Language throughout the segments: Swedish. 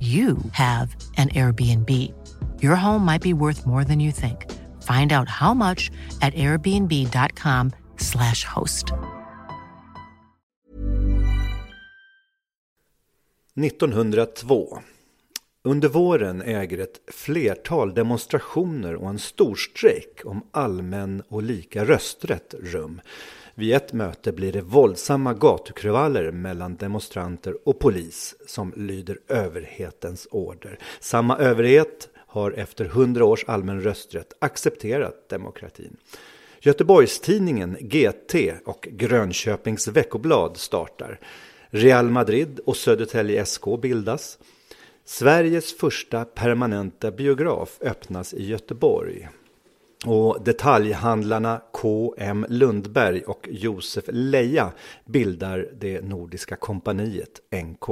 you have an Airbnb. Your home might be worth more than you think. Find out how much at airbnb.com/slash host. 1902. Under våren äger ett flertal demonstrationer och en storstrejk om allmän och lika rösträtt rum. Vid ett möte blir det våldsamma gatukravaller mellan demonstranter och polis som lyder överhetens order. Samma överhet har efter hundra års allmän rösträtt accepterat demokratin. Göteborgstidningen GT och Grönköpings veckoblad startar. Real Madrid och Södertälje SK bildas. Sveriges första permanenta biograf öppnas i Göteborg. Och detaljhandlarna KM Lundberg och Josef Leja bildar det Nordiska kompaniet NK.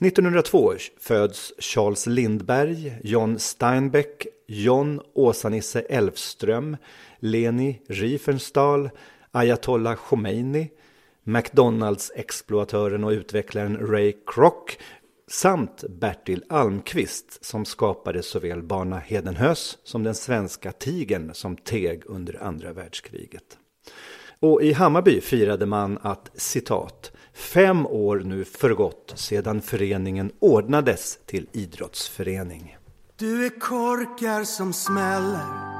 1902 föds Charles Lindberg, John Steinbeck, John Åsa-Nisse Elfström, Leni Riefenstahl, Ayatollah Khomeini, McDonalds-exploatören och utvecklaren Ray Kroc samt Bertil Almqvist som skapade såväl Barna Hedenhös som den svenska tigen som teg under andra världskriget. Och i Hammarby firade man att citat Fem år nu förgått sedan föreningen ordnades till idrottsförening. Du är korkar som smäller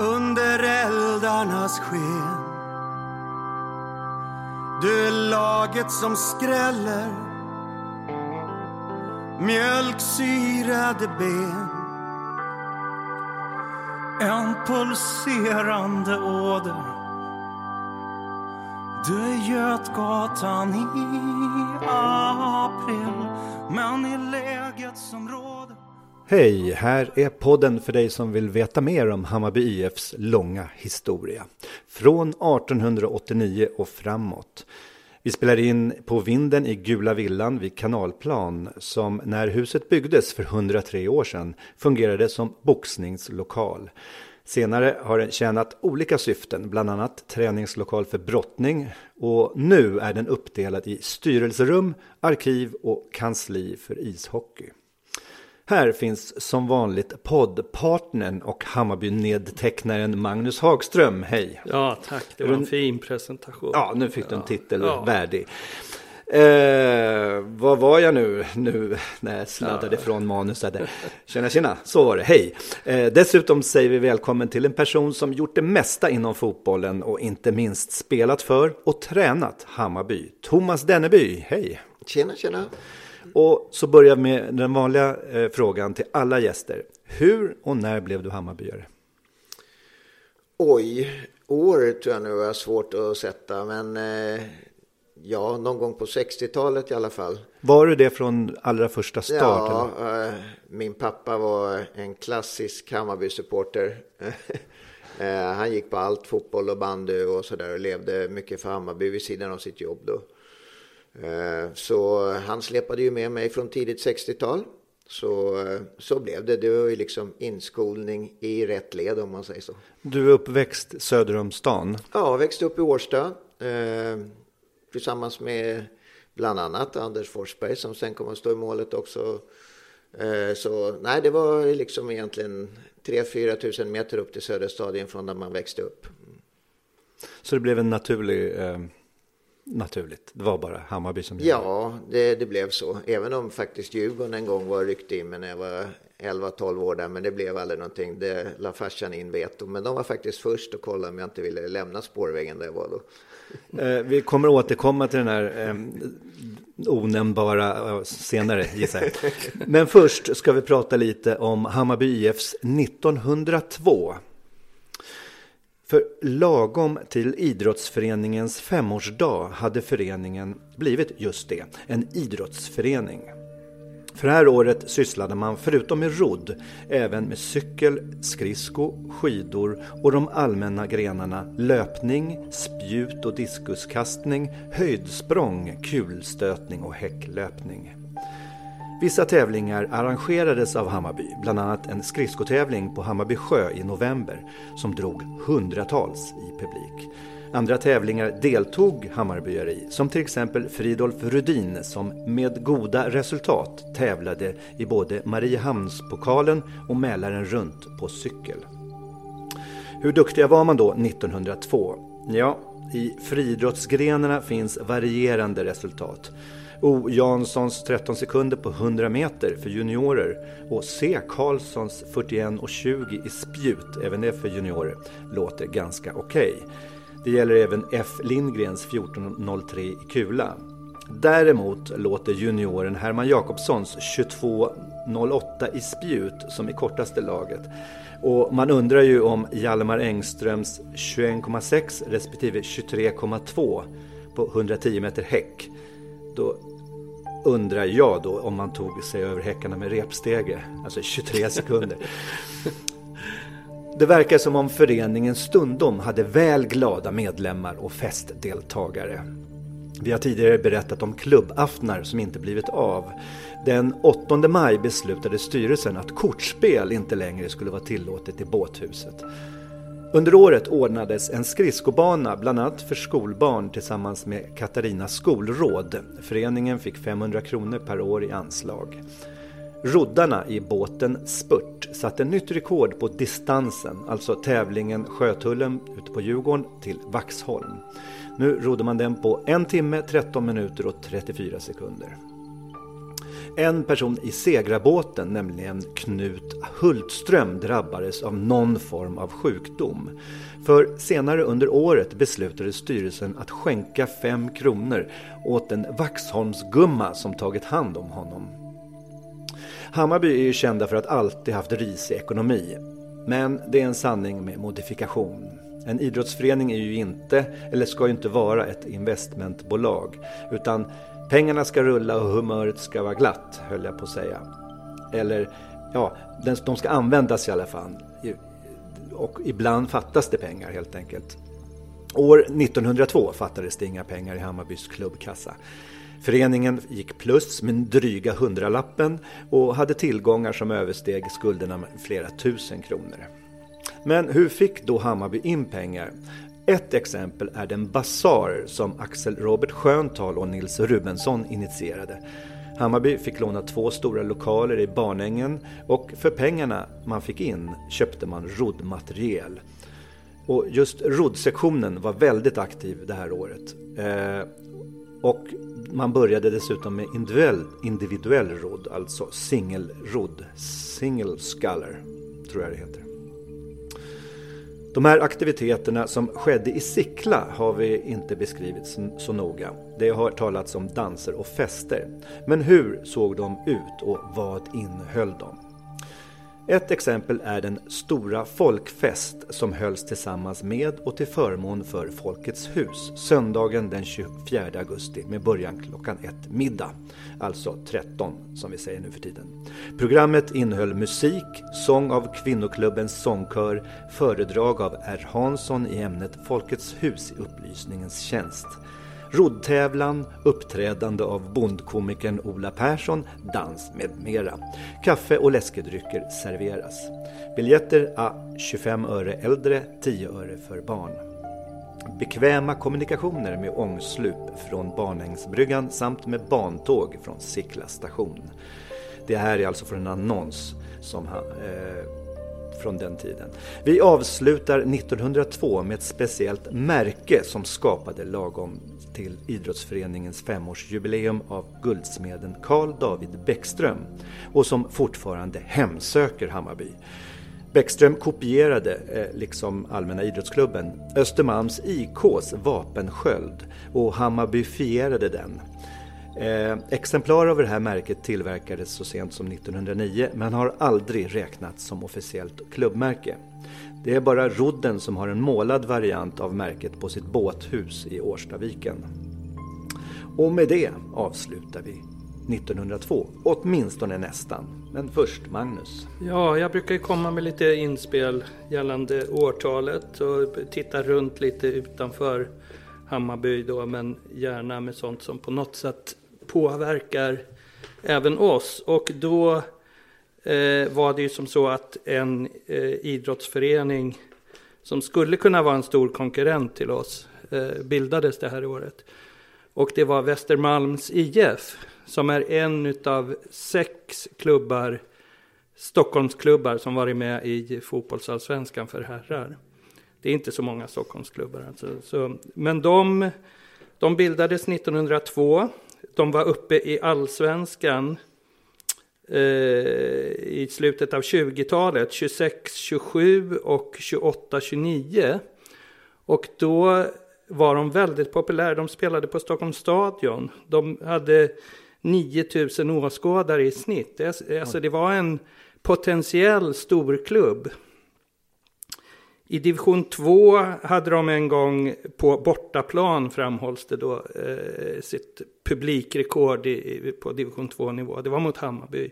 under eldarnas sken. Du är laget som skräller mjölksyrade ben. En pulserande åder. Du är Götgatan i april, men i läget som råder Hej, här är podden för dig som vill veta mer om Hammarby IFs långa historia. Från 1889 och framåt. Vi spelar in på vinden i Gula Villan vid Kanalplan som när huset byggdes för 103 år sedan fungerade som boxningslokal. Senare har den tjänat olika syften, bland annat träningslokal för brottning och nu är den uppdelad i styrelserum, arkiv och kansli för ishockey. Här finns som vanligt poddpartnern och Hammarby-nedtecknaren Magnus Hagström. Hej! Ja, tack. Det var en fin presentation. Ja, nu fick du en titel Ja. värdig. Eh, vad var jag nu, nu när jag sladdade Ja. från manuset? Tjena, tjena, så var det. Hej! Eh, dessutom säger vi välkommen till en person som gjort det mesta inom fotbollen och inte minst spelat för och tränat Hammarby. Thomas Denneby, hej! Tjena, tjena. Och så börjar vi med den vanliga eh, frågan till alla gäster. Hur och när blev du Hammarbyare? Oj, år tror jag nu är svårt att sätta, men eh, ja, någon gång på 60-talet i alla fall. Var du det från allra första start? ja, eh, min pappa var en klassisk Hammarby-supporter. Eh, Han gick på allt, fotboll och bandy och sådär och levde mycket för Hammarby vid sidan av sitt jobb då. Eh, så han släpade ju med mig från tidigt 60-tal. Så, eh, så blev det. Det var ju liksom inskolning i rätt led om man säger så. Du är uppväxt söder om stan? Ja, växte upp i Årsta. Eh, tillsammans med bland annat Anders Forsberg som sen kommer att stå i målet också. Eh, så nej, det var liksom egentligen 3-4 tusen meter upp till Söderstadien från där man växte upp. Så det blev en naturlig eh naturligt. Det var bara Hammarby som gällde. Ja, det, det, blev så. Även om faktiskt Djurgården en gång var ryckt in mig när jag var 11-12 år där. Men det blev aldrig någonting. Det la farsan in veto. Men de var faktiskt först och kollade om jag inte ville lämna spårvägen där jag var då. Eh, vi kommer återkomma till den här eh, onämnbara eh, senare gissar jag. Men först ska vi prata lite om Hammarby IFs 1902. För lagom till idrottsföreningens femårsdag hade föreningen blivit just det, en idrottsförening. För det här året sysslade man förutom med rodd även med cykel, skridsko, skidor och de allmänna grenarna löpning, spjut och diskuskastning, höjdsprång, kulstötning och häcklöpning. Vissa tävlingar arrangerades av Hammarby, bland annat en skridskotävling på Hammarby sjö i november som drog hundratals i publik. Andra tävlingar deltog Hammarbyare i, som till exempel Fridolf Rudin som med goda resultat tävlade i både Mariehamnspokalen och Mälaren runt på cykel. Hur duktiga var man då 1902? Ja, i friidrottsgrenarna finns varierande resultat. O. Janssons 13 sekunder på 100 meter för juniorer och C. Karlssons 41.20 i spjut, även det för juniorer, låter ganska okej. Okay. Det gäller även F. Lindgrens 14.03 i kula. Däremot låter junioren Herman Jakobssons 22.08 i spjut som i kortaste laget. Och man undrar ju om Hjalmar Engströms 21,6 respektive 23,2 på 110 meter häck. Då undrar jag då om man tog sig över häckarna med repstege, alltså 23 sekunder. Det verkar som om föreningen stundom hade väl glada medlemmar och festdeltagare. Vi har tidigare berättat om klubbaftnar som inte blivit av. Den 8 maj beslutade styrelsen att kortspel inte längre skulle vara tillåtet i båthuset. Under året ordnades en skridskobana bland annat för skolbarn tillsammans med Katarina skolråd. Föreningen fick 500 kronor per år i anslag. Roddarna i båten Spurt satte nytt rekord på distansen, alltså tävlingen Sjötullen ute på Djurgården till Vaxholm. Nu rodde man den på en timme, 13 minuter och 34 sekunder. En person i segrarbåten, nämligen Knut Hultström, drabbades av någon form av sjukdom. För senare under året beslutade styrelsen att skänka fem kronor åt en Vaxholmsgumma som tagit hand om honom. Hammarby är ju kända för att alltid haft risig ekonomi. Men det är en sanning med modifikation. En idrottsförening är ju inte, eller ska ju inte vara ett investmentbolag, utan Pengarna ska rulla och humöret ska vara glatt, höll jag på att säga. Eller, ja, de ska användas i alla fall. Och ibland fattas det pengar helt enkelt. År 1902 fattades det inga pengar i Hammarbys klubbkassa. Föreningen gick plus med dryga hundralappen och hade tillgångar som översteg skulderna med flera tusen kronor. Men hur fick då Hammarby in pengar? Ett exempel är den basar som Axel Robert Sköntal och Nils Rubensson initierade. Hammarby fick låna två stora lokaler i Barnängen och för pengarna man fick in köpte man roddmateriel. Och just roddsektionen var väldigt aktiv det här året. Eh, och man började dessutom med individuell, individuell rodd, alltså singelrodd. Single sculler, tror jag det heter. De här aktiviteterna som skedde i Sickla har vi inte beskrivit så noga. Det har talats om danser och fester. Men hur såg de ut och vad innehöll de? Ett exempel är den stora folkfest som hölls tillsammans med och till förmån för Folkets hus söndagen den 24 augusti med början klockan ett middag, alltså 13 som vi säger nu för tiden. Programmet innehöll musik, sång av kvinnoklubbens sångkör, föredrag av R. Hansson i ämnet Folkets hus i upplysningens tjänst roddtävlan, uppträdande av bondkomikern Ola Persson, dans med mera. Kaffe och läskedrycker serveras. Biljetter a 25 öre äldre, 10 öre för barn. Bekväma kommunikationer med ångslup från Barnängsbryggan samt med bantåg från Sickla station. Det här är alltså från en annons som han, eh, från den tiden. Vi avslutar 1902 med ett speciellt märke som skapade lagom till idrottsföreningens femårsjubileum av guldsmeden Carl David Bäckström och som fortfarande hemsöker Hammarby. Bäckström kopierade, eh, liksom Allmänna idrottsklubben, Östermalms IKs vapensköld och hammarbyfierade den. Eh, exemplar av det här märket tillverkades så sent som 1909 men har aldrig räknats som officiellt klubbmärke. Det är bara Rodden som har en målad variant av märket på sitt båthus i Årstaviken. Och med det avslutar vi 1902, åtminstone nästan. Men först Magnus. Ja, jag brukar ju komma med lite inspel gällande årtalet och titta runt lite utanför Hammarby då, men gärna med sånt som på något sätt påverkar även oss. Och då Eh, var det ju som så att en eh, idrottsförening som skulle kunna vara en stor konkurrent till oss eh, bildades det här året. Och det var Västermalms IF som är en av sex klubbar, Stockholmsklubbar som varit med i fotbollsallsvenskan för herrar. Det är inte så många Stockholmsklubbar alltså. Så, men de, de bildades 1902 de var uppe i allsvenskan Eh, i slutet av 20-talet, 26, 27 och 28, 29. Och då var de väldigt populära. De spelade på Stockholms stadion. De hade 9000 åskådare i snitt. Alltså det var en potentiell storklubb. I division 2 hade de en gång på bortaplan, framhålls det då, eh, sitt publikrekord i, på division 2-nivå. Det var mot Hammarby,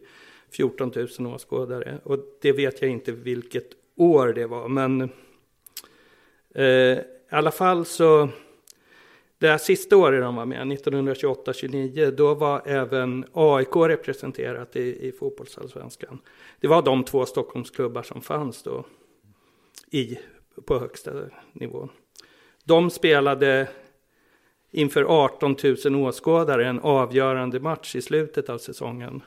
14 000 åskådare. Och det vet jag inte vilket år det var, men eh, i alla fall så, det här sista året de var med, 1928-29, då var även AIK representerat i, i fotbollsallsvenskan. Det var de två Stockholmsklubbar som fanns då i, på högsta nivån. De spelade inför 18 000 åskådare en avgörande match i slutet av säsongen.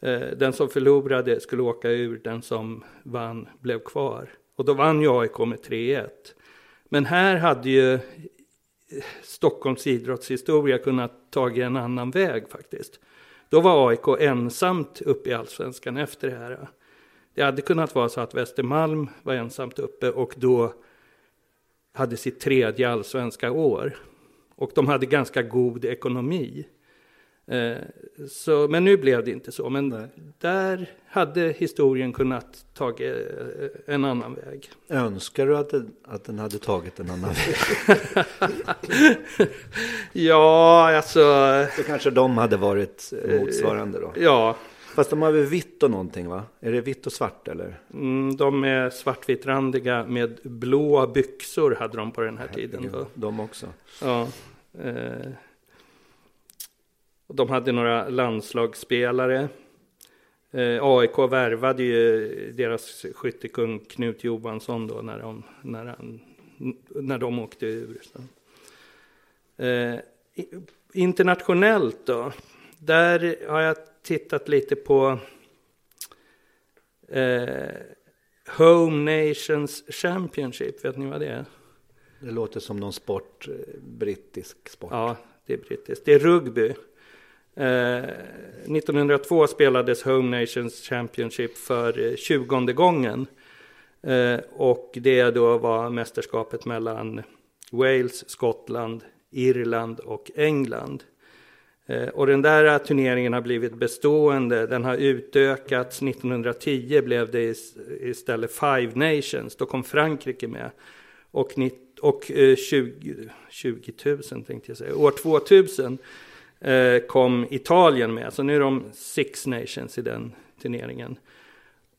Eh, den som förlorade skulle åka ur, den som vann blev kvar. Och då vann ju AIK med 3-1. Men här hade ju eh, Stockholms idrottshistoria kunnat ta en annan väg faktiskt. Då var AIK ensamt uppe i allsvenskan efter det här. Det hade kunnat vara så att Västermalm var ensamt uppe och då hade sitt tredje allsvenska år. Och de hade ganska god ekonomi. Eh, så, men nu blev det inte så. Men Nej. där hade historien kunnat ta eh, en annan väg. Önskar du att, det, att den hade tagit en annan väg? ja, alltså... Så kanske de hade varit motsvarande då? Ja, Fast de har väl vitt och någonting va? Är det vitt och svart eller? Mm, de är svartvitrandiga med blåa byxor hade de på den här tiden. Då. De också? Ja. Eh, de hade några landslagsspelare. Eh, AIK värvade ju deras skyttekung Knut Johansson då när de, när han, när de åkte ur. Eh, internationellt då, där har jag tittat lite på eh, Home Nations Championship. Vet ni vad det är? Det låter som någon sport, eh, brittisk sport. Ja, det är brittiskt. Det är rugby. Eh, 1902 spelades Home Nations Championship för 20 eh, gången. Eh, och det då var mästerskapet mellan Wales, Skottland, Irland och England. Eh, och den där turneringen har blivit bestående. Den har utökats. 1910 blev det istället Five Nations. Då kom Frankrike med. Och, och 20, 20 000 tänkte jag säga. År 2000 eh, kom Italien med. Så nu är de Six Nations i den turneringen.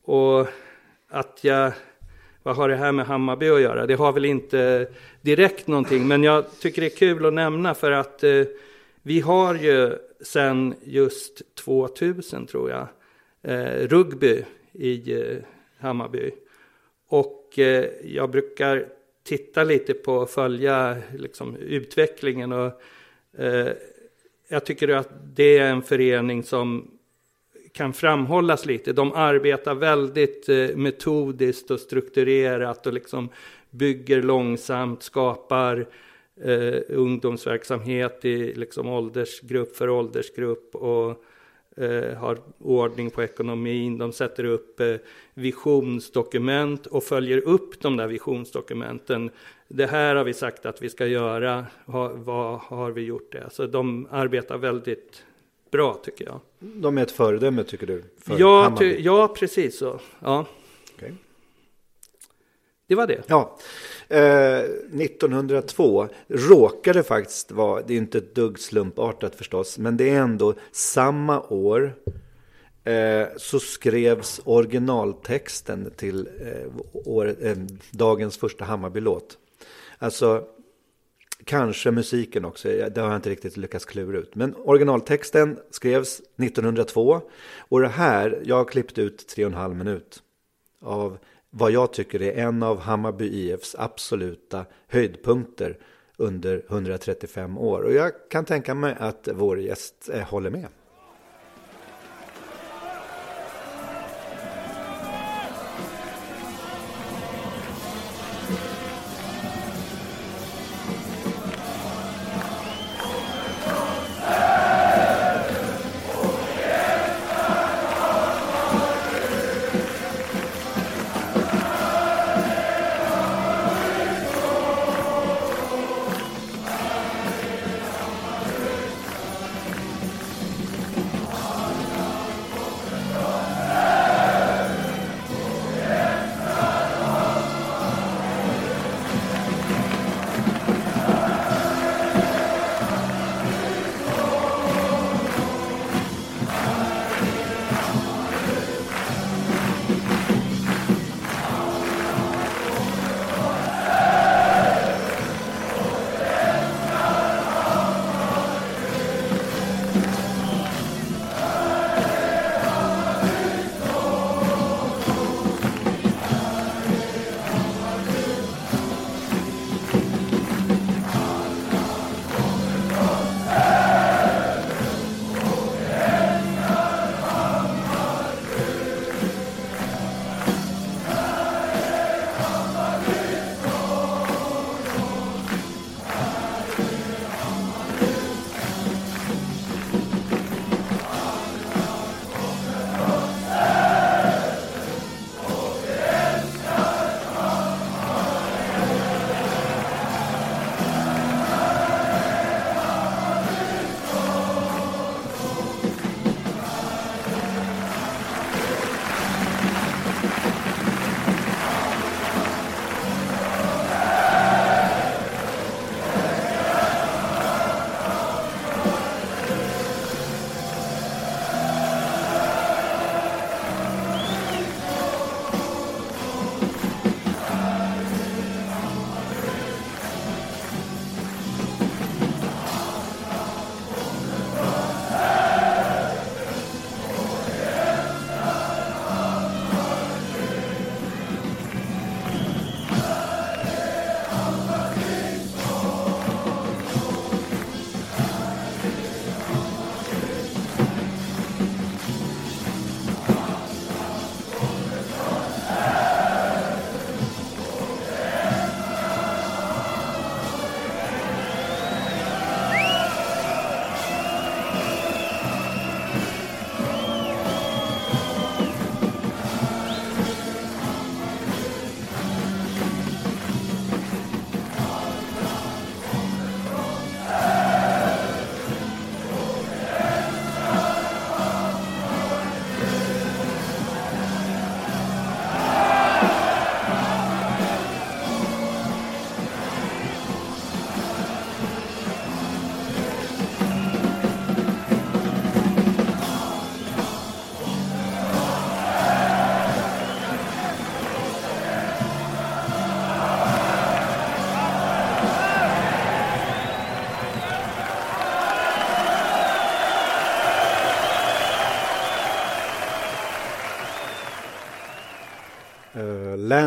Och att jag vad har det här med Hammarby att göra? Det har väl inte direkt någonting, men jag tycker det är kul att nämna för att eh, vi har ju sen just 2000 tror jag, eh, rugby i eh, Hammarby. Och eh, jag brukar titta lite på och följa liksom, utvecklingen. Och, eh, jag tycker att det är en förening som kan framhållas lite. De arbetar väldigt eh, metodiskt och strukturerat och liksom bygger långsamt, skapar eh, ungdomsverksamhet i liksom åldersgrupp för åldersgrupp och eh, har ordning på ekonomin. De sätter upp eh, visionsdokument och följer upp de där visionsdokumenten. Det här har vi sagt att vi ska göra. Ha, vad har vi gjort det? Så de arbetar väldigt bra tycker jag. De är ett föredöme tycker du? För ja, ty, ja, precis så. Ja. Okay. Det var det. Ja. Eh, 1902 råkade faktiskt vara, det är inte ett dugg slumpartat förstås, men det är ändå samma år eh, så skrevs originaltexten till eh, år, eh, dagens första Hammarbylåt. Alltså Kanske musiken också, det har jag inte riktigt lyckats klura ut. Men originaltexten skrevs 1902 och det här, jag har klippt ut tre och en halv minut av vad jag tycker är en av Hammarby IFs absoluta höjdpunkter under 135 år. Och jag kan tänka mig att vår gäst eh, håller med.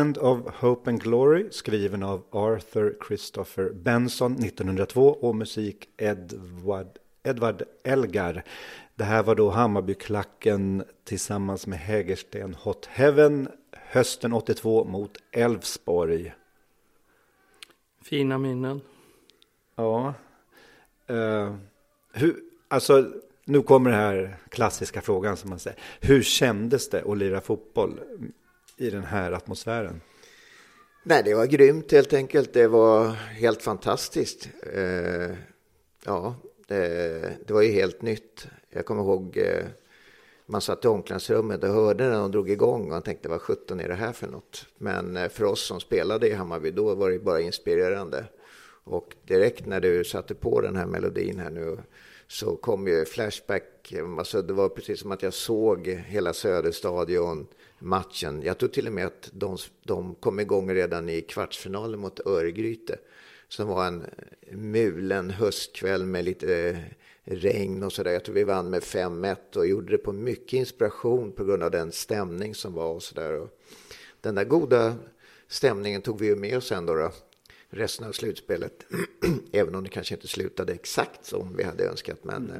Land of Hope and Glory skriven av Arthur Christopher Benson 1902 och musik Edward, Edward Elgar. Det här var då Hammarbyklacken tillsammans med Hägersten Hot Heaven hösten 82 mot Elfsborg. Fina minnen. Ja. Uh, hur, alltså, nu kommer den här klassiska frågan som man säger. Hur kändes det att lira fotboll i den här atmosfären? Nej, det var grymt helt enkelt. Det var helt fantastiskt. Eh, ja, det, det, var ju helt nytt. Jag kommer ihåg eh, man satt i omklädningsrummet och hörde när de drog igång och man tänkte vad sjutton är det här för något? Men eh, för oss som spelade i Hammarby då var det bara inspirerande. Och direkt när du satte på den här melodin här nu så kom ju Flashback. Alltså det var precis som att jag såg hela Söderstadion matchen. Jag tror till och med att de, de kom igång redan i kvartsfinalen mot Örgryte. Som var en mulen höstkväll med lite eh, regn och sådär. Jag tror vi vann med 5-1 och gjorde det på mycket inspiration på grund av den stämning som var och sådär. Den där goda stämningen tog vi ju med oss sen då. då resten av slutspelet. Även om det kanske inte slutade exakt som vi hade önskat. Men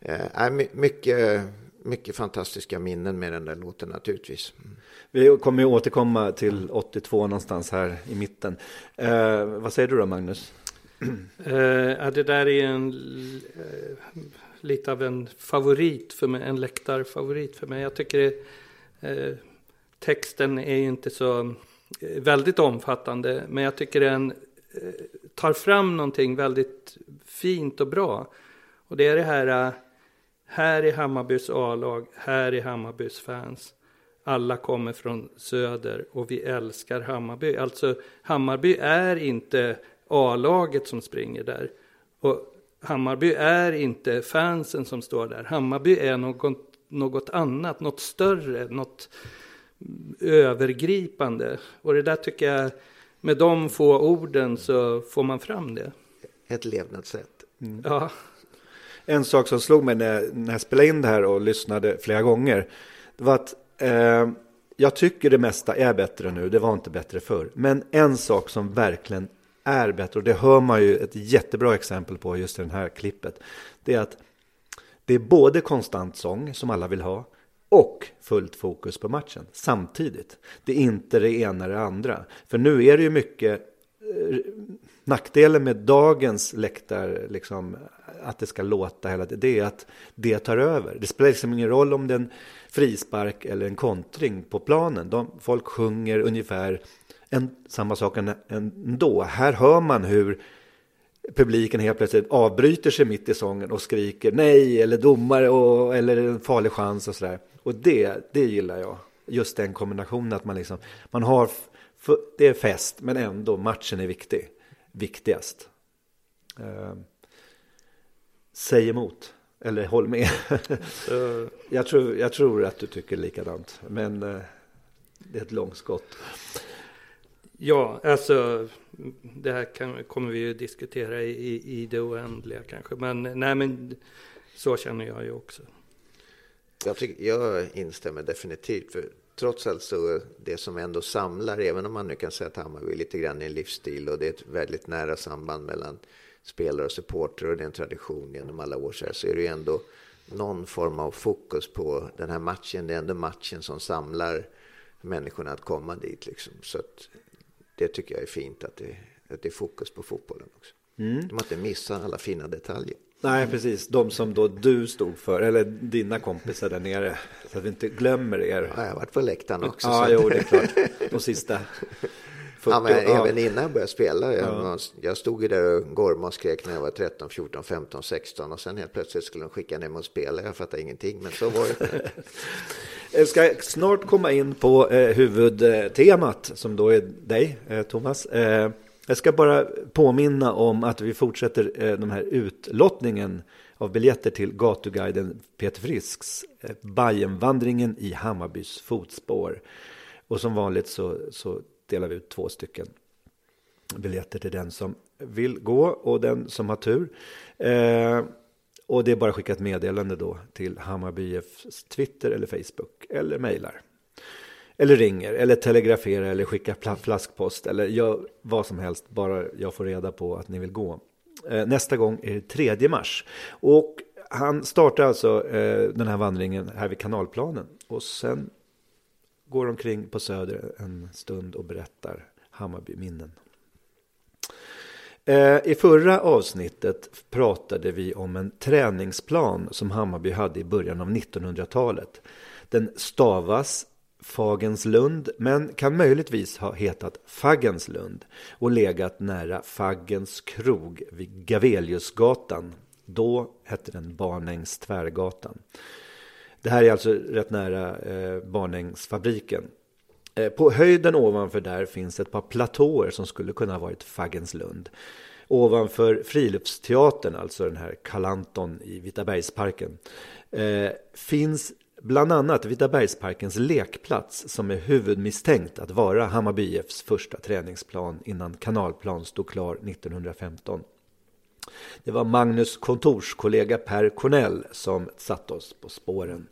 mm. äh, mycket, mycket fantastiska minnen med den där låten naturligtvis. Vi kommer ju återkomma till 82 någonstans här i mitten. Eh, vad säger du då Magnus? Eh, det där är en eh, lite av en favorit för mig, en läktarfavorit för mig. Jag tycker det, eh, texten är inte så väldigt omfattande. Men jag tycker den eh, tar fram någonting väldigt fint och bra. Och det är det här, eh, här är Hammarbys A-lag, här är Hammarbys fans. Alla kommer från söder och vi älskar Hammarby. Alltså Hammarby är inte A-laget som springer där. Och Hammarby är inte fansen som står där. Hammarby är något, något annat, något större, något övergripande. Och det där tycker jag, med de få orden så får man fram det. Ett levnadssätt. Mm. Ja. En sak som slog mig när, när jag spelade in det här och lyssnade flera gånger. Det var att eh, jag tycker det mesta är bättre nu. Det var inte bättre förr. Men en sak som verkligen är bättre, och det hör man ju ett jättebra exempel på just i det här klippet. Det är att det är både konstant sång som alla vill ha och fullt fokus på matchen samtidigt. Det är inte det ena eller det andra. För nu är det ju mycket eh, nackdelen med dagens läktar, liksom, att det ska låta hela tiden, det är att det tar över. Det spelar liksom ingen roll om det är en frispark eller en kontring på planen. De, folk sjunger ungefär en, samma sak ändå. Här hör man hur publiken helt plötsligt avbryter sig mitt i sången och skriker nej eller domare och, eller en farlig chans och sådär. Och det, det gillar jag. Just den kombinationen att man liksom, man har, det är fest men ändå matchen är viktig. Viktigast. Uh, säg emot. Eller håll med. jag, tror, jag tror att du tycker likadant. Men uh, det är ett långskott. Ja, alltså det här kan, kommer vi ju diskutera i, i det oändliga kanske. Men nej, men så känner jag ju också. Jag, tycker, jag instämmer definitivt. För trots allt så det som ändå samlar, även om man nu kan säga att Hammarby är lite grann i en livsstil och det är ett väldigt nära samband mellan spelare och supporter och det är en tradition genom alla år så, här, så är det ju ändå någon form av fokus på den här matchen. Det är ändå matchen som samlar människorna att komma dit. Liksom. Så det tycker jag är fint att det, att det är fokus på fotbollen också. Mm. De har inte missat alla fina detaljer. Nej, precis. De som då du stod för, eller dina kompisar där nere. Så att vi inte glömmer er. Ja, jag har varit på läktaren också. Ja, jo, det är klart. De sista 40, ja, men ja. Även innan jag började spela. Jag, ja. jag stod ju där och gormade och skrek när jag var 13, 14, 15, 16 och sen helt plötsligt skulle de skicka ner mig och spela. Jag fattade ingenting, men så var det. Jag ska snart komma in på eh, huvudtemat som då är dig, eh, Thomas. Eh, jag ska bara påminna om att vi fortsätter eh, den här utlottningen av biljetter till gatuguiden Peter Frisks eh, Bajenvandringen i Hammarbys fotspår. Och som vanligt så, så delar vi ut två stycken biljetter till den som vill gå och den som har tur. Eh, och det är bara att skicka ett meddelande då till Hammarby Fs Twitter eller Facebook eller mejlar eller ringer, eller telegraferar, eller skickar flaskpost, eller gör vad som helst, bara jag får reda på att ni vill gå. Eh, nästa gång är det 3 mars. Och han startar alltså eh, den här vandringen här vid kanalplanen. Och sen går omkring på Söder en stund och berättar Hammarbyminnen. Eh, I förra avsnittet pratade vi om en träningsplan som Hammarby hade i början av 1900-talet. Den stavas Fagenslund men kan möjligtvis ha hetat Faggenslund och legat nära Faggens krog vid Gaveliusgatan. Då hette den Barnängs tvärgatan. Det här är alltså rätt nära eh, Barnängsfabriken. Eh, på höjden ovanför där finns ett par platåer som skulle kunna ha varit Faggenslund. Ovanför Friluftsteatern, alltså den här Kalanton i Vitabergsparken, eh, finns bland annat Vitabergsparkens lekplats som är huvudmisstänkt att vara Hammarby IFs första träningsplan innan kanalplan stod klar 1915. Det var Magnus kontorskollega Per Cornell som satte oss på spåren.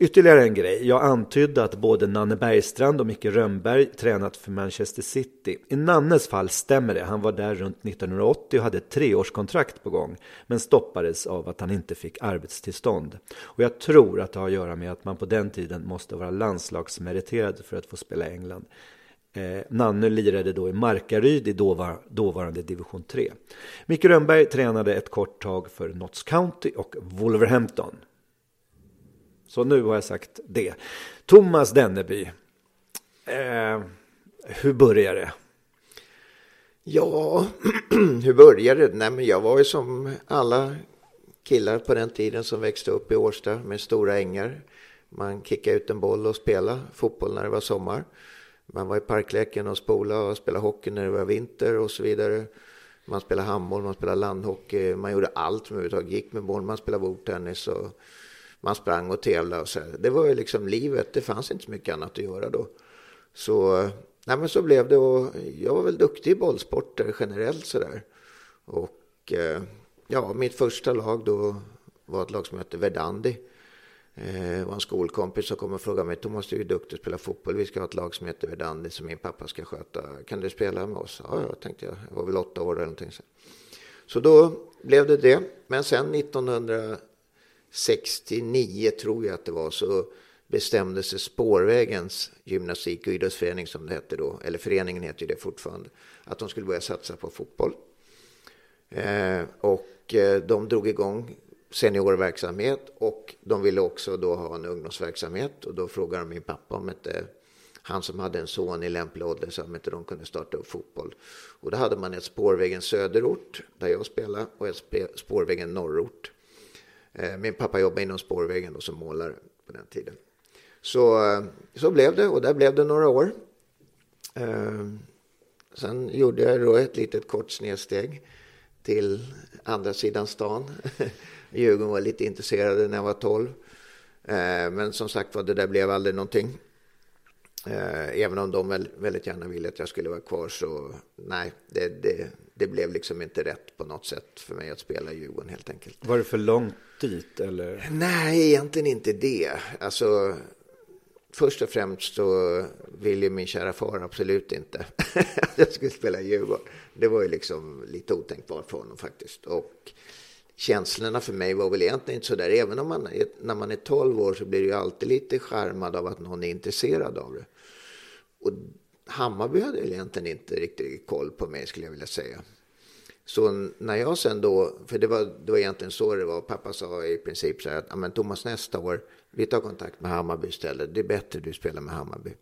Ytterligare en grej. Jag antydde att både Nanne Bergstrand och Micke Rönnberg tränat för Manchester City. I Nannes fall stämmer det. Han var där runt 1980 och hade ett treårskontrakt på gång. Men stoppades av att han inte fick arbetstillstånd. Och jag tror att det har att göra med att man på den tiden måste vara landslagsmeriterad för att få spela i England. Eh, Nanne lirade då i Markaryd i dåvar, dåvarande division 3. Micke Rönnberg tränade ett kort tag för Notts County och Wolverhampton. Så nu har jag sagt det. Thomas Denneby. Eh, hur började det? Ja, hur började det? Nej, men jag var ju som alla killar på den tiden som växte upp i Årsta med stora ängar. Man kickade ut en boll och spelade fotboll när det var sommar. Man var i parkleken och spolade och spelade hockey när det var vinter och så vidare. Man spelade handboll, man spelade landhockey, man gjorde allt som överhuvudtaget gick med boll. Man spelade bordtennis och man sprang och tävlade och så. Det var ju liksom livet, det fanns inte så mycket annat att göra då. Så, nej men så blev det och jag var väl duktig i bollsporter generellt sådär. Och eh, ja, mitt första lag då var ett lag som hette Verdandi. Det var en skolkompis som kom och frågade mig, Thomas du är duktig att spela fotboll, vi ska ha ett lag som heter Verdandi som min pappa ska sköta. Kan du spela med oss? Ja, ja, tänkte jag. Jag var väl åtta år eller någonting. Så. då blev det det. Men sen 1900. 1969 tror jag att det var så bestämde sig Spårvägens gymnastik och idrottsförening som det hette då, eller föreningen heter ju det fortfarande, att de skulle börja satsa på fotboll. Eh, och eh, de drog igång seniorverksamhet och de ville också då ha en ungdomsverksamhet och då frågade de min pappa om inte han som hade en son i lämplig ålder så om inte de kunde starta upp fotboll. Och då hade man ett spårvägen söderort där jag spelade och ett spårvägen norrort. Eh, min pappa jobbade inom spårvägen då som målare på den tiden. Så, eh, så blev det och där blev det några år. Eh, sen gjorde jag då ett litet kort snedsteg till andra sidan stan Djurgården var lite intresserade när jag var 12. Men som sagt var, det där blev aldrig någonting. Eh, även om de väldigt gärna ville att jag skulle vara kvar så nej, det, det, det blev liksom inte rätt på något sätt för mig att spela i Djurgården helt enkelt. Var det för långt dit eller? Nej, egentligen inte det. Alltså, först och främst så ville min kära far absolut inte att jag skulle spela i Djurgården. Det var ju liksom lite otänkbart för honom faktiskt. Och känslorna för mig var väl egentligen inte så där. Även om man är, när man är 12 år så blir det ju alltid lite skärmad av att någon är intresserad av det. Och Hammarby hade väl egentligen inte riktigt koll på mig skulle jag vilja säga. Så när jag sen då, för det var, det var egentligen så det var, pappa sa i princip så här att, men Thomas nästa år, vi tar kontakt med Hammarby istället, det är bättre du spelar med Hammarby.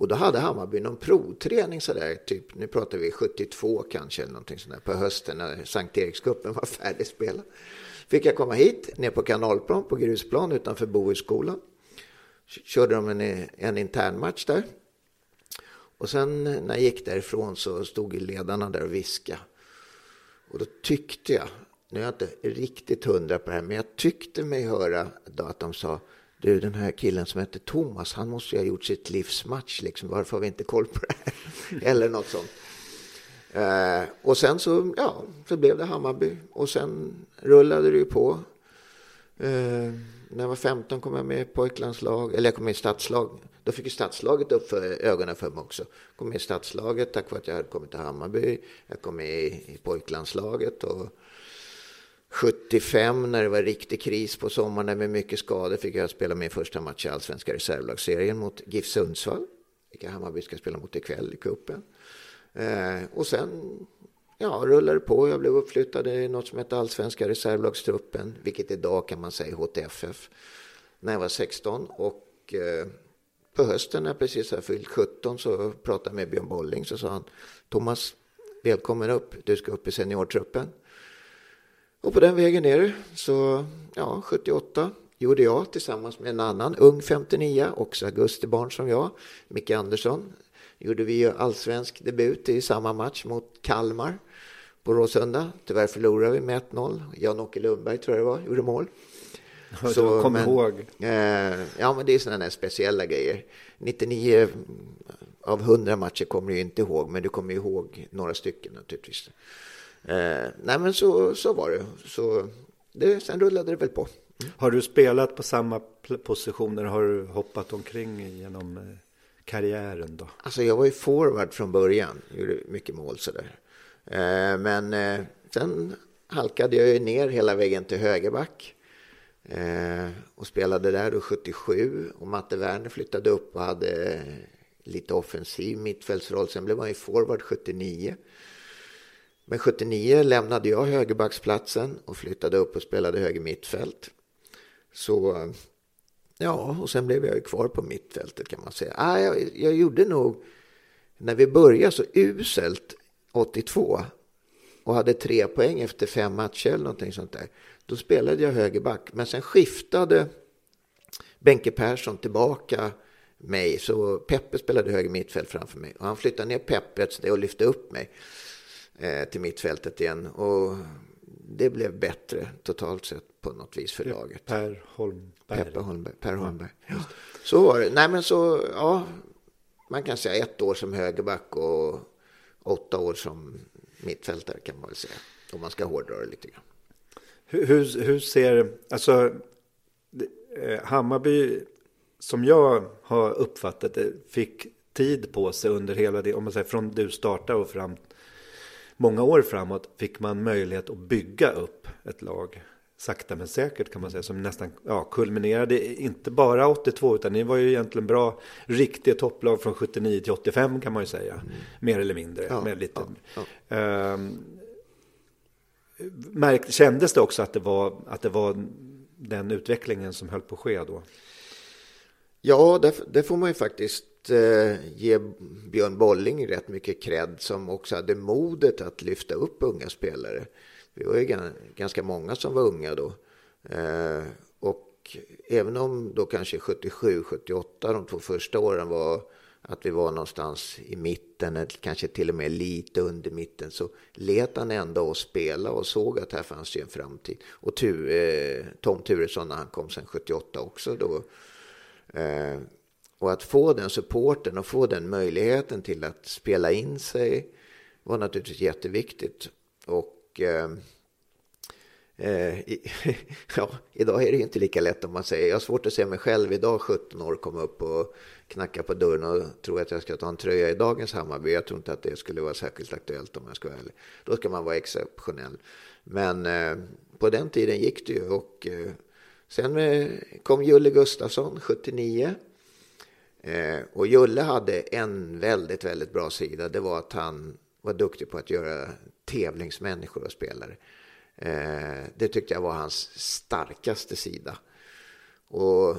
Och då hade Hammarby någon provträning sådär, typ, nu pratar vi 72 kanske, eller någonting sådär, på hösten när Sankt Erikscupen var färdigspelad. Fick jag komma hit, ner på kanalplan, på grusplan utanför Bohusskolan. Körde de en, en internmatch där. Och sen när jag gick därifrån så stod ledarna där och viskade. Och då tyckte jag, nu är jag inte riktigt hundra på det här, men jag tyckte mig höra då att de sa du den här killen som heter Thomas, han måste ju ha gjort sitt livs match, liksom. varför har vi inte koll på det här? Eller något sånt. Eh, och sen så, ja, så blev det Hammarby och sen rullade det ju på. Eh, när jag var 15 kom jag med i pojklandslag, eller jag kom med i stadslag. Då fick ju stadslaget upp för ögonen för mig också. Kom med i stadslaget tack vare att jag hade kommit till Hammarby. Jag kom med i, i pojklandslaget och 75 när det var riktig kris på sommaren med mycket skador fick jag spela min första match i allsvenska reservlagsserien mot GIF Sundsvall. Vilka Hammarby ska spela mot ikväll i cupen. Eh, och sen ja, rullade på. Jag blev uppflyttad i något som hette allsvenska reservlagstruppen, vilket idag kan man säga HTFF, när jag var 16. Och eh, på hösten när jag precis hade fyllt 17 så pratade jag med Björn Bolling så sa han Thomas, välkommen upp, du ska upp i seniortruppen. Och på den vägen ner så, ja, 78 gjorde jag tillsammans med en annan ung 59, också augustibarn som jag, Micke Andersson, gjorde vi ju allsvensk debut i samma match mot Kalmar på Råsunda. Tyvärr förlorade vi med 1-0. Jan-Åke Lundberg tror jag det var, gjorde mål. Så, kom men, ihåg. Eh, ja, men det är sådana där speciella grejer. 99 av 100 matcher kommer du inte ihåg, men du kommer ihåg några stycken naturligtvis. Eh, nej, men så, så var det. Så det, sen rullade det väl på. Mm. Har du spelat på samma positioner? Har du hoppat omkring genom eh, karriären då? Alltså jag var ju forward från början, gjorde mycket mål sådär. Eh, men eh, sen halkade jag ju ner hela vägen till högerback. Eh, och spelade där då 77 och Matte Werner flyttade upp och hade lite offensiv mittfältsroll. Sen blev han ju forward 79. Men 79 lämnade jag högerbacksplatsen och flyttade upp och spelade höger mittfält. Så ja, och sen blev jag ju kvar på mittfältet kan man säga. Ah, jag, jag gjorde nog, när vi började så uselt 82 och hade tre poäng efter fem matcher eller någonting sånt där. Då spelade jag högerback, men sen skiftade Benke Persson tillbaka mig, så Peppe spelade höger mittfält framför mig. Och han flyttade ner Peppe och lyfte upp mig till mittfältet igen. Och det blev bättre totalt sett på något vis för laget. Per Holmberg. Peppe Holmberg, per Holmberg. Ja. Så var det. Nej men så, ja, man kan säga ett år som högerback och åtta år som mittfältare kan man väl säga. Om man ska hårdra det lite grann. Hur, hur, hur ser, alltså eh, Hammarby som jag har uppfattat det fick tid på sig under hela det, om man säger från du startade och fram många år framåt fick man möjlighet att bygga upp ett lag sakta men säkert kan man säga som nästan ja, kulminerade inte bara 82 utan ni var ju egentligen bra riktiga topplag från 79 till 85 kan man ju säga mm. mer eller mindre ja, med lite ja, ja. Um, märk, kändes det också att det var att det var den utvecklingen som höll på att ske då? Ja, det, det får man ju faktiskt eh, ge Björn Bolling rätt mycket cred som också hade modet att lyfta upp unga spelare vi var ju ganska många som var unga då. Eh, och även om då kanske 77, 78, de två första åren var att vi var någonstans i mitten, eller kanske till och med lite under mitten, så let han ändå oss spela och såg att här fanns ju en framtid. Och tu, eh, Tom Turesson när han kom sen 78 också då. Eh, och att få den supporten och få den möjligheten till att spela in sig var naturligtvis jätteviktigt. Och eh, eh ja, idag är det inte lika lätt om man säger. Jag har svårt att se mig själv idag, 17 år, komma upp och knacka på dörren och tro att jag ska ta en tröja i dagens Hammarby. Jag tror inte att det skulle vara särskilt aktuellt om jag ska vara ärlig. Då ska man vara exceptionell. Men eh, på den tiden gick det ju och eh, sen eh, kom Julle Gustafsson 79. Eh, och Julle hade en väldigt, väldigt bra sida. Det var att han var duktig på att göra tävlingsmänniskor och spelare. Eh, det tyckte jag var hans starkaste sida. Och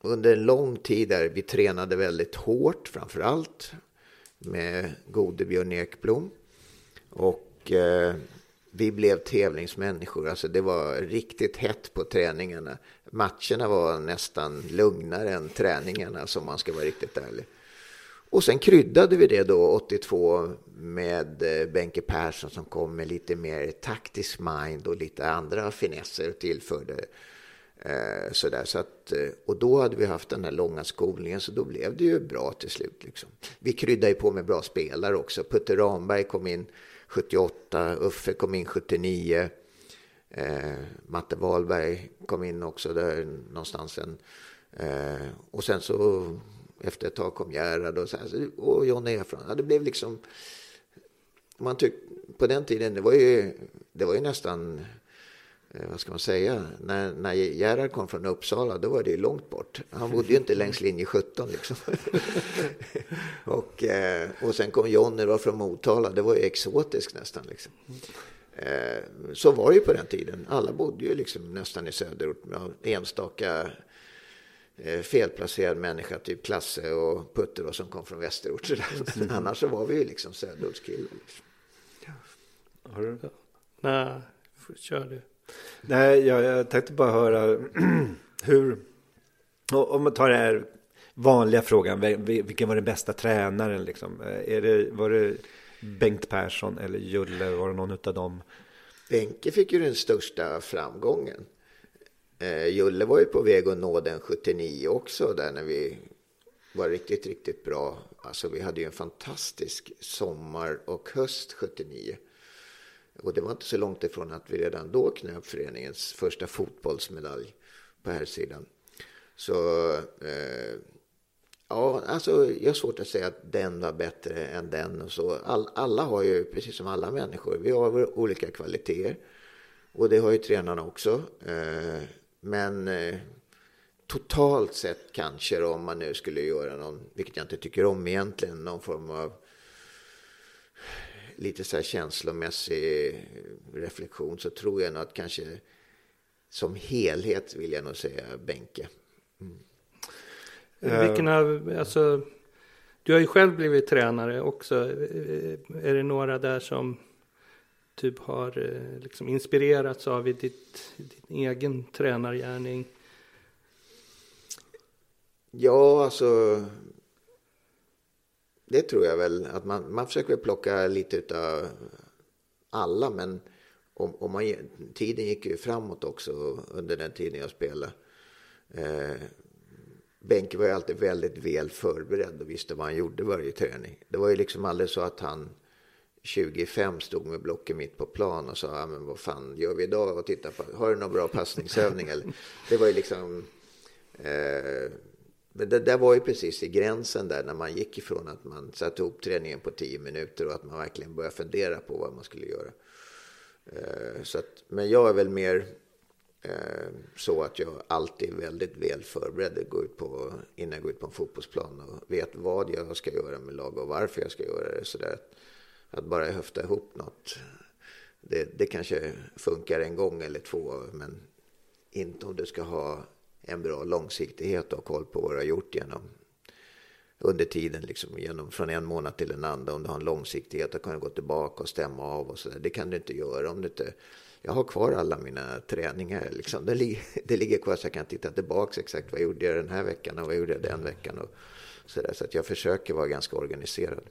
under en lång tid där vi tränade väldigt hårt, framför allt med gode Björn Ekblom. Och eh, vi blev tävlingsmänniskor. Alltså det var riktigt hett på träningarna. Matcherna var nästan lugnare än träningarna, alltså, om man ska vara riktigt ärlig. Och sen kryddade vi det då 82 med eh, Benke Persson som kom med lite mer taktisk mind och lite andra finesser och tillförde eh, sådär. Så att, eh, och då hade vi haft den här långa skolningen så då blev det ju bra till slut. Liksom. Vi kryddade ju på med bra spelare också. Putte Ramberg kom in 78, Uffe kom in 79. Eh, Matte Wahlberg kom in också där någonstans. En, Eh, och sen så efter ett tag kom Gerhard och, sen och John Efron. Ja, det blev liksom... Man tyck, på den tiden, det var ju, det var ju nästan Eh, vad ska man säga, när, när Gerhard kom från Uppsala, då var det ju långt bort. Han bodde ju inte längs linje 17 liksom. och, eh, och sen kom Jonny då från Motala, det var ju exotiskt nästan liksom. Eh, så var det ju på den tiden. Alla bodde ju liksom nästan i söderort med enstaka felplacerad människa, typ Klasse och Putte då, som kom från västerort. Mm. Annars så var vi ju liksom söderortskillar. Liksom. Ja. Har du? Nej, kör du. Nej, jag, jag tänkte bara höra hur, om man tar den här vanliga frågan, vilken var den bästa tränaren liksom? Är det, var det Bengt Persson eller Julle, var det någon av dem? Benke fick ju den största framgången. Eh, Julle var ju på väg att nå den 79 också, där när vi var riktigt, riktigt bra. Alltså vi hade ju en fantastisk sommar och höst 79. Och det var inte så långt ifrån att vi redan då knöp föreningens första fotbollsmedalj på här sidan. Så eh, ja, alltså jag har svårt att säga att den var bättre än den och så. All, alla har ju, precis som alla människor, vi har olika kvaliteter. Och det har ju tränarna också. Eh, men eh, totalt sett kanske då, om man nu skulle göra någon, vilket jag inte tycker om egentligen, någon form av lite så här känslomässig reflektion så tror jag nog att kanske som helhet vill jag nog säga Benke. Mm. Vilken av, alltså, du har ju själv blivit tränare också. Är det några där som typ har eh, liksom inspirerats av i ditt, din egen tränargärning? Ja, alltså det tror jag väl att man, man försöker plocka lite av alla men om, om man, tiden gick ju framåt också under den tiden jag spelade. Eh, Benke var ju alltid väldigt väl förberedd och visste vad han gjorde varje träning. Det var ju liksom aldrig så att han 25 stod med blocken mitt på plan och sa, ja, men vad fan gör vi idag? Och titta på, har du någon bra passningsövning? Eller, det var ju liksom, eh, men det där var ju precis i gränsen där när man gick ifrån att man satte ihop träningen på tio minuter och att man verkligen började fundera på vad man skulle göra. Eh, så att, men jag är väl mer Eh, så att jag alltid är väldigt väl förberedd går ut på, innan jag går ut på en fotbollsplan och vet vad jag ska göra med lag och varför jag ska göra det. Så där, att, att bara höfta ihop något, det, det kanske funkar en gång eller två, men inte om du ska ha en bra långsiktighet och koll på vad du har gjort genom under tiden, liksom, genom, från en månad till en annan. Om du har en långsiktighet och kan gå tillbaka och stämma av och så där. Det kan du inte göra om du inte... Jag har kvar alla mina träningar. Liksom. Det, li det ligger kvar så jag kan titta tillbaka exakt vad gjorde jag den här veckan och vad gjorde jag den veckan. Och så där. så att jag försöker vara ganska organiserad.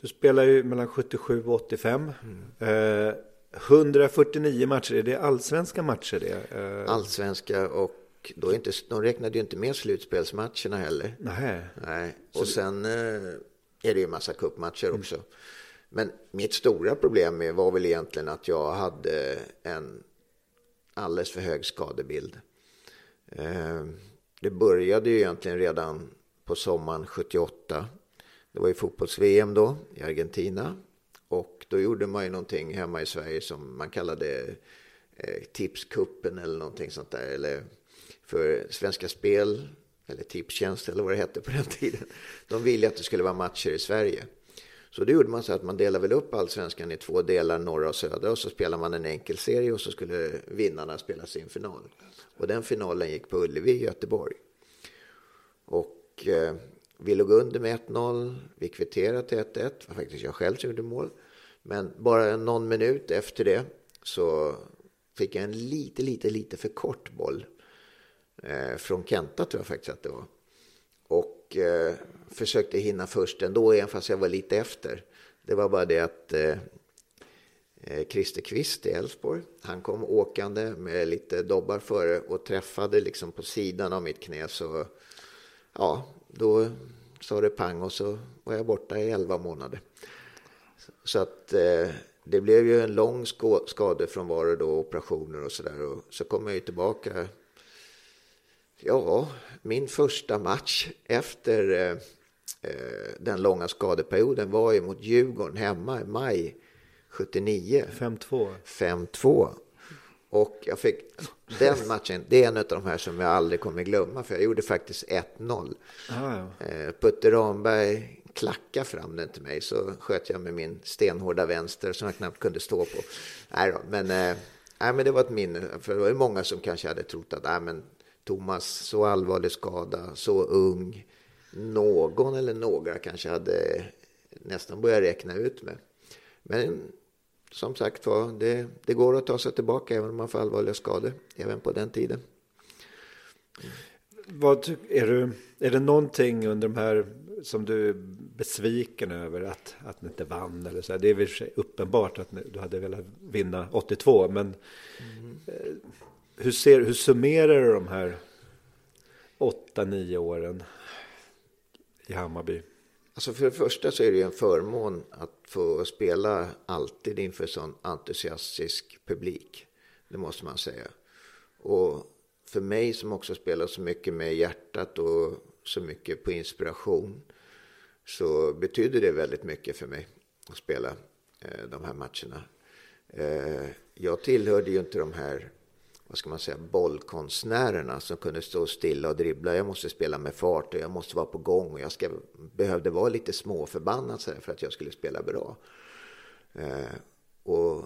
Du spelar ju mellan 77 och 85. Mm. Eh, 149 matcher, är det allsvenska matcher det? Uh... Allsvenska och då inte, de räknade ju inte med slutspelsmatcherna heller. Nej. Nej. Och sen uh, är det ju massa cupmatcher mm. Men mitt stora problem var väl egentligen att jag hade en alldeles för hög skadebild. Ehm, det började ju egentligen redan på sommaren 78. Det var ju fotbolls-VM då i Argentina. Och då gjorde man ju någonting hemma i Sverige som man kallade eh, Tipskuppen eller någonting sånt där. Eller för Svenska Spel eller Tipstjänst eller vad det hette på den tiden. De ville att det skulle vara matcher i Sverige. Så då gjorde man så att man delade väl upp allsvenskan i två delar, norra och södra. Och så spelade man en enkel serie och så skulle vinnarna spela sin final. Och den finalen gick på Ullevi i Göteborg. Och eh, vi låg under med 1-0. Vi kvitterade till 1-1. Det var faktiskt jag själv som gjorde mål. Men bara någon minut efter det så fick jag en lite, lite, lite för kort boll. Eh, från Kenta tror jag faktiskt att det var. Och eh, försökte hinna först ändå, även fast jag var lite efter. Det var bara det att eh, eh Christer Kvist i Elfsborg, han kom åkande med lite dobbar före och träffade liksom på sidan av mitt knä. Så ja, då sa det pang och så var jag borta i elva månader. Så att eh, det blev ju en lång skadefrånvaro då, operationer och sådär. Och så kom jag ju tillbaka. Ja, min första match efter eh, eh den långa skadeperioden var ju mot Djurgården hemma i maj 79. 5-2. 5-2. Och jag fick den matchen, det är en av de här som jag aldrig kommer glömma, för jag gjorde faktiskt 1-0. Ah, ja. Eh, Putte Ramberg klackade fram den till mig, så sköt jag med min stenhårda vänster som jag knappt kunde stå på. Nej då, men, eh, nej, men det var ett minne, för det var ju många som kanske hade trott att nej, men Thomas, så allvarlig skada, så ung. Någon eller några kanske hade nästan börjat räkna ut med. Men som sagt var, det, det går att ta sig tillbaka även om man får allvarliga skador, även på den tiden. Vad, är, du, är det någonting under de här som du är besviken över att, att ni inte vann? Eller så här? Det är väl uppenbart att du hade velat vinna 82, men mm hur, ser, hur summerar du de här 8-9 åren i Hammarby? Alltså för det första så är det ju en förmån att få spela alltid inför sån entusiastisk publik. Det måste man säga. Och för mig som också spelar så mycket med hjärtat och så mycket på inspiration så betyder det väldigt mycket för mig att spela eh, de här matcherna. Eh, jag tillhörde ju inte de här vad ska man säga, bollkonstnärerna som kunde stå stilla och dribbla. Jag måste spela med fart och jag måste vara på gång och jag ska, behövde vara lite småförbannad så för att jag skulle spela bra. Eh, och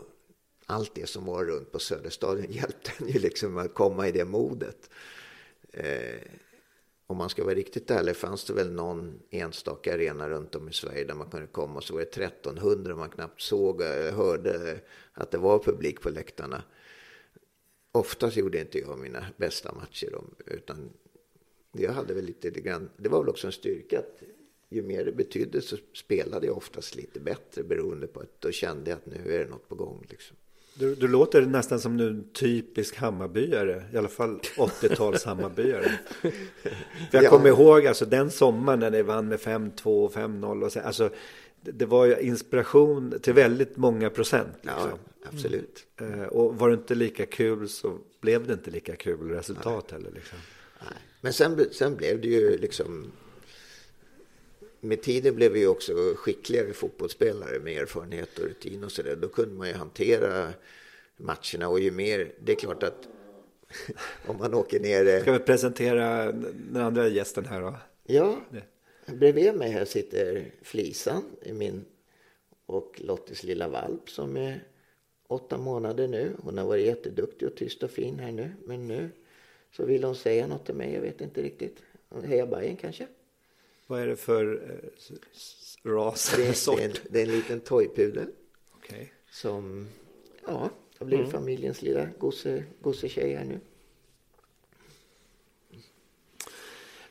allt det som var runt på Söderstadion hjälpte en ju liksom att komma i det modet. Eh, om man ska vara riktigt ärlig fanns det väl någon enstaka arena runt om i Sverige där man kunde komma och så var det 1300 och man knappt såg eller hörde att det var publik på läktarna. Oftast gjorde inte jag mina bästa matcher, utan jag hade väl lite grann, det var väl också en styrka att ju mer det betydde så spelade jag oftast lite bättre beroende på att då kände jag att nu är det något på gång. Liksom. Du, du låter nästan som en typisk Hammarbyare, i alla fall 80-tals Hammarbyare. För jag ja. kommer ihåg alltså den sommaren när ni vann med 5-2 och 5-0 och så, alltså det var ju inspiration till väldigt många procent. Liksom. Ja, absolut. Mm. Och var det inte lika kul så blev det inte lika kul resultat Nej. heller. Liksom. Nej. Men sen, sen blev det ju liksom... Med tiden blev vi också skickligare fotbollsspelare med erfarenhet och rutin och sådär. Då kunde man ju hantera matcherna och ju mer... Det är klart att om man åker ner... Ska vi presentera den andra gästen här då? Ja. Det. Bredvid mig här sitter Flisan, min och Lottis lilla valp som är åtta månader nu. Hon har varit jätteduktig och tyst och fin här nu. Men nu så vill hon säga något till mig. Jag vet inte riktigt. Heja Bajen kanske? Vad är det för eh, ras? Det är, det, är en, det är en liten toypudel. Okay. Som ja, har blivit mm. familjens lilla gosse, gossetjej här nu.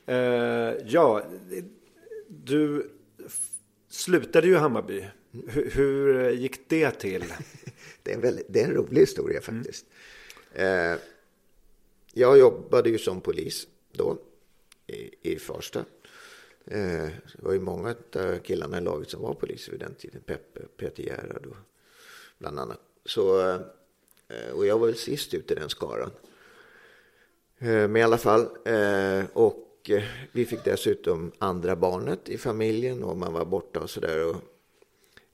Uh, ja, du slutade ju Hammarby. Hur, hur, gick det till? det, är en väldigt, det är en rolig historia faktiskt. Mm. Eh, jag jobbade ju som polis då i, i Farsta. Eh, det var ju många av killarna i laget som var poliser vid den tiden. Peppe, Peter Gerhard och bland annat. Så, eh, och jag var väl sist ut i den skaran. Eh, men i alla fall. Eh, och Eh, vi fick dessutom andra barnet i familjen och man var borta och sådär.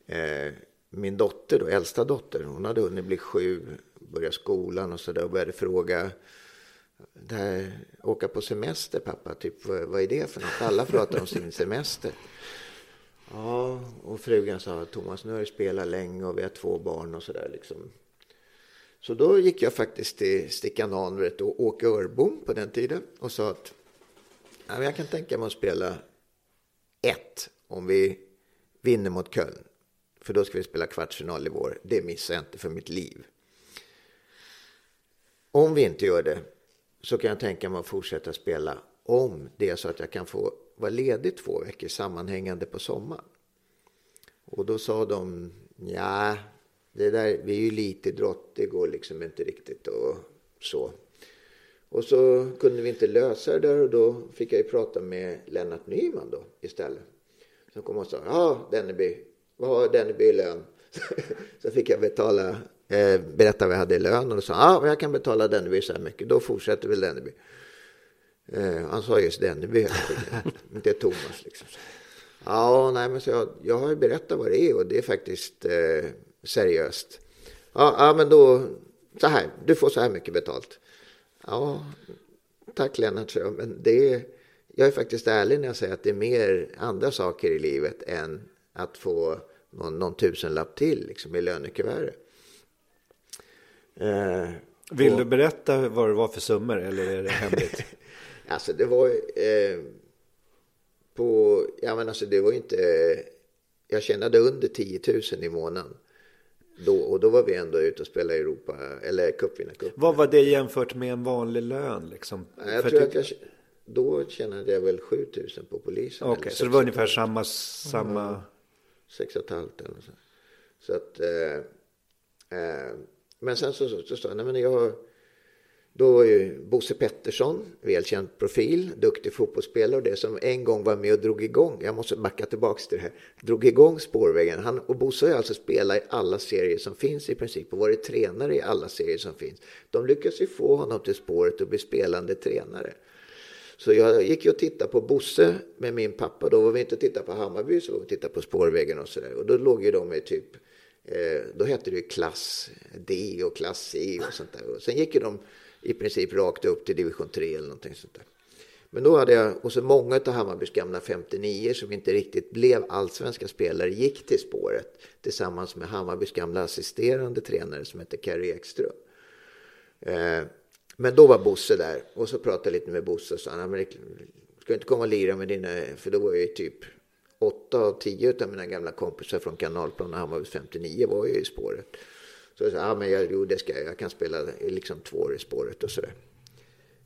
Eh, min dotter, då, äldsta dotter, hon hade hunnit bli sju, börja skolan och sådär och började fråga det här, åka på semester pappa, typ vad, vad är det för något? Alla pratar om sin semester. Ja, och frugan sa Thomas, nu har du spelat länge och vi har två barn och sådär liksom. Så då gick jag faktiskt till Stickan Hanret och Åke Örbom på den tiden och sa att jag kan tänka mig att spela ett om vi vinner mot Köln. För då ska vi spela kvartsfinal i vår. Det missar jag inte för mitt liv. Om vi inte gör det så kan jag tänka mig att fortsätta spela om det är så att jag kan få vara ledig två veckor sammanhängande på sommaren. Och då sa de, ja, det där, vi är ju lite drott, det går liksom inte riktigt och så. Och så kunde vi inte lösa det där och då fick jag ju prata med Lennart Nyman då istället. Som kom och sa, ja Denneby, vad har Denneby i lön? så fick jag betala, eh, berätta vad jag hade i lön och då sa ja jag kan betala Denneby så här mycket. Då fortsätter väl Denneby. Eh, han sa just Denneby, inte Thomas liksom. Ja, nej, men så jag, jag har ju berättat vad det är och det är faktiskt eh, seriöst. Ja, ja, men då, så här, du får så här mycket betalt. Ja, tack Lennart, så, men det är, jag är faktiskt ärlig när jag säger att det är mer andra saker i livet än att få någon, någon tusenlapp till liksom, i lönekuvertet. Eh, Vill och, du berätta vad det var för summor eller är det hemligt? alltså det var eh, på, ja men alltså det var inte, jag tjänade under 10 000 i månaden. Då, och då var vi ändå ute och spelade Europa, eller cupvinnarcupen. Vad var det jämfört med en vanlig lön? Liksom? Jag tror att jag, då tjänade jag väl 7 000 på polisen. Okej, okay, så det var ungefär samma... samma... Mm, sex och ett halvt eller så. Så att... Eh, eh, men sen så, så, så sa jag, nej men jag då var ju Bosse Pettersson, välkänd profil, duktig fotbollsspelare och det som en gång var med och drog igång, jag måste backa tillbaks till det här, drog igång spårvägen. Han, och Bosse har alltså spelat i alla serier som finns i princip och varit tränare i alla serier som finns. De lyckas ju få honom till spåret och bli spelande tränare. Så jag gick ju och tittade på Bosse med min pappa. Då var vi inte och tittade på Hammarby, så var vi och tittade på spårvägen och sådär. Och då låg ju de i typ, eh, då hette det ju klass D och klass C och sånt där. Och sen gick ju de i princip rakt upp till division 3 eller någonting sånt där. Men då hade jag, och så många av Hammarbys gamla 59 som inte riktigt blev allsvenska spelare gick till spåret tillsammans med Hammarbys gamla assisterande tränare som hette Kerry Ekström. Eh, men då var Bosse där och så pratade jag lite med Bosse och sa han, men ska inte komma och lira med dina, för då var jag ju typ åtta av tio av mina gamla kompisar från Kanalplan och Hammarbys 59 var ju i spåret. Så jag sa, ja men jag, jo, det ska jag, jag kan spela liksom två år i spåret och sådär.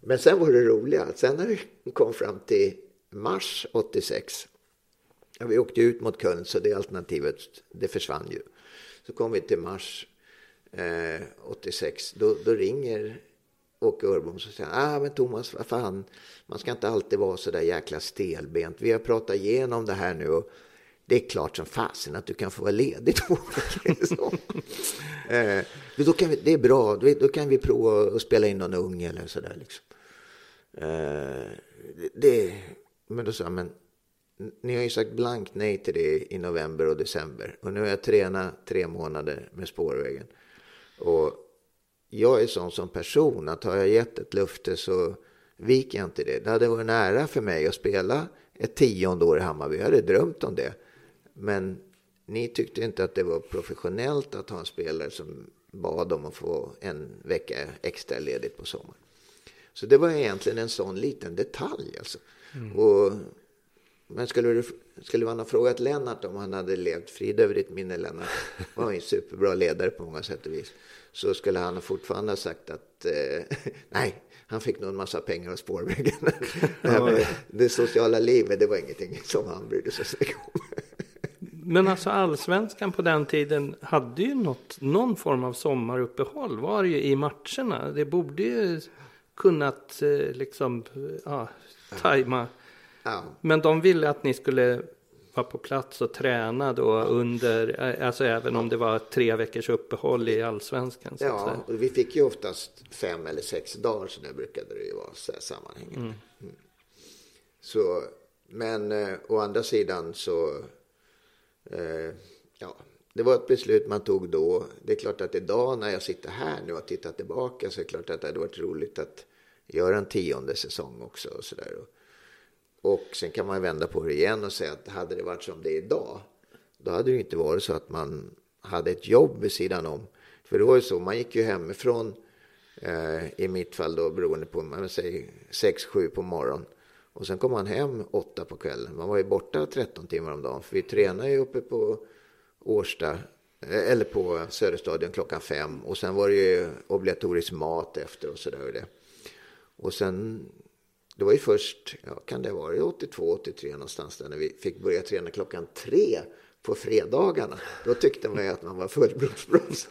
Men sen var det roliga, att sen när vi kom fram till mars 86, ja, vi åkte ut mot Köln så det alternativet, det försvann ju. Så kom vi till mars eh, 86, då, då ringer Åke Örbom så säger ah, men Thomas, vad fan, man ska inte alltid vara så där jäkla stelbent. Vi har pratat igenom det här nu och det är klart som fasen att du kan få vara ledig två eh, då kan vi, Det är bra, då kan vi prova att spela in någon ung eller sådär. Liksom. Eh, det, men då sa jag, men ni har ju sagt blankt nej till det i november och december. Och nu har jag tränat tre månader med spårvägen. Och jag är sån som person att har jag gett ett löfte så viker jag inte det. Det hade varit nära för mig att spela ett tionde år i Hammarby. Jag hade drömt om det. Men ni tyckte inte att det var professionellt att ha en spelare som bad om att få en vecka extra ledigt på sommaren. Så det var egentligen en sån liten detalj. Alltså. Mm. Och, men skulle, du, skulle man ha frågat Lennart om han hade levt frid över ditt minne, Lennart var en superbra ledare på många sätt och vis, så skulle han fortfarande ha sagt att eh, nej, han fick nog en massa pengar av spårvägen. det, sociala livet, det var ingenting som han brydde sig så mycket om. Men alltså allsvenskan på den tiden hade ju något, någon form av sommaruppehåll var det ju i matcherna. Det borde ju kunnat eh, liksom ja, tajma. Ja. Men de ville att ni skulle vara på plats och träna då under, eh, alltså även om det var tre veckors uppehåll i allsvenskan. Så ja, och vi fick ju oftast fem eller sex dagar, så det brukade det ju vara så här sammanhängande. Mm. Mm. Så, men eh, å andra sidan så Eh, ja, det var ett beslut man tog då. Det är klart att idag när jag sitter här nu och tittar tillbaka så är det klart att det hade varit roligt att göra en tionde säsong också. Och, så där. och sen kan man vända på det igen och säga att hade det varit som det är idag, då hade det inte varit så att man hade ett jobb vid sidan om. För det var ju så, man gick ju hemifrån, eh, i mitt fall då beroende på, man säger 6-7 på morgonen. Och sen kom han hem åtta på kvällen. Man var ju borta 13 timmar om dagen. För vi tränade ju uppe på Årsta, eh, eller på Söderstadion klockan fem. Och sen var det ju obligatorisk mat efter och sådär. Och, det. och sen, det var ju först, ja kan det vara 82, 83 någonstans där när vi fick börja träna klockan tre på fredagarna. Då tyckte man ju att man var fullblodsproffs.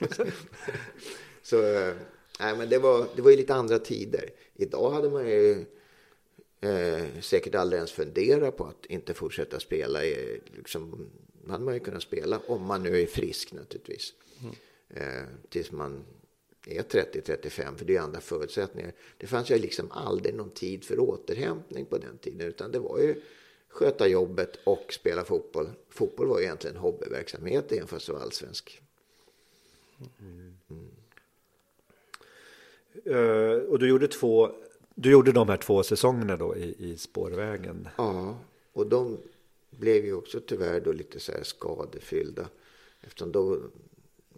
Så, eh, nej men det var, det var ju lite andra tider. Idag hade man ju eh, säkert aldrig ens fundera på att inte fortsätta spela. Eh, liksom, hade man ju kunnat spela om man nu är frisk naturligtvis. Mm. Eh, tills man är 30-35, för det är andra förutsättningar. Det fanns ju liksom aldrig någon tid för återhämtning på den tiden, utan det var ju sköta jobbet och spela fotboll. Fotboll var ju egentligen hobbyverksamhet även fast det var allsvensk. Mm. Mm. Uh, och du gjorde två, du gjorde de här två säsongerna då i, i spårvägen? Ja, och de blev ju också tyvärr då lite så här skadefyllda. Eftersom då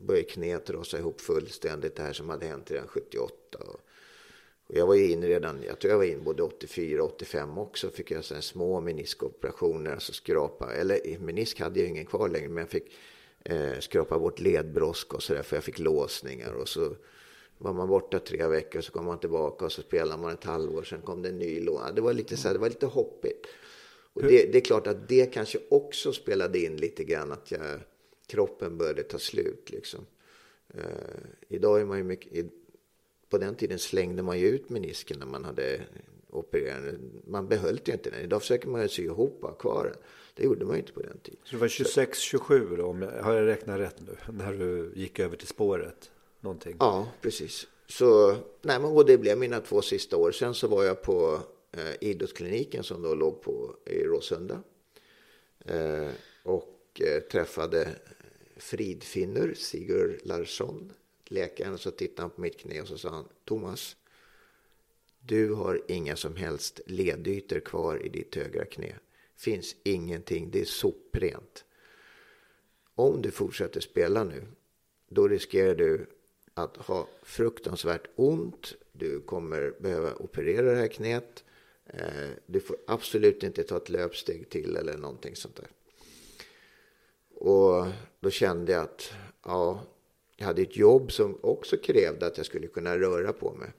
började knät rasa ihop fullständigt, det här som hade hänt redan 78. Och, och jag var ju in redan, jag tror jag var in både 84 och 85 också, fick jag så små meniskoperationer, alltså skrapa, eller menisk hade jag ingen kvar längre, men jag fick eh, skrapa bort ledbrosk och sådär, för jag fick låsningar och så var man borta tre veckor så kom man tillbaka och så spelade man ett halvår, sen kom det en ny lån. Det var lite så här, det var lite hoppigt. Och det, det, är klart att det kanske också spelade in lite grann att jag, kroppen började ta slut liksom. Uh, idag är man ju mycket, på den tiden slängde man ju ut menisken när man hade opererat. Man behöll ju inte den. Idag försöker man ju sy ihop och kvar den. Det gjorde man ju inte på den tiden. Så det var 26-27 då, om jag, har jag räknat rätt nu, när du gick över till spåret? Någonting. Ja, precis. Så, nej, men, och det blev mina två sista år. Sen så var jag på eh, idrottskliniken som då låg på, i Råsunda. Eh, och eh, träffade Fridfinnur, Sigurd Larsson, läkaren. Så tittade han på mitt knä och så sa han, Thomas, du har inga som helst ledytor kvar i ditt högra knä. Finns ingenting, det är soprent. Om du fortsätter spela nu, då riskerar du att ha fruktansvärt ont. Du kommer behöva operera det här knät. Eh, du får absolut inte ta ett löpsteg till eller någonting sånt där. Och då kände jag att ja, jag hade ett jobb som också krävde att jag skulle kunna röra på mig.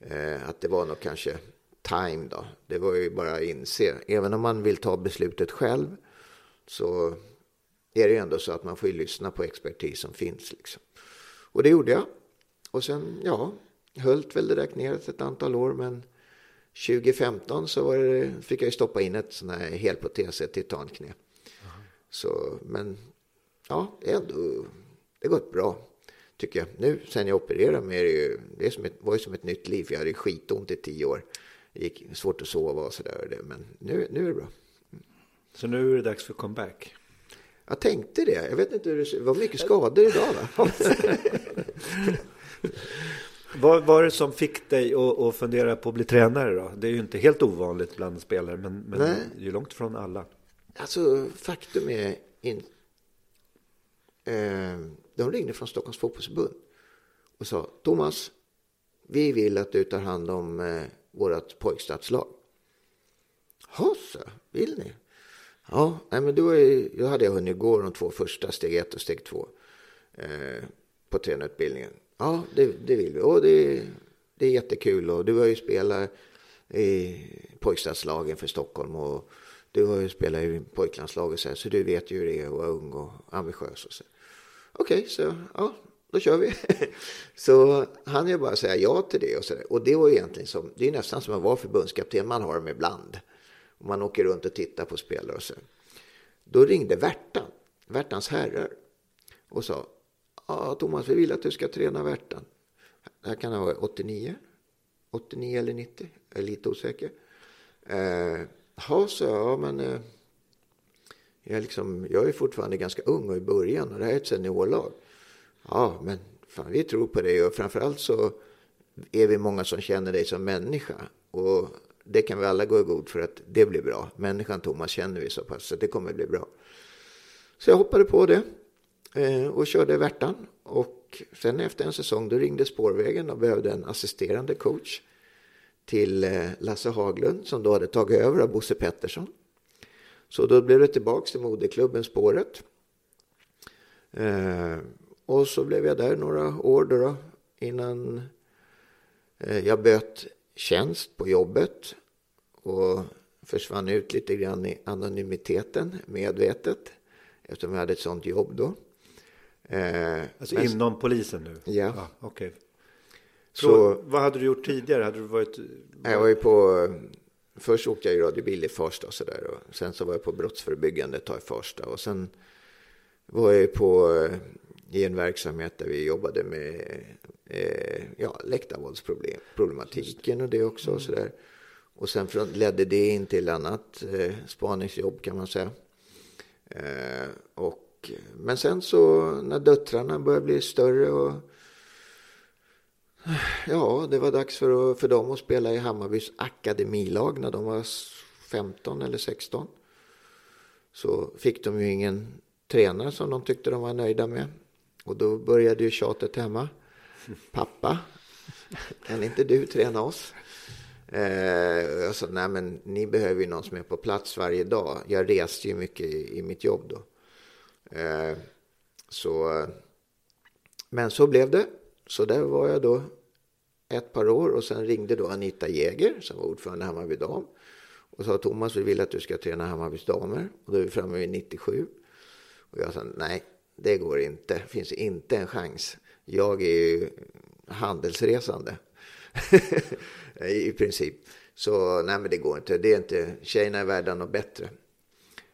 Eh, att det var nog kanske time då. Det var ju bara att inse. Även om man vill ta beslutet själv så är det ju ändå så att man får ju lyssna på expertis som finns. Liksom. Och det gjorde jag. Och sen, ja, höll väl det där knät ett antal år, men 2015 så var det, fick jag ju stoppa in ett sån här helprotes, ett titanknä. Så, men ja, ändå, det gått bra tycker jag. Nu sen jag opererade mig, det, ju, det som ett, var ju som ett nytt liv. Jag hade skitont i tio år. Det gick svårt att sova och sådär. Men nu, nu är det bra. Så nu är det dags för comeback? Jag tänkte det. Jag vet inte hur det var mycket skador idag va? Vad var det som fick dig att, att, fundera på att bli tränare då? Det är ju inte helt ovanligt bland spelare, men, men det är ju långt från alla. Alltså faktum är, in, eh, de ringde från Stockholms fotbollsförbund och sa Thomas, vi vill att du tar hand om eh, vårt pojkstadslag. så vill ni? Ja, nej, men då, är, då hade jag hunnit gå de två första, steg ett och steg två, eh, på tränarutbildningen. Ja, det, det vill vi. Och det, det är jättekul och du har ju spelat i pojkstadslagen för Stockholm och du har ju spelat i pojklandslaget så, här, så du vet ju hur det är att vara ung och ambitiös. Och så. Okej, okay, så ja, då kör vi. så han ju bara säga ja till det och så där. Och det var egentligen som, det är nästan som att vara förbundskapten, man har dem ibland. Och man åker runt och tittar på spelare och så. Då ringde Värtan, Värtans herrar, och sa Ja, Thomas, vi vill att du ska träna Värtan. Det här kan ha varit 89, 89 eller 90, jag är lite osäker. Eh, ja, så ja, men eh, jag, liksom, jag är fortfarande ganska ung och i början och det här är ett seniorlag. Ja, men fan, vi tror på dig och framförallt så är vi många som känner dig som människa. Och det kan vi alla gå i god för att det blir bra. Människan Thomas känner vi så pass så det kommer bli bra. Så jag hoppade på det eh, och körde Värtan. Och sen efter en säsong då ringde Spårvägen och behövde en assisterande coach till eh, Lasse Haglund som då hade tagit över av Bosse Pettersson. Så då blev det tillbaks till moderklubben Spåret. Eh, och så blev jag där några år då, då innan eh, jag böt tjänst på jobbet och försvann ut lite grann i anonymiteten medvetet eftersom jag hade ett sånt jobb då. Eh, alltså men, inom polisen nu? Ja. Ah, okay. Så, så, vad hade du gjort tidigare? Hade du varit... Jag var ju på först åkte jag i radiobil i Farsta och sådär. Och sen så var jag på brottsförebyggande ett tag i Farsta. Och sen var jag på, eh, i en verksamhet där vi jobbade med eh, ja, läktarvåldsproblematiken och det också. Och, sådär. och sen ledde det in till annat eh, spaningsjobb kan man säga. Eh, och, men sen så när döttrarna började bli större och Ja, det var dags för, för dem att spela i Hammarbys akademilag när de var 15 eller 16. Så fick de ju ingen tränare som de tyckte de var nöjda med. Och då började ju tjatet hemma. Pappa, kan inte du träna oss? Eh, jag sa, nej men ni behöver ju någon som är på plats varje dag. Jag reste ju mycket i, i mitt jobb då. Eh, så, men så blev det. Så där var jag då ett par år och sen ringde då Anita Jäger som var ordförande i Hammarby Dam och sa Thomas vi vill att du ska träna Hammarbys damer och då är vi framme vid 97 och jag sa nej det går inte, det finns inte en chans. Jag är ju handelsresande i princip. Så nej men det går inte, det är inte, tjejerna är värda något bättre.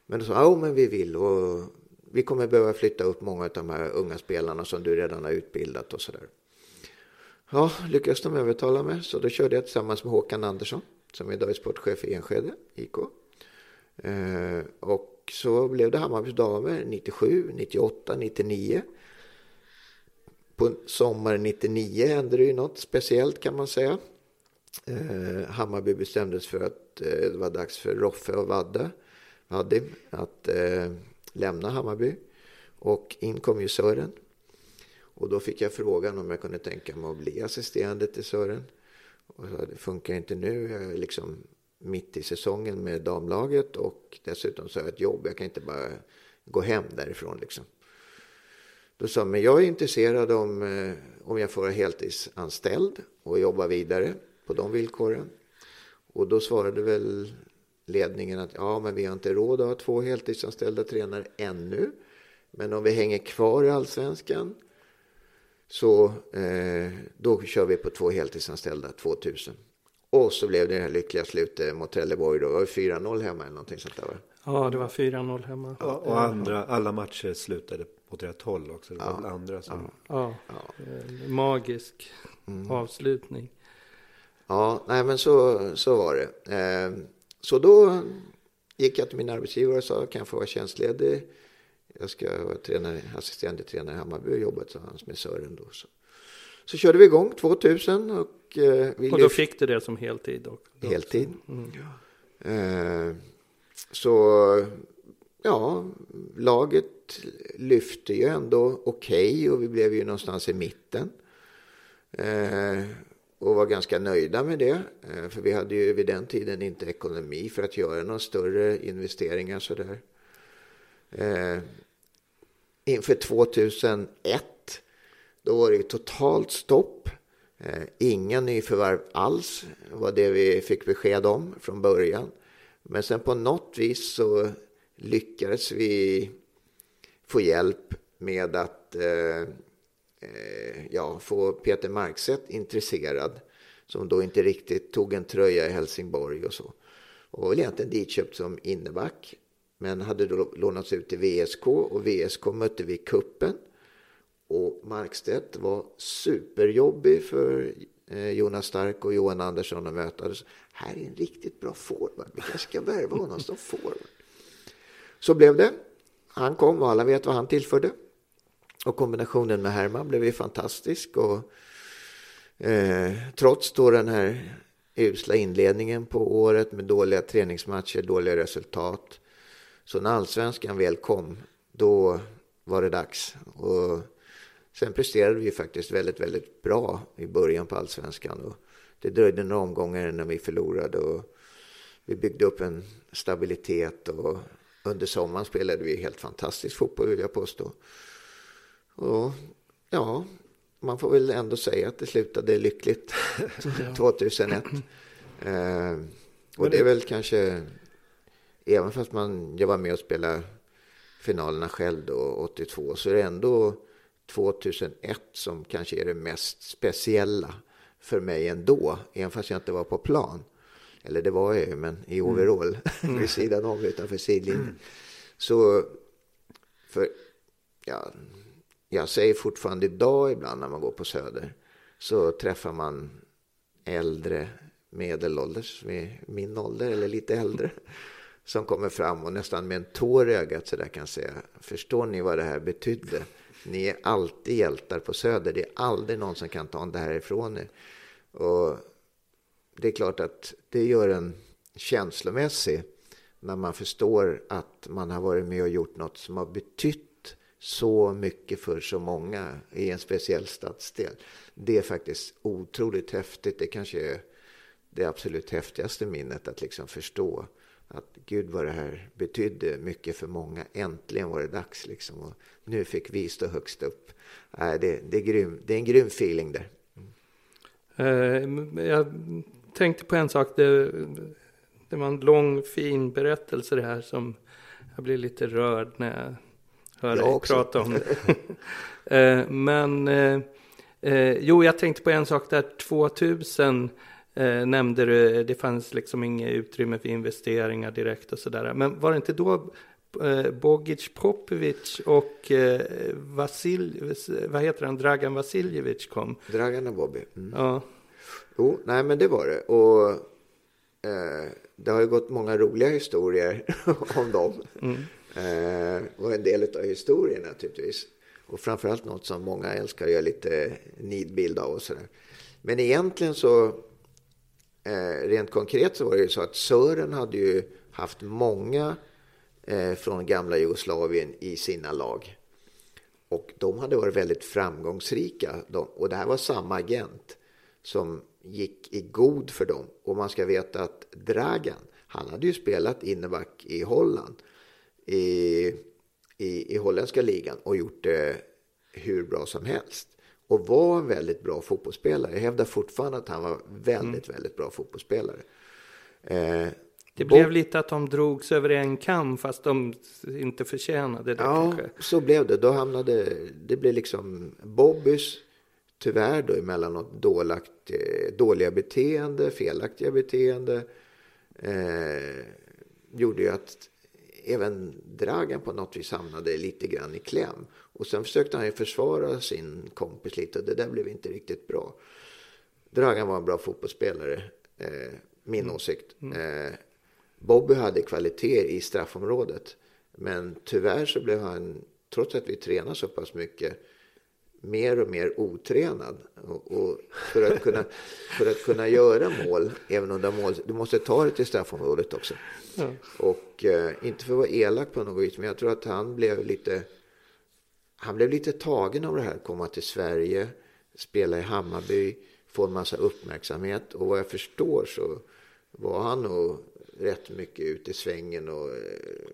Men då sa ja men vi vill och vi kommer behöva flytta upp många av de här unga spelarna som du redan har utbildat och sådär. Ja, lyckades de övertala mig så då körde jag tillsammans med Håkan Andersson som idag är sportchef i Enskede, IK. Eh, och så blev det Hammarbys damer 97, 98, 99. På sommaren 99 hände det ju något speciellt kan man säga. Eh, Hammarby bestämdes för att eh, det var dags för Roffe och Vadde, Vadim att eh, lämna Hammarby. Och in kom ju Sören och då fick jag frågan om jag kunde tänka mig att bli assisterande till Sören. Och så, det funkar inte nu, jag liksom mitt i säsongen med damlaget och dessutom så har jag ett jobb, jag kan inte bara gå hem därifrån liksom. Då sa men jag är intresserad om, eh, om jag får vara heltidsanställd och jobba vidare på de villkoren. Och då svarade väl ledningen att ja, men vi har inte råd att ha två heltidsanställda tränare ännu. Men om vi hänger kvar i allsvenskan så eh, då kör vi på två heltidsanställda 2000. Och så blev det det här lyckliga slutet mot Trelleborg. Då var det 4-0 hemma eller någonting sånt där va? Ja, det var 4-0 hemma. Ja, och andra, alla matcher slutade på rätt håll också. Det var ja. andra som... Ja, ja. Eh, magisk mm. avslutning. Ja, nej men så, så var det. Eh, så då gick jag till min arbetsgivare och sa, kan jag få vara tjänstledig? jag ska vara tränare, assisterande tränare i Hammarby och jobba tillsammans med Sören då. Så, så körde vi igång 2000 och eh, vi Och då fick du det som heltid? Och, heltid. Mm. Eh, så ja, laget lyfte ju ändå okej okay, och vi blev ju någonstans i mitten. Eh, och var ganska nöjda med det. Eh, för vi hade ju vid den tiden inte ekonomi för att göra några större investeringar sådär. Eh, inför 2001 då var det totalt stopp. Eh, Inga nyförvärv alls var det vi fick besked om från början. Men sen på något vis så lyckades vi få hjälp med att eh, eh, ja, få Peter Markstedt intresserad som då inte riktigt tog en tröja i Helsingborg och så. Och var väl egentligen ditköpt som inneback men hade då lånats ut till VSK och VSK mötte vi kuppen och Markstedt var superjobbig för eh, Jonas Stark och Johan Andersson att möta. Här är en riktigt bra forward. Vi kanske ska värva honom som forward. Så blev det. Han kom och alla vet vad han tillförde. Och kombinationen med Herman blev ju fantastisk. Och, eh, trots då den här usla inledningen på året med dåliga träningsmatcher, dåliga resultat så när allsvenskan väl kom, då var det dags. Och sen presterade vi faktiskt väldigt, väldigt bra i början på allsvenskan. Och det dröjde några omgångar innan vi förlorade. Och vi byggde upp en stabilitet och under sommaren spelade vi helt fantastisk fotboll vill jag påstå. Och ja, man får väl ändå säga att det slutade lyckligt 2001. Eh, och det är väl kanske även fast man, jag var med och spelade finalerna själv då, 82, så är det ändå 2001 som kanske är det mest speciella för mig ändå, även fast jag inte var på plan. eller det var jag ju, men i overall mm. vid sidan av utanför sidlinjen. Så, för, ja, jag säger fortfarande idag ibland när man går på Söder så träffar man äldre medelålders, med min ålder eller lite äldre som kommer fram och nästan med en tår i ögat så där kan säga förstår ni vad det här betydde? Ni är alltid hjältar på Söder. Det är aldrig någon som kan ta det här ifrån er. Och det är klart att det gör en känslomässig när man förstår att man har varit med och gjort något som har betytt så mycket för så många i en speciell stadsdel. Det är faktiskt otroligt häftigt. Det kanske är det absolut häftigaste minnet att liksom förstå att gud vad det här betydde mycket för många. Äntligen var det dags liksom. Och nu fick vi stå högst upp. Äh, det, det, är grym, det är en grym feeling där. Mm. jag tänkte på en sak. Det, det var en lång fin berättelse det här som jag blir lite rörd när jag hör dig prata om det. Eh, men eh, eh, jo, jag tänkte på en sak där 2000 eh, nämnde du, det fanns liksom inget utrymme för investeringar direkt och sådär. Men var det inte då eh, Bogic Popovic och eh, Vasil, vad heter han, Dragan Vasiljevic kom? Dragan och Bobby. Mm. Ja. Jo, nej men det var det. Och eh, det har ju gått många roliga historier om dem. Mm. Eh, och en del av historien naturligtvis. Och framförallt något som många älskar att göra lite nidbild av och sådär. Men egentligen så eh, rent konkret så var det ju så att Sören hade ju haft många eh, från gamla Jugoslavien i sina lag. Och de hade varit väldigt framgångsrika. De, och det här var samma agent som gick i god för dem. Och man ska veta att Dragan, han hade ju spelat inneback i Holland. I, i, i holländska ligan och gjort det hur bra som helst och var en väldigt bra fotbollsspelare. Jag hävdar fortfarande att han var väldigt, mm. väldigt bra fotbollsspelare. Eh, det blev lite att de drogs över en kam fast de inte förtjänade det. Ja, kanske. så blev det. Då hamnade, det blev liksom Bobbys, tyvärr då emellanåt dålagt, eh, dåliga beteende, felaktiga beteende. Eh, gjorde ju att även Dragan på något vis hamnade lite grann i kläm. Och sen försökte han ju försvara sin kompis lite och det där blev inte riktigt bra. Dragan var en bra fotbollsspelare, eh, min mm. åsikt. Mm. Eh, Bobby hade kvaliteter i straffområdet. Men tyvärr så blev han, trots att vi tränade så pass mycket, mer och mer otränad. Och, och för, att kunna, för att kunna göra mål, även under mål, du måste ta det till straffområdet också. Ja. Och eh, inte för att vara elak på något vis, men jag tror att han blev lite han blev lite tagen av det här, komma till Sverige, spela i Hammarby, få en massa uppmärksamhet. Och vad jag förstår så var han nog rätt mycket ute i svängen och eh,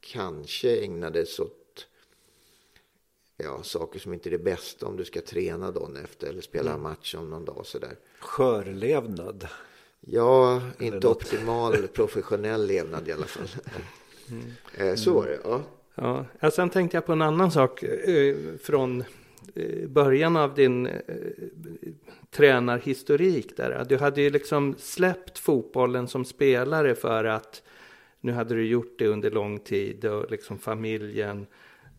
kanske ägnades åt ja, saker som inte är det bästa om du ska träna dagen efter eller spela mm. match om någon dag sådär. Skörlevnad? Ja, inte optimal professionell levnad i alla fall. Mm. Eh, så var det, ja. Ja, sen tänkte jag på en annan sak eh, från eh, början av din eh, tränarhistorik där. Du hade ju liksom släppt fotbollen som spelare för att nu hade du gjort det under lång tid och liksom familjen,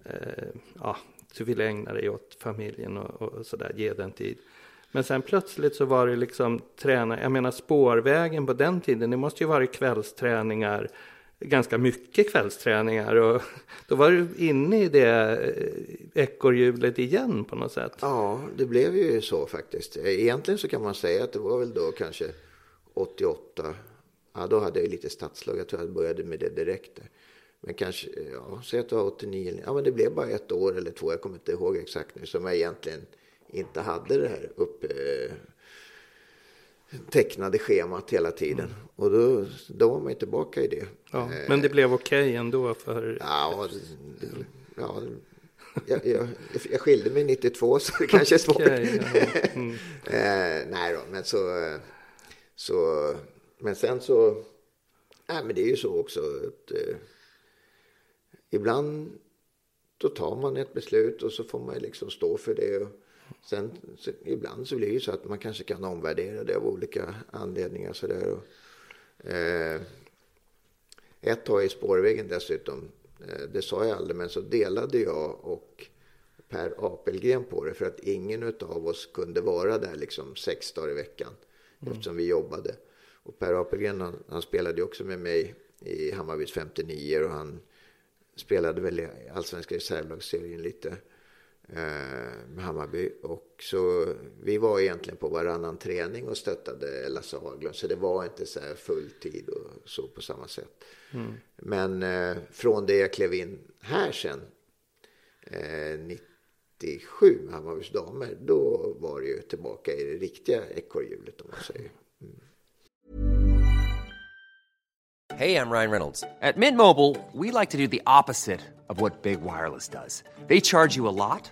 eh, ja, du ville ägna dig åt familjen och, och sådär, ge den tid. Men sen plötsligt så var det liksom träna, jag menar spårvägen på den tiden, det måste ju varit kvällsträningar ganska mycket kvällsträningar och då var du inne i det eh, ekorrhjulet igen på något sätt. Ja, det blev ju så faktiskt. Egentligen så kan man säga att det var väl då kanske 88. Ja, då hade jag lite stadslag. Jag tror jag började med det direkt. Men kanske, ja, säg att det var 89. Ja, men det blev bara ett år eller två. Jag kommer inte ihåg exakt nu. Som jag egentligen inte hade det här uppe eh, tecknade schemat hela tiden. Mm. Och då, då var man tillbaka i det. Ja, men det blev okej okay ändå för... Ja, ja jag, jag, jag skilde mig 92 så det kanske är svårt. Okay, ja. mm. eh, nej då, men så, så... Men sen så... Nej, men det är ju så också att eh, ibland då tar man ett beslut och så får man liksom stå för det. Och, Sen så, ibland så blir det så att man kanske kan omvärdera det av olika anledningar. Så där. Och Eh, ett tag i spårvägen dessutom, eh, det sa jag aldrig, men så delade jag och Per Apelgren på det för att ingen av oss kunde vara där liksom sex dagar i veckan mm. eftersom vi jobbade. Och Per Apelgren han, han spelade också med mig i Hammarbys 59 och han spelade väl i allsvenska reservlagsserien lite med Hammarby. Och så vi var egentligen på varannan träning och stöttade Lasse Haglund. Så det var inte så här full tid och så på samma sätt. Mm. Men eh, från det jag klev in här sen, eh, 97 med Hammarbys damer, då var det ju tillbaka i det riktiga ekorrhjulet om man säger. Mm. Hej, jag Ryan Reynolds. At Mint Mobile, we like to do the opposite of what Big Wireless does. They charge you a lot.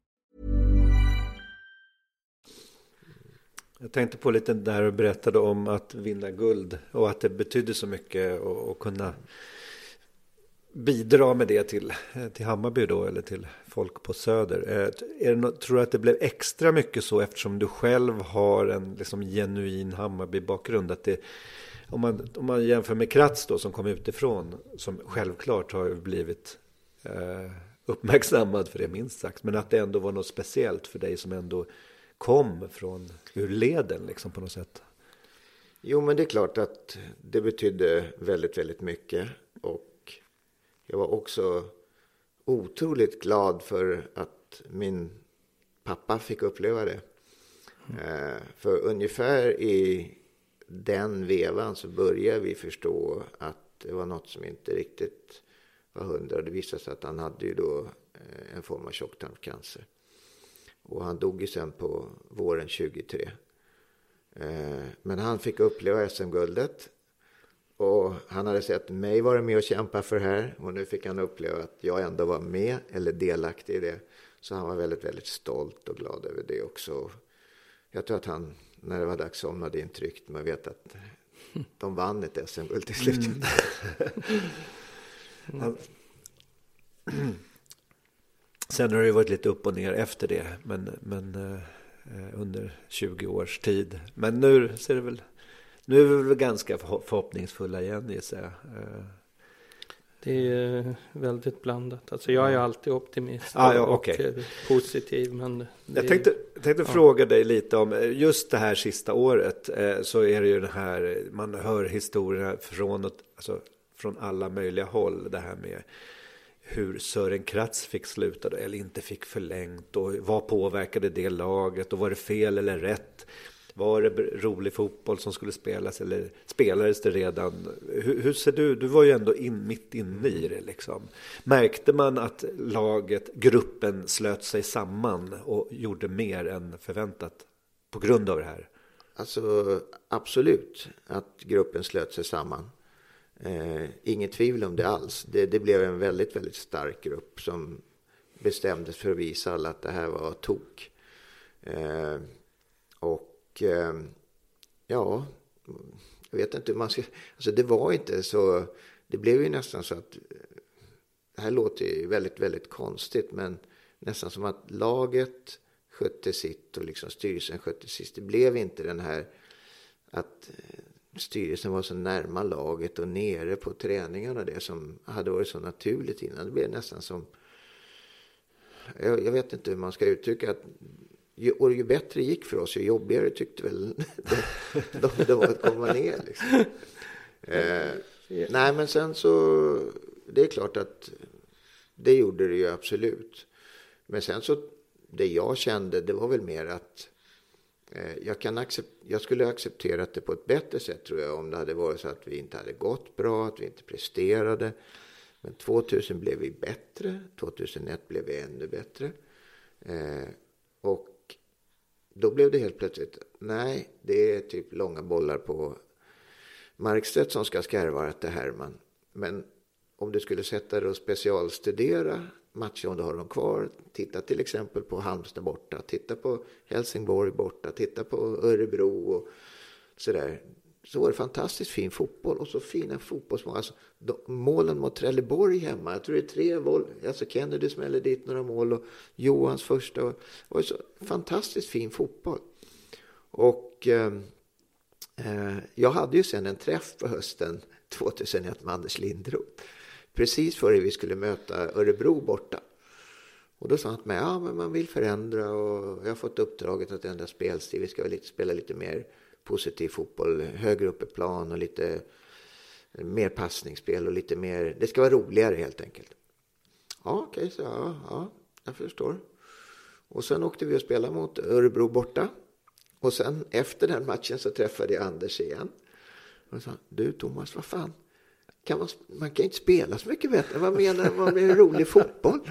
Jag tänkte på lite där du berättade om att vinna guld och att det betydde så mycket att kunna bidra med det till, till Hammarby då eller till folk på Söder. Eh, är det tror du att det blev extra mycket så eftersom du själv har en liksom, genuin Hammarby-bakgrund? Att det, om, man, om man jämför med Kratz då som kom utifrån som självklart har blivit eh, uppmärksammad för det minst sagt. Men att det ändå var något speciellt för dig som ändå kom från ur leden liksom på något sätt. Jo, men det är klart att det betydde väldigt, väldigt mycket. Och jag var också otroligt glad för att min pappa fick uppleva det. Mm. för ungefär i den vevan så började vi förstå att det var något som inte riktigt var hundra. Det visade sig att han hade ju då eh, en form av tjocktarmscancer. Och han dog ju sen på våren 23. Eh, men han fick uppleva SM-guldet. Och han hade sett mig vara med och kämpa för det här. Och nu fick han uppleva att jag ändå var med eller delaktig i det. Så han var väldigt, väldigt stolt och glad över det också. Jag tror att han, när det var dags, somnade in tryggt. Man vet att de vann ett SM-guld till slut. Mm. Sen har det ju varit lite upp och ner efter det, men, men eh, under 20 års tid. Men nu ser det väl, nu är vi väl ganska förhoppningsfulla igen gissar jag. Eh. Det är väldigt blandat. Alltså jag är alltid optimist ah, ja, okay. och positiv. Men jag tänkte, tänkte ja. fråga dig lite om eh, just det här sista året. Så är det ju det här, man hör historierna från, alltså, från alla möjliga håll. Det här med hur Sören Kratz fick sluta eller inte fick förlängt och vad påverkade det laget och var det fel eller rätt? Var det rolig fotboll som skulle spelas eller spelades det redan? Hur, hur ser du? Du var ju ändå in, mitt inne i det liksom. Märkte man att laget, gruppen slöt sig samman och gjorde mer än förväntat på grund av det här? Alltså absolut att gruppen slöt sig samman. Eh, inget tvivel om det alls. Det, det, blev en väldigt, väldigt stark grupp som bestämdes för att visa alla att det här var tok. Eh, och eh, ja, jag vet inte hur man ska... Alltså det var inte så... Det blev ju nästan så att... Det här låter ju väldigt, väldigt konstigt, men nästan som att laget skötte sitt och liksom styrelsen skötte sitt. Det blev inte den här att styrelsen var så närma laget och nere på träningarna det som hade varit så naturligt innan. Det blev nästan som... Jag, jag vet inte hur man ska uttrycka att ju, och ju bättre det gick för oss, ju jobbigare tyckte väl de, de, det var att komma ner. Liksom. Eh, nej, men sen så... Det är klart att det gjorde det ju absolut. Men sen så, det jag kände, det var väl mer att Eh, jag, kan accept, jag skulle accepterat det på ett bättre sätt tror jag om det hade varit så att vi inte hade gått bra, att vi inte presterade. Men 2000 blev vi bättre, 2001 blev vi ännu bättre. Eh, och då blev det helt plötsligt, nej, det är typ långa bollar på Markstedt som ska skarva till Herman. Men om du skulle sätta dig och specialstudera matcher om du har dem kvar. Titta till exempel på Halmstad borta, titta på Helsingborg borta, titta på Örebro och sådär. Så var det fantastiskt fin fotboll och så fina fotbollsmål. Alltså, målen mot Trelleborg hemma, jag tror det är tre mål. Alltså Kennedy smäller dit några mål och Johans första. Det var så fantastiskt fin fotboll. Och eh, eh, jag hade ju sen en träff på hösten 2001 med Anders Lindroth precis före vi skulle möta Örebro borta. Och då sa han till mig, ja men man vill förändra och jag har fått uppdraget att ändra spelstil. Vi ska lite, spela lite mer positiv fotboll, högre upp i plan och lite mer passningsspel och lite mer, det ska vara roligare helt enkelt. Ja, okej, okay, så ja, ja, jag förstår. Och sen åkte vi och spelade mot Örebro borta. Och sen efter den matchen så träffade jag Anders igen. Och sa, du Thomas, vad fan, kan man, man kan inte spela så mycket bättre. Vad menar du? Vad med rolig fotboll?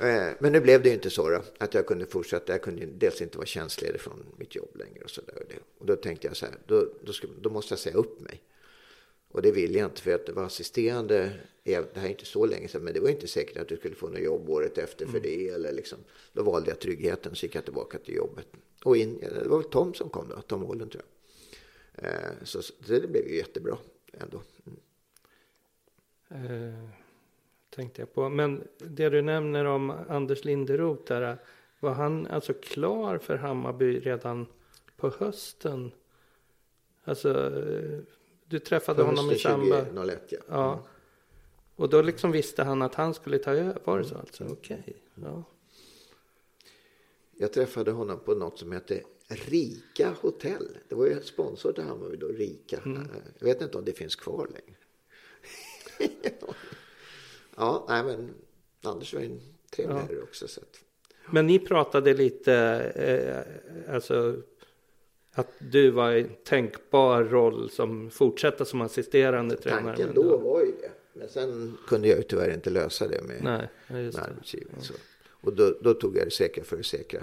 Eh, men nu blev det ju inte så då, att jag kunde fortsätta. Jag kunde dels inte vara tjänstledig från mitt jobb längre och så där. Och då tänkte jag så här, då, då, ska, då måste jag säga upp mig. Och det vill jag inte för att det var assisterande, det här är inte så länge sedan, men det var inte säkert att du skulle få något jobb året efter för mm. det. Eller liksom, då valde jag tryggheten så gick jag tillbaka till jobbet. Och in, det var väl Tom som kom då, Tom Åhlund tror jag. Eh, så, så det blev ju jättebra ändå. Mm. Eh, tänkte jag på. Men det du nämner om Anders Linderoth där. Var han alltså klar för Hammarby redan på hösten? Alltså, du träffade honom i samband... 2001, ja. ja. Mm. Och då liksom visste han att han skulle ta över? Var det så alltså? Okej. Okay. Ja. Jag träffade honom på något som hette Rika hotell. Det var ju sponsor till Hammarby då, Rika. Mm. Jag vet inte om det finns kvar längre. ja, nej men Anders var ju en trevlig ja. också. Så att, Men ni pratade lite, eh, alltså att du var i tänkbar roll som fortsätta som assisterande tränare. Tanken då var ju det. Men sen kunde jag ju tyvärr inte lösa det med, Nej, med arbetsgivaren. Ja. Och då, då, tog jag det säkra för det säkra.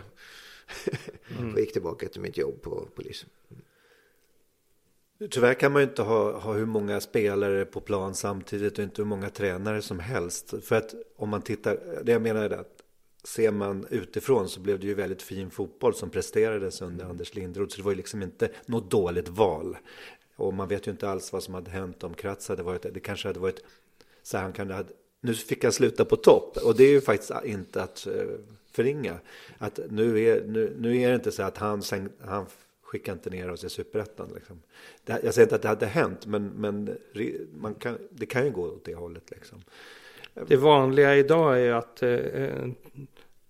Mm. och gick tillbaka till mitt jobb på polisen. Tyvärr kan man ju inte ha, ha hur många spelare på plan samtidigt och inte hur många tränare som helst. För att om man tittar, det jag menar är att ser man utifrån så blev det ju väldigt fin fotboll som presterades under mm. Anders Lindroth. Så det var ju liksom inte något dåligt val. Och man vet ju inte alls vad som hade hänt om Kratz hade varit Det kanske hade varit så han kan ha, nu fick han sluta på topp. Och det är ju faktiskt inte att eh, förringa. Att nu är, nu, nu är det inte så att han, han skickar inte ner oss i superettan. Liksom. jag säger inte att det hade hänt, men, men man kan, det kan ju gå åt det hållet. Liksom. Det vanliga idag är ju att eh, eh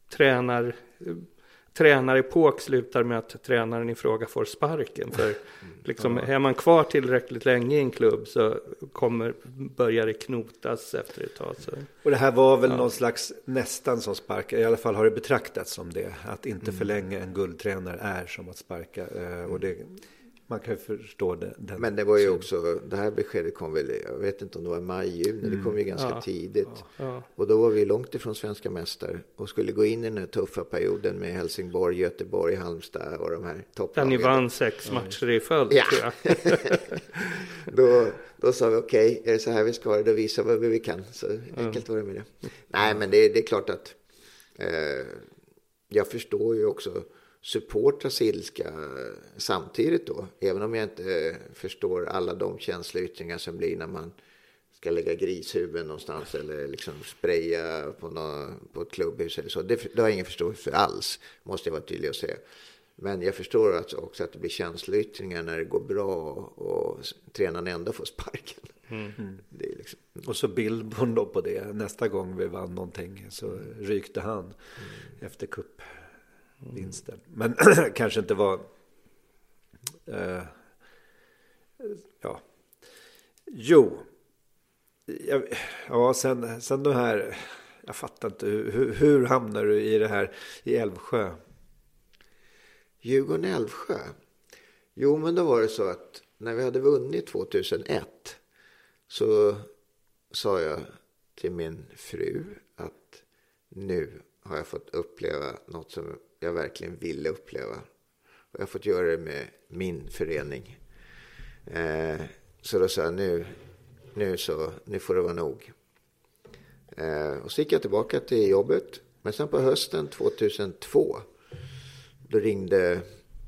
tränar tränarepok slutar med att tränaren i fråga får sparken. För liksom, är man kvar tillräckligt länge i en klubb så kommer, börjar det knotas efter ett tag. Så. Och det här var väl ja. någon slags nästan som spark, i alla fall har det betraktats som det. Att inte mm. förlänga en guldtränare är som att sparka. Eh, och det, man kan ju förstå det. Den Men det var ju också, det här beskedet kom väl, jag vet inte om det var maj, juni, mm. det kom ju ganska ja. tidigt. Ja. Ja. Och då var vi långt ifrån svenska mästare och skulle gå in i den här tuffa perioden med Helsingborg, Göteborg, Halmstad och de här topplagen. Där ni vann sex matcher i följd ja. tror jag. då, då sa vi okej, okay, är det så här vi ska ha det, då visar vi vad vi kan. Så enkelt var det med det. Nej, men det, det är klart att eh, jag förstår ju också supportrars ilska samtidigt då. Även om jag inte förstår alla de känsloyttringar som blir när man ska lägga grishuvuden någonstans eller liksom spraya på, någon, på ett klubbhus eller så. Det, det har jag ingen förståelse för alls, måste jag vara tydlig och säga. Men jag förstår alltså också att det blir känsloyttringar när det går bra och tränaren ändå får sparken. Mm. Liksom... Och så Billborn då på det. Nästa gång vi vann någonting så rykte han mm. efter kupp vinsten. Men kanske inte var... Uh, ja. Jo. Ja, sen, sen de här... Jag fattar inte. Hur, hur hamnar du i det här i Älvsjö? Djurgården-Älvsjö? Jo, men då var det så att när vi hade vunnit 2001 så sa jag till min fru att nu har jag fått uppleva något som jag verkligen ville uppleva. Och jag har fått göra det med min förening. Eh, så då sa jag nu, nu så, nu får det vara nog. Eh, och så gick jag tillbaka till jobbet. Men sen på hösten 2002, då ringde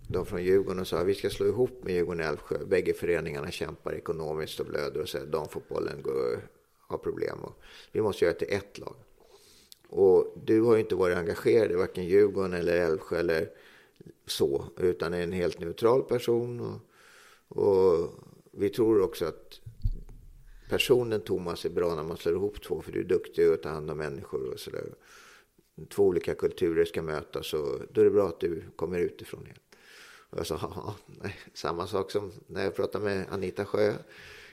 de från Djurgården och sa att vi ska slå ihop med Djurgården och Älvsjö. Bägge föreningarna kämpar ekonomiskt och blöder och säger att damfotbollen går, har problem. Och vi måste göra det till ett lag. Och du har ju inte varit engagerad i varken Djurgården eller Älvsjö eller så, utan är en helt neutral person. Och, och vi tror också att personen Thomas är bra när man slår ihop två, för du är duktig att ta hand om människor och sådär. Två olika kulturer ska mötas och då är det bra att du kommer utifrån igen. Och jag sa, nej, samma sak som när jag pratade med Anita Sjö.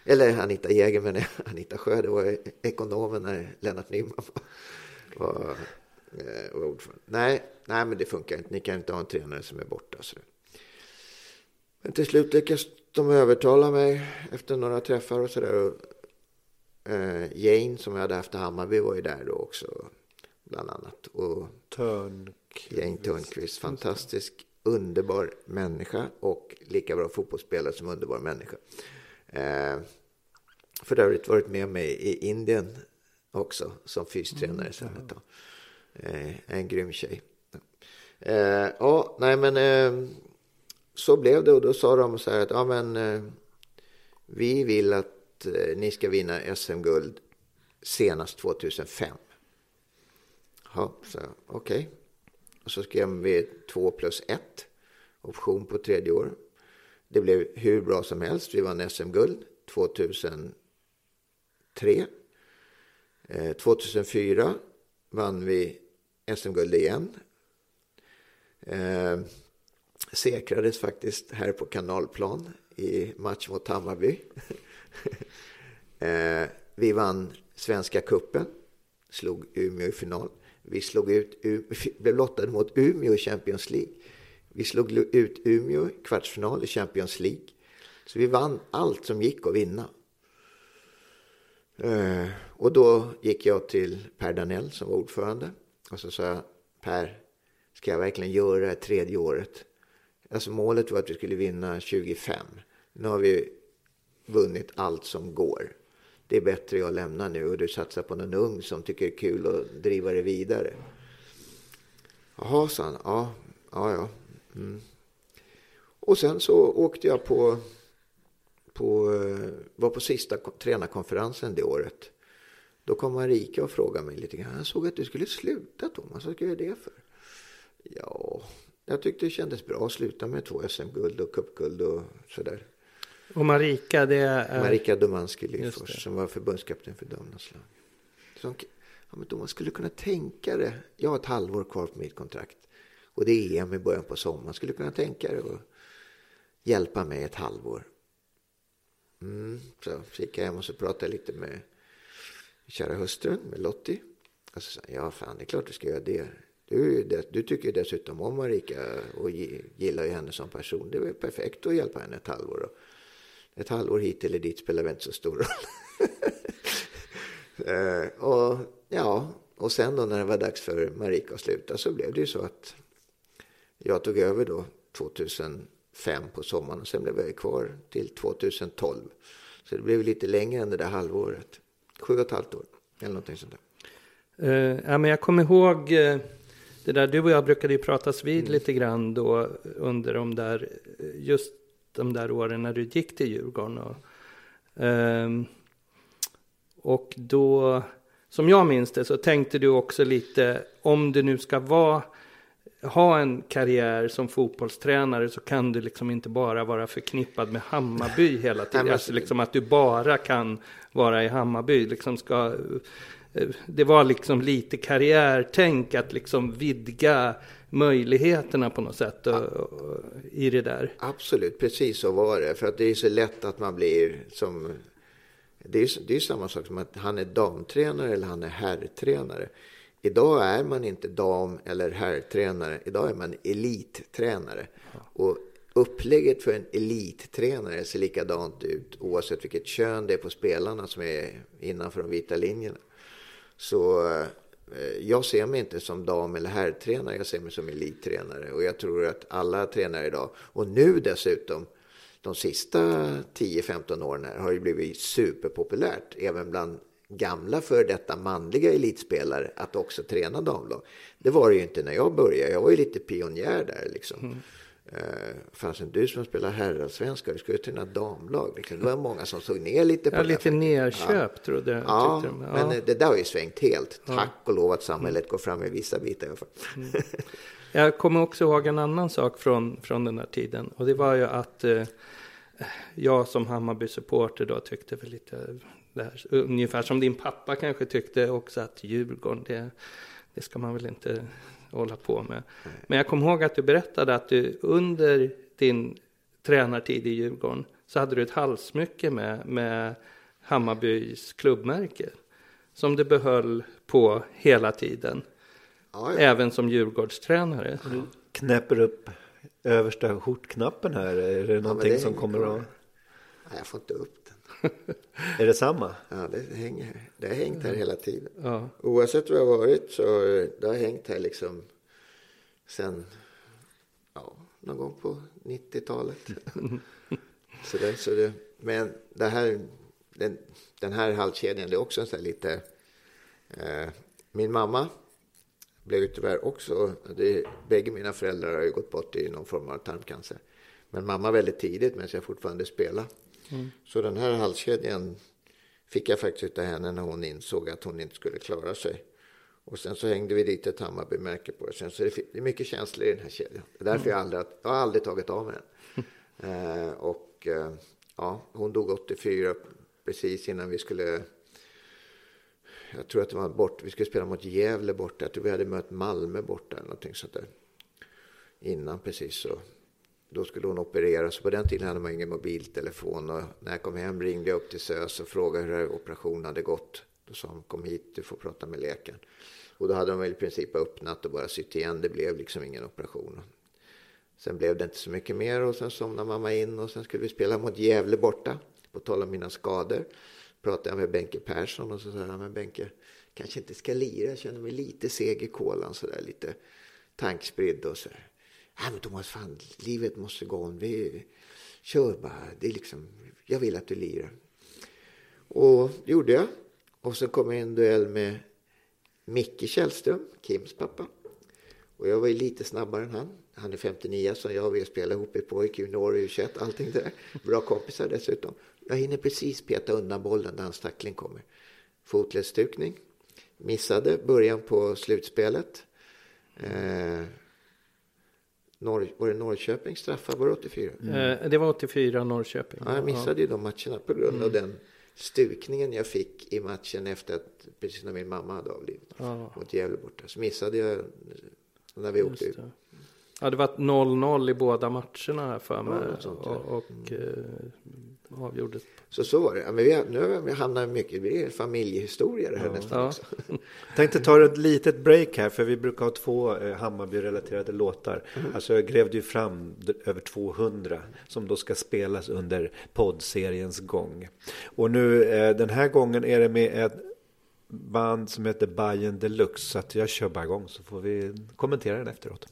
Eller Anita Jäger, men Anita Sjö, det var ekonomen när Lennart Nyman var, var, eh, var ordförande. Nej, nej, men det funkar inte. Ni kan inte ha en tränare som är borta. Så. Men till slut lyckades de övertala mig efter några träffar och sådär. Eh, Jane som jag hade haft i Hammarby var ju där då också. Bland annat. Och Törnqvist. Jane Törnqvist. Fantastisk, underbar människa. Och lika bra fotbollsspelare som underbar människa. Eh, för övrigt varit med mig i Indien också som fystränare mm. Eh, en grym tjej. Eh, ja, nej men eh, så blev det och då sa de så här att ja men eh, vi vill att eh, ni ska vinna SM-guld senast 2005. Ja, så okej. Okay. Och så skrev vi 2 plus 1 option på tredje år. Det blev hur bra som helst. Vi vann SM-guld 2003. Eh, 2004 vann vi SM-guld igen. Eh, säkrades faktiskt här på kanalplan i match mot Hammarby. eh, vi vann Svenska kuppen, slog Umeå i final. Vi slog ut, blev lottade mot Umeå i Champions League. Vi slog ut Umeå i kvartsfinal i Champions League. Så vi vann allt som gick att vinna. Eh, och då gick jag till Per Danell som var ordförande. Och så sa jag, Per, ska jag verkligen göra det tredje året? Alltså målet var att vi skulle vinna 25. Nu har vi vunnit allt som går. Det är bättre jag lämnar nu och du satsar på någon ung som tycker det är kul att driva det vidare. Jaha, sa han. Ja, ja, ja. Mm. Och sen så åkte jag på, på, eh, var på sista tränarkonferensen det året. Då kom Marika och frågade mig lite grann. Jag såg att du skulle sluta Thomas. Vad ska du göra det för? Ja, jag tyckte det kändes bra att sluta med två SM-guld och cupguld och sådär. Och Marika, det är... Marika Domanski Lindfors som var förbundskapten för damernas lag. Som, ja, men man skulle kunna tänka det. Jag har ett halvår kvar på mitt kontrakt. Och det är EM i början på sommaren. Skulle kunna tänka det och hjälpa mig ett halvår. Mm, så gick jag hem och så pratade lite med kära hustrun, med Lottie. Och så sa ja fan det är klart du ska göra det. Du, du tycker dessutom om Marika och gillar ju henne som person. Det är perfekt att hjälpa henne ett halvår. Ett halvår hit eller dit spelar väl inte så stor roll. uh, och ja, och sen då när det var dags för Marika att sluta så blev det ju så att jag tog över då 2005 på sommaren och sen blev jag kvar till 2012. Så det blev lite längre än det där halvåret. Sju och ett halvt år eller någonting sånt där. Uh, ja, men jag kommer ihåg uh det där, du och jag brukade ju pratas vid mm. lite grann då under de där, just de där åren när du gick till Djurgården. Och, um, och då, som jag minns det, så tänkte du också lite, om du nu ska vara ha en karriär som fotbollstränare så kan du liksom inte bara vara förknippad med Hammarby hela tiden. Alltså liksom att du bara kan vara i Hammarby. Liksom ska det var liksom lite karriärtänk att liksom vidga möjligheterna på något sätt och, och, i det där. Absolut, precis så var det. För att det är så lätt att man blir som... Det är, är samma sak som att han är damtränare eller han är herrtränare. Idag är man inte dam eller herrtränare. Idag är man elittränare. Och upplägget för en elittränare ser likadant ut oavsett vilket kön det är på spelarna som är innanför de vita linjerna. Så eh, jag ser mig inte som dam eller herrtränare, jag ser mig som elittränare. Och jag tror att alla tränare idag, och nu dessutom, de sista 10-15 åren här, har det blivit superpopulärt, även bland gamla för detta manliga elitspelare, att också träna damlag. Det var det ju inte när jag började, jag var ju lite pionjär där liksom. Mm. Uh, fanns en du som spelar herrallsvenska, du ska ju träna damlag. Liksom. Det var många som såg ner lite på ja, det. Lite nerköp ja. trodde jag. Ja, de. ja, men det där har ju svängt helt. Ja. Tack och lov att samhället mm. går fram i vissa bitar i alla fall. Mm. Jag kommer också ihåg en annan sak från, från den här tiden. Och det var ju att eh, jag som Hammarby-supporter då tyckte väl lite här, ungefär som din pappa kanske tyckte också att Djurgården, det, det ska man väl inte hålla på med. Men jag kommer ihåg att du berättade att du under din tränartid i Djurgården så hade du ett halssmycke med, med Hammarbys klubbmärke som du behöll på hela tiden. Ja, ja. Även som Djurgårdstränare. Du knäpper upp översta skjortknappen här. Är det någonting det som kommer att... Nej, jag får inte upp är det samma? Ja, det, hänger, det har hängt här hela tiden. Ja. Oavsett var jag varit så det har hängt här liksom sen ja, någon gång på 90-talet. så det, så det, men det här, den, den här halskedjan, det är också en sån lite... Eh, min mamma blev ju tyvärr också... Det, bägge mina föräldrar har ju gått bort i någon form av tarmcancer. Men mamma väldigt tidigt medan jag fortfarande spelade. Mm. Så den här halskedjan fick jag faktiskt av henne när hon insåg att hon inte skulle klara sig. Och sen så hängde vi dit ett Hammarbymärke på Sen så det är mycket känslor i den här kedjan. Det är därför jag, aldrig, jag har aldrig tagit av mig den. eh, och eh, ja, hon dog 84 precis innan vi skulle jag tror att det var bort, vi skulle spela mot Gävle borta. Jag tror vi hade mött Malmö borta eller någonting sånt där. Innan precis så då skulle hon opereras. På den tiden hade man ingen mobiltelefon. Och när jag kom hem ringde jag upp till SÖS och frågade hur operationen hade gått. Då sa hon kom hit, du får prata med läkaren. Och då hade de väl i princip öppnat och bara sytt igen. Det blev liksom ingen operation. Sen blev det inte så mycket mer och sen somnade mamma in och sen skulle vi spela mot Gävle borta. På tal om mina skador pratade jag med Benke Persson och så sa jag, men Benke, kanske inte ska lira. Jag känner mig lite seg i kolan sådär, lite tankspridd och så. Nej men Thomas, fan, livet måste gå on. Vi kör bara. Det är liksom, jag vill att du lirar. Och det gjorde jag. Och så kom jag i en duell med Micke Källström, Kims pappa. Och jag var ju lite snabbare än han. Han är 59 så jag och vi spelar ihop i pojk, junior, U21, allting där. Bra kompisar dessutom. Jag hinner precis peta undan bollen när hans tackling kommer. Fotledsstukning. Missade början på slutspelet. Eh, Norr, var det Norrköping straffar? Var det 84? Mm. Eh, det var 84 Norrköping. Ja, jag missade ju de matcherna på grund mm. av den stukningen jag fick i matchen efter att, precis när min mamma hade avlidit, ja. mot Gävle borta. Så missade jag när vi Just åkte ut. Ja, det var 0-0 i båda matcherna här för mig. Ja, och, och mm. eh, avgjordes. Så så var det. Men vi, nu har vi mycket, det är familjehistoria det här ja. nästan ja. också. Tänkte ta ett litet break här, för vi brukar ha två eh, Hammarby-relaterade låtar. Mm. Alltså jag grävde ju fram över 200 som då ska spelas under poddseriens gång. Och nu eh, den här gången är det med ett band som heter Bayern Deluxe. Så att jag kör bara igång så får vi kommentera den efteråt.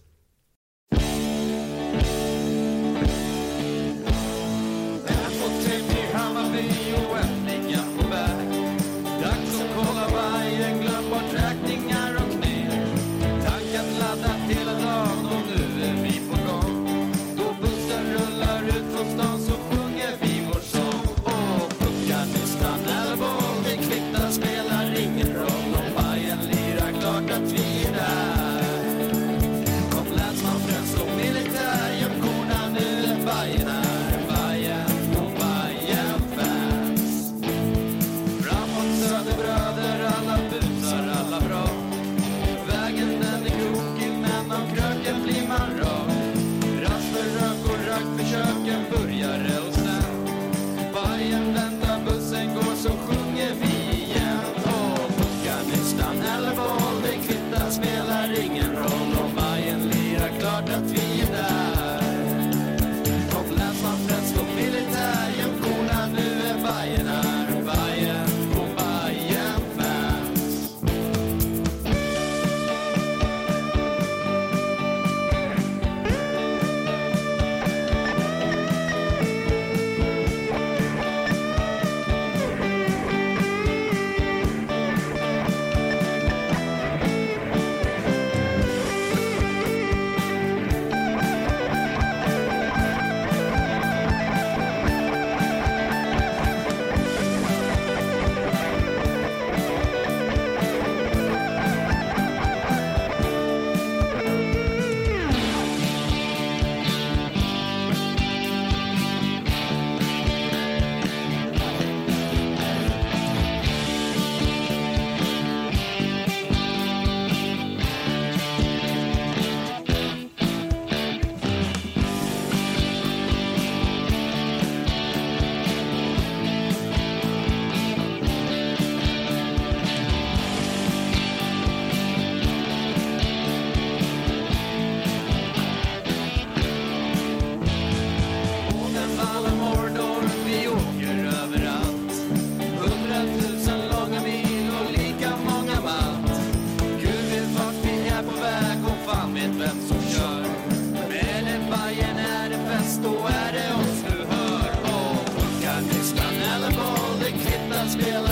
still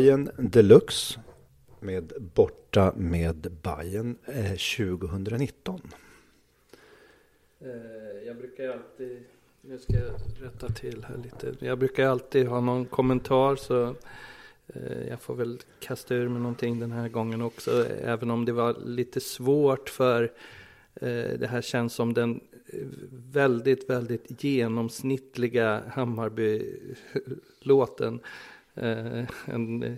Bayern Deluxe med Borta med Bayern eh, 2019. Eh, jag brukar alltid, nu ska jag rätta till här lite. Jag brukar alltid ha någon kommentar så eh, jag får väl kasta ur mig någonting den här gången också. Även om det var lite svårt för det här känns som den väldigt, väldigt genomsnittliga Hammarby-låten. Eh, en, eh,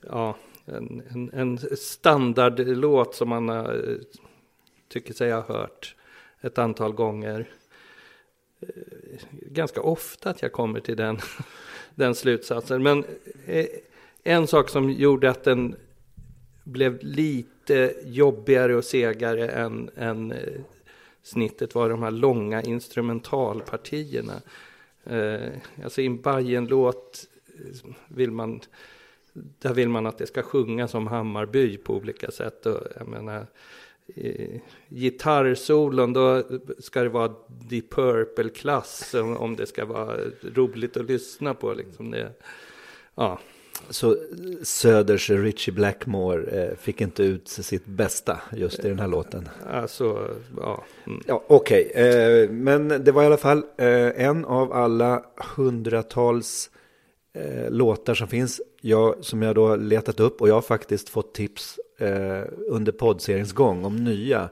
ja, en, en, en standardlåt som man eh, tycker sig ha hört ett antal gånger. Ganska ofta att jag kommer till den, den slutsatsen. Men en sak som gjorde att den blev lite jobbigare och segare än, än snittet var de här långa instrumentalpartierna. Eh, alltså i en Bajen-låt eh, vill man där vill man att det ska sjungas som Hammarby på olika sätt. Och, jag menar, eh, gitarrsolon, då ska det vara Deep Purple-klass om, om det ska vara roligt att lyssna på. Liksom det, ja. Så Söders Richie Blackmore eh, fick inte ut sitt bästa just i den här låten. Alltså, ja. Mm. Ja, Okej, eh, men det var i alla fall eh, en av alla hundratals låtar som finns. Jag, som jag då har letat upp och jag har faktiskt fått tips under poddseriens gång om nya.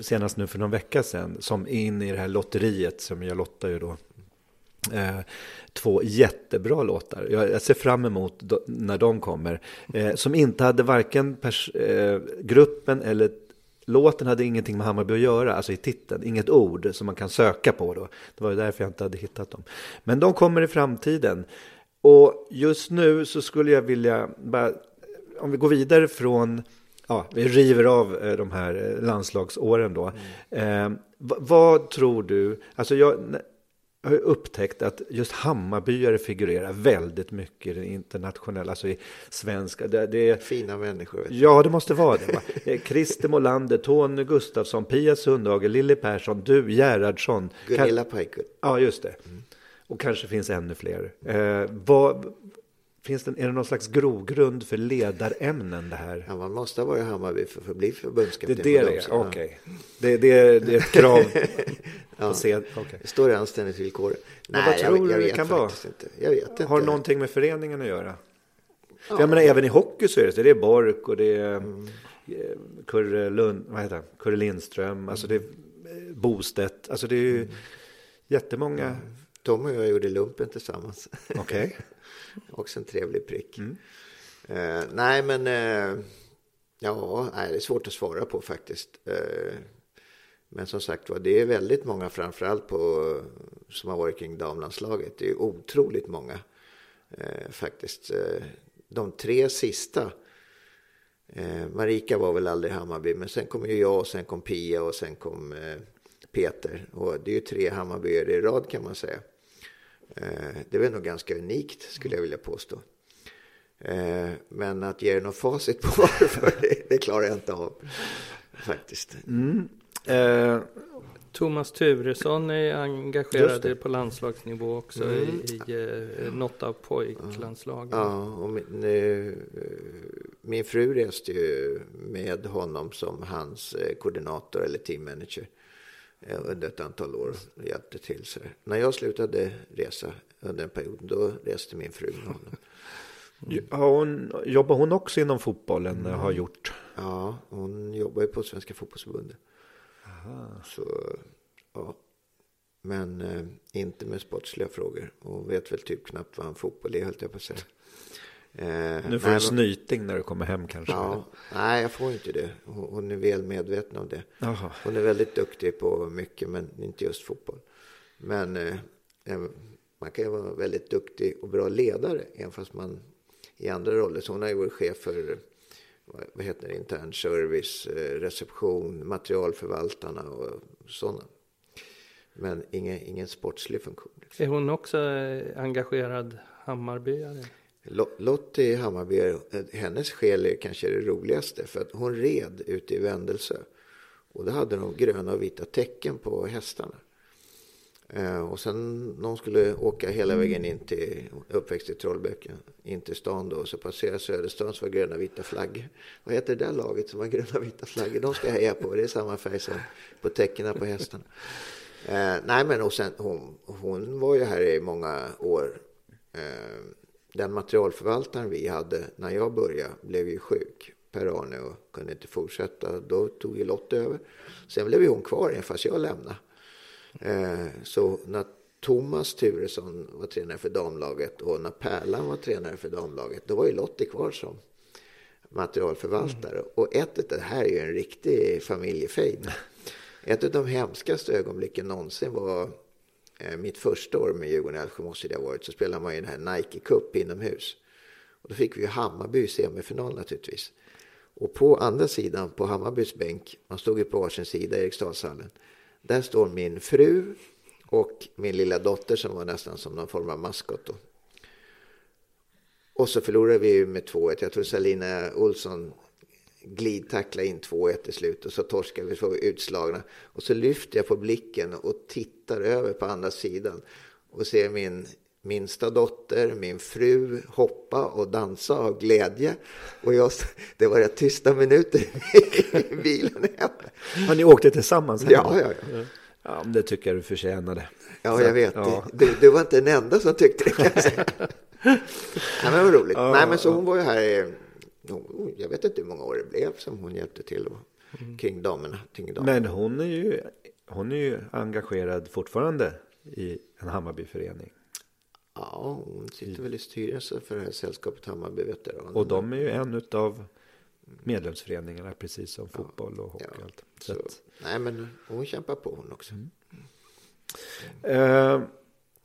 Senast nu för någon vecka sedan. Som är inne i det här lotteriet som jag lottar ju då. Eh, två jättebra låtar. Jag, jag ser fram emot när de kommer. Eh, som inte hade varken pers- eh, gruppen eller låten hade ingenting med Hammarby att göra. Alltså i titeln, inget ord som man kan söka på då. Det var ju därför jag inte hade hittat dem. Men de kommer i framtiden. Och just nu så skulle jag vilja, bara, om vi går vidare från, ja, vi river av de här landslagsåren då. Eh, vad, vad tror du, alltså jag, jag har upptäckt att just Hammarbyare figurerar väldigt mycket i det internationella, alltså i svenska. Det, det är, Fina människor. Ja, det måste vara det. Va? Christer Molander, Tony Gustafsson, Pia Sundhage, Lille Persson, du, Gerhardsson. Gunilla Pajkut. Ja, just det. Och kanske finns ännu fler. Eh, vad, finns det, är det någon slags grogrund för ledarämnen det här? Ja, man måste varit i Hammarby för att få bli Det förbundskapten. är det för det är, så, ja. okej. Det, det, det är ett krav Ja. se. okej. Det står i anställningsvillkoret. Men Nej, vad tror jag, du det kan vara? inte. Jag vet inte. Har det någonting med föreningen att göra? För jag menar, även i hockey så är det så. Det är Bork och det är Mm. eh, Kurre, Lund, vad heter han? Kurre Lindström. Alltså det är eh, Bostedt. Alltså det är ju Mm. jättemånga. Tom och jag gjorde lumpen tillsammans. Okej. Också en trevlig prick. Mm. Eh, nej, men eh, ja, nej, det är svårt att svara på faktiskt. Eh, men som sagt var, det är väldigt många, framförallt på, som har varit kring damlandslaget. Det är otroligt många eh, faktiskt. Eh, de tre sista, eh, Marika var väl aldrig i Hammarby, men sen kom ju jag och sen kom Pia och sen kom Peter. Och det är ju tre Hammarbyare i rad kan man säga. Eh, det väl nog ganska unikt skulle jag vilja påstå. Eh, Men att ge er något facit på varför, det, det klarar jag inte av. Faktiskt. Eh, Thomas Turesson är engagerad på landslagsnivå också Mm. i, i eh, något av pojklandslagen. Ja, och min, eh, min fru reste ju med honom som hans koordinator eller teammanager eh, under ett antal år och hjälpte till. Så där. När jag slutade resa under en period, då reste min fru med honom. har hon, jobbar hon också inom fotbollen? Mm. Har gjort? Ja, hon jobbar ju på Svenska fotbollsförbundet. Så, ja. Men eh, inte med sportsliga frågor. Och vet väl typ knappt vad en fotboll är, höll jag på att säga. Eh, Nu får nej, du snyting när du kommer hem kanske. Ja, nej, jag får inte det. Hon är väl medveten om det. Jaha. Hon är väldigt duktig på mycket, men inte just fotboll. Men eh, eh, man kan ju vara väldigt duktig och bra ledare, även fast man i andra roller. Så hon har ju varit chef för vad vad heter det, intern service, eh, reception, materialförvaltarna och sådana. Men ingen, ingen sportslig funktion. liksom. Är hon också eh, engagerad Hammarbyare? Lo- Lottie Hammarby, eh, hennes själ är kanske det roligaste. För att hon red ute i Vändelsö. Och då hade de gröna och vita tecken på hästarna. Eh, och sen när hon skulle åka hela vägen in till, uppväxt i Trollbäcken, in till stan då, så passerade Söderstan så var gröna vita flaggor. Vad heter det där laget som har gröna vita flaggor? De ska jag heja på, det är samma färg som på tecknen på hästarna. Eh, nej men och sen, hon, hon var ju här i många år. Eh, den materialförvaltaren vi hade när jag började blev ju sjuk, Per-Arne, och kunde inte fortsätta. Då tog ju Lotte över. Sen blev ju hon kvar fast jag lämnade. Eh, så när Thomas Turesson var tränare för damlaget och när Pärlan var tränare för damlaget, då var ju Lottie kvar som materialförvaltare. Och ett det här är ju en riktig familjefejd. Ett av de hemskaste ögonblicken någonsin var Eh, mitt första år med Djurgården Älvsjö måste det ha varit. Så spelade man ju den här Nike Cup inomhus. Och då fick vi ju Hammarby i semifinal naturligtvis. Och på andra sidan, på Hammarbys bänk, man stod ju på varsin sida i Eriksdalshallen. Där står min fru och min lilla dotter som var nästan som någon form av maskot. Då. Och så förlorade vi ju med 2-1. Jag tror Salina Olsson glidtacklade in 2-1 i slut och så torskade vi, så utslagna. Och så lyfter jag på blicken och tittar över på andra sidan och ser min minsta dotter, min fru hoppa och dansa av glädje. Och jag, det var rätt tysta minuter i bilen hem. Ja, ni åkte tillsammans hem? Ja, ja, ja. Ja, det tycker jag du förtjänade. Ja, Så jag vet. ja. Du, du var inte den enda som tyckte det kan jag säga. Nej, men var roligt. Ja, Nej, men så hon var ju här jag vet inte hur många år det blev som hon hjälpte till och, kring damerna. Kring damerna. Men hon är, ju, hon är ju engagerad fortfarande i en Hammarbyförening. Ja, hon sitter väl i styrelsen för det här sällskapet Hammarby veteraner. Och de är ju en av medlemsföreningarna precis som fotboll och hockey. och allt. Så Så, att, nej, men hon kämpar på hon också. eh,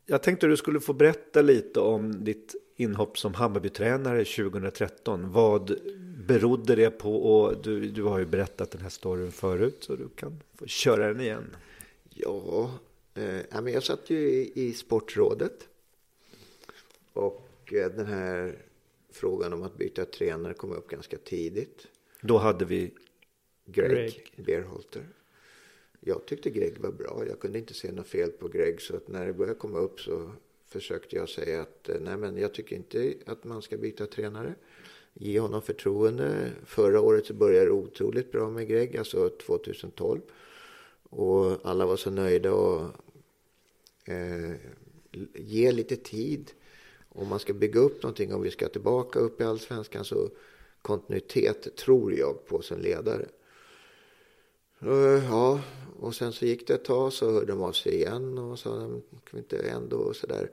jag tänkte du skulle få berätta lite om ditt inhopp som Hammarbytränare 2013. Vad berodde det på? Och du, du har ju berättat den här storyn förut så du kan få köra den igen. Ja, eh, jag satt ju i, i sportrådet. Och eh, den här frågan om att byta tränare kom upp ganska tidigt. Då hade vi Greg, Greg. Beerholter. Jag tyckte Greg var bra. Jag kunde inte se något fel på Greg. Så att när det började komma upp så försökte jag säga att eh, nej, men jag tycker inte att man ska byta tränare. Ge honom förtroende. Förra året så började det otroligt bra med Greg, alltså 2012. Och alla var så nöjda och eh, ge lite tid. Om man ska bygga upp någonting, om vi ska tillbaka upp i allsvenskan så kontinuitet tror jag på som ledare. Eh, ja, och sen så gick det ett tag så hörde de av sig igen och sa kan vi inte ändå och sådär.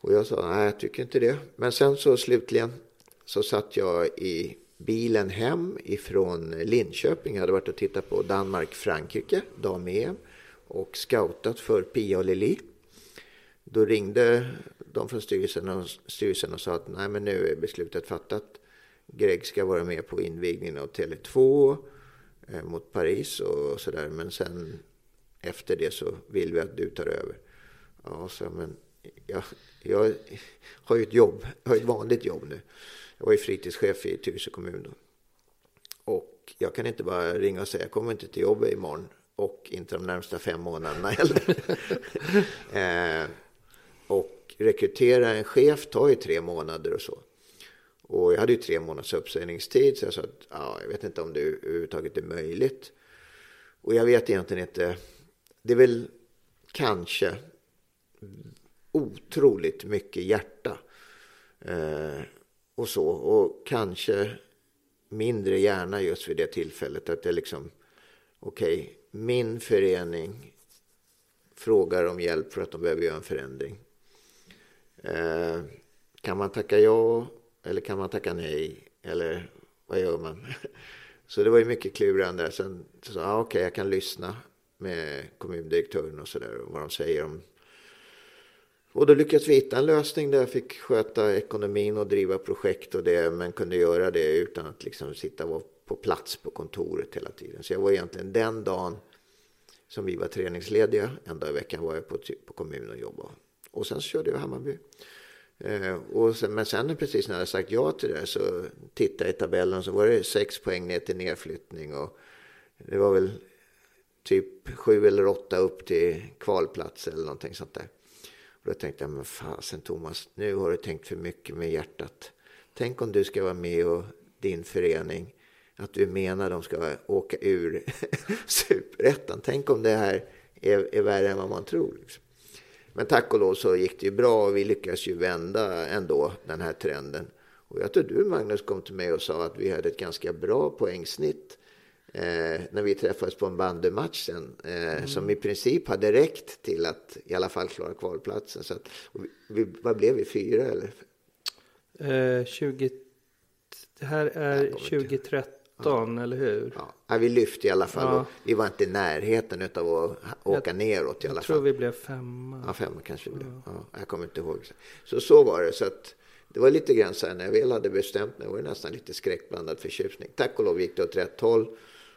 Och jag sa nej, jag tycker inte det. Men sen så slutligen så satt jag i bilen hem ifrån Linköping. Jag hade varit och tittat på Danmark-Frankrike, dam-EM och scoutat för Pia och Lili. Då ringde de från styrelsen och, styrelsen och sa att nej men nu är beslutet fattat. Greg ska vara med på invigningen av Tele2 Eh, mot Paris och sådär. Men sen efter det så vill vi att du tar över. Ja, så men jag, jag har ju ett jobb, jag har ett vanligt jobb nu. Jag var ju fritidschef i Tyresö kommun då. Och jag kan inte bara ringa och säga jag kommer inte till jobbet imorgon och inte de närmsta fem månaderna heller. eh, och rekrytera en chef tar ju tre månader och så. Och jag hade ju tre månaders uppsägningstid så jag sa att ja, jag vet inte om det överhuvudtaget är möjligt. Och jag vet egentligen inte. Det är väl kanske otroligt mycket hjärta. Eh, och så. Och kanske mindre gärna just vid det tillfället. Att det liksom, okej, okay, min förening frågar om hjälp för att de behöver göra en förändring. Eh, kan man tacka ja eller kan man tacka nej? Eller vad gör man? Så det var ju mycket klurande. Sen så sa jag, ah, okej, jag kan lyssna med kommundirektören och sådär. Vad de säger om och då lyckades vi hitta en lösning där jag fick sköta ekonomin och driva projekt och det, men kunde göra det utan att liksom sitta på plats på kontoret hela tiden. Så jag var egentligen den dagen som vi var träningslediga, en dag i veckan var jag på, på kommunen och jobbade. Och sen så körde jag Hammarby. Eh, och sen, men sen precis när jag hade sagt ja till det så tittade jag i tabellen så var det sex poäng ner till nedflyttning och det var väl typ sju eller åtta upp till kvalplats eller någonting sånt där. Och då tänkte jag, men fasen Thomas, nu har du tänkt för mycket med hjärtat. Tänk om du ska vara med och din förening, att du menar de ska åka ur superettan. Tänk om det här är, är värre än vad man tror. Liksom. Men tack och lov så gick det ju bra och vi lyckades ju vända ändå den här trenden. Och jag tror du Magnus kom till mig och sa att vi hade ett ganska bra poängsnitt eh, när vi träffades på en bandymatch sen, eh, mm. som i princip hade räckt till att i alla fall klara kvalplatsen. Så att, vi, vad blev vi, fyra eller? Eh, 20, det här är 2013, ja. eller hur? Ja. vi lyfte i alla fall. Ja. Vi var inte i närheten av att åka jag, neråt i alla fall. Jag tror vi blev femma. Ja, femma kanske vi blev. Ja. jag kommer inte ihåg. Så så var det. Så att, det var lite grann så här när jag väl hade bestämt mig var det nästan lite skräckblandad förtjusning. Tack och lov gick det åt rätt håll.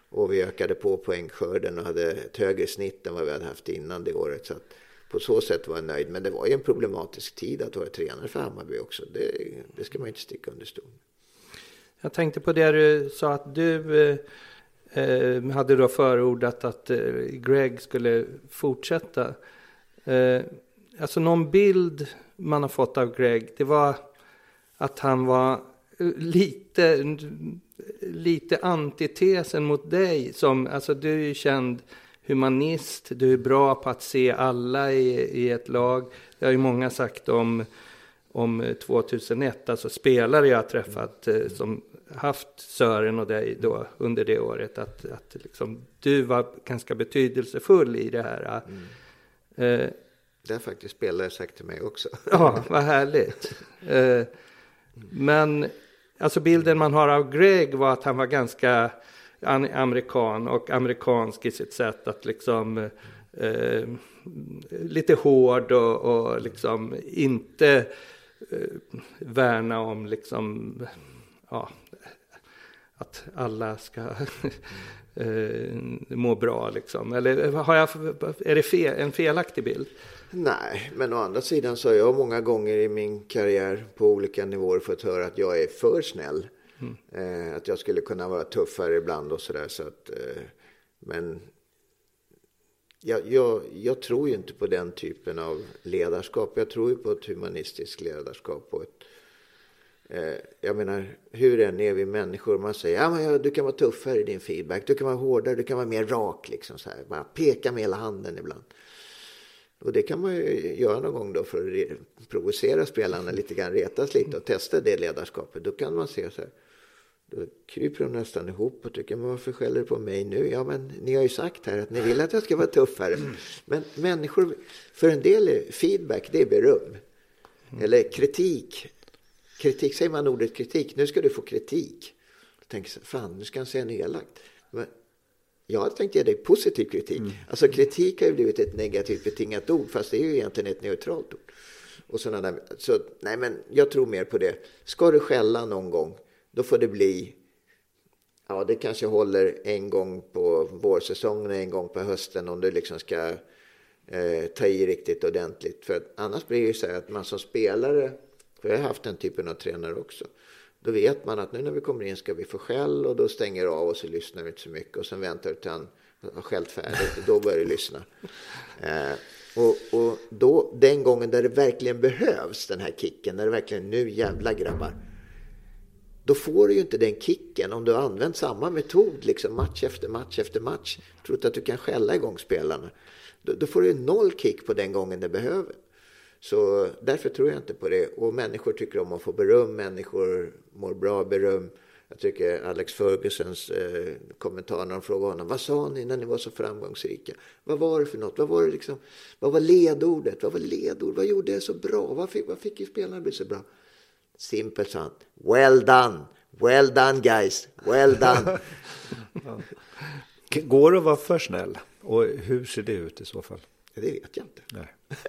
Och vi ökade på poängskörden och hade ett högre snitt än vad vi hade haft innan det året. Så på så sätt var jag nöjd. Men det var ju en problematisk tid att vara tränare för Hammarby också. Det, det ska man inte sticka under stol jag tänkte på det du sa att du eh, eh, hade då förordat att eh, Greg skulle fortsätta. Eh, alltså någon bild man har fått av Greg, det var att han var eh, lite lite antitesen mot dig. Som, alltså du är ju känd humanist, du är bra på att se alla i, i ett lag. Det har ju många sagt om, om eh, 2001, alltså spelare jag har träffat som haft Sören och dig då under det året. Att, att liksom, du var ganska betydelsefull i det här. Mm. Eh, det har faktiskt spelare sagt till mig också. ja, vad härligt. Eh, men Alltså bilden man har av Greg var att han var ganska amerikan och amerikansk i sitt sätt att liksom eh, lite hård och, och liksom inte eh, värna om liksom ja, att alla ska eh, må bra liksom. Eller har jag, är det fel, en felaktig bild? Nej, men å andra sidan så har jag många gånger i min karriär på olika nivåer fått höra att jag är för snäll. Mm. Eh, att jag skulle kunna vara tuffare ibland och sådär. Så att, eh, men jag, jag, jag, tror ju inte på den typen av ledarskap. Jag tror ju på ett humanistiskt ledarskap. Och ett, Eh, jag menar, hur än är vi människor? Man säger ja, men ja, du kan vara tuffare i din feedback. Du kan vara hårdare, du kan vara mer rak. Liksom, så här. Bara peka med hela handen ibland. Och det kan man ju göra någon gång då för att provocera spelarna lite grann, retas lite och testa det ledarskapet. Då kan man se så här. Då kryper de nästan ihop och tycker, men varför skäller du på mig nu? Ja, men ni har ju sagt här att ni vill att jag ska vara tuffare. Men människor, för en del är feedback, det är beröm. Eller kritik. Kritik, säger man ordet kritik, nu ska du få kritik. Då tänker jag, fan, nu ska han säga en elakt. Men jag hade tänkt ge dig positiv kritik. Mm. Alltså kritik har ju blivit ett negativt betingat ord, fast det är ju egentligen ett neutralt ord. Och sådana där. Så nej, men jag tror mer på det. Ska du skälla någon gång, då får det bli Ja, det kanske håller en gång på vårsäsongen, en gång på hösten om du liksom ska eh, ta i riktigt ordentligt. För annars blir det ju så här att man som spelare, för jag har haft den typen av tränare också, då vet man att nu när vi kommer in ska vi få skäll och då stänger av och så lyssnar vi inte så mycket och sen väntar vi till han har skällt färdigt och då börjar vi lyssna. Eh, och, och då, den gången där det verkligen behövs, den här kicken, när det verkligen nu jävla grabbar. Då får du ju inte den kicken om du har använt samma metod liksom match efter match efter match. Trott att du kan skälla igång spelarna. Då, då får du noll kick på den gången det behöver. Så därför tror jag inte på det. Och människor tycker om att få beröm. Människor mår bra av beröm. Jag tycker Alex Fergusons eh, kommentar när de frågade honom. Vad sa ni när ni var så framgångsrika? Vad var det för något? Vad var, det liksom, vad var ledordet? Vad var ledord? Vad gjorde er så bra? Vad fick, vad fick spelarna bli så bra? Simpel, sa han. Well done, well done guys, well done. Går det att vara för snäll? Och hur ser det ut i så fall? det vet jag inte. Nej.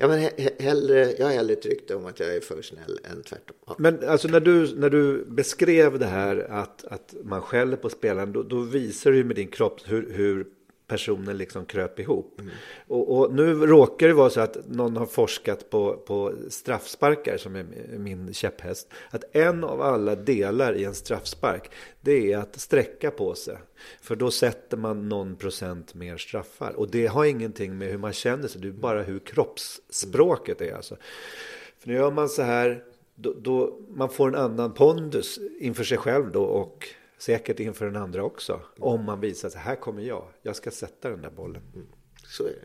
Ja, men he- hellre, jag har hellre tyckt om att jag är för snäll än tvärtom. Ja. Men alltså när du, när du beskrev det här att, att man skäller på spelaren, då, då visar du ju med din kropp hur, hur personen liksom kröp ihop. Och, och nu råkar det vara så att någon har forskat på, på straffsparkar som är min käpphäst. Att en av alla delar i en straffspark det är att sträcka på sig. För då sätter man någon procent mer straffar. Och det har ingenting med hur man känner sig, det är bara hur kroppsspråket är. Alltså. För nu gör man så här, då, då man får en annan pondus inför sig själv då och säkert inför den andra också. Om man visar att här kommer jag, jag ska sätta den där bollen. Så är det.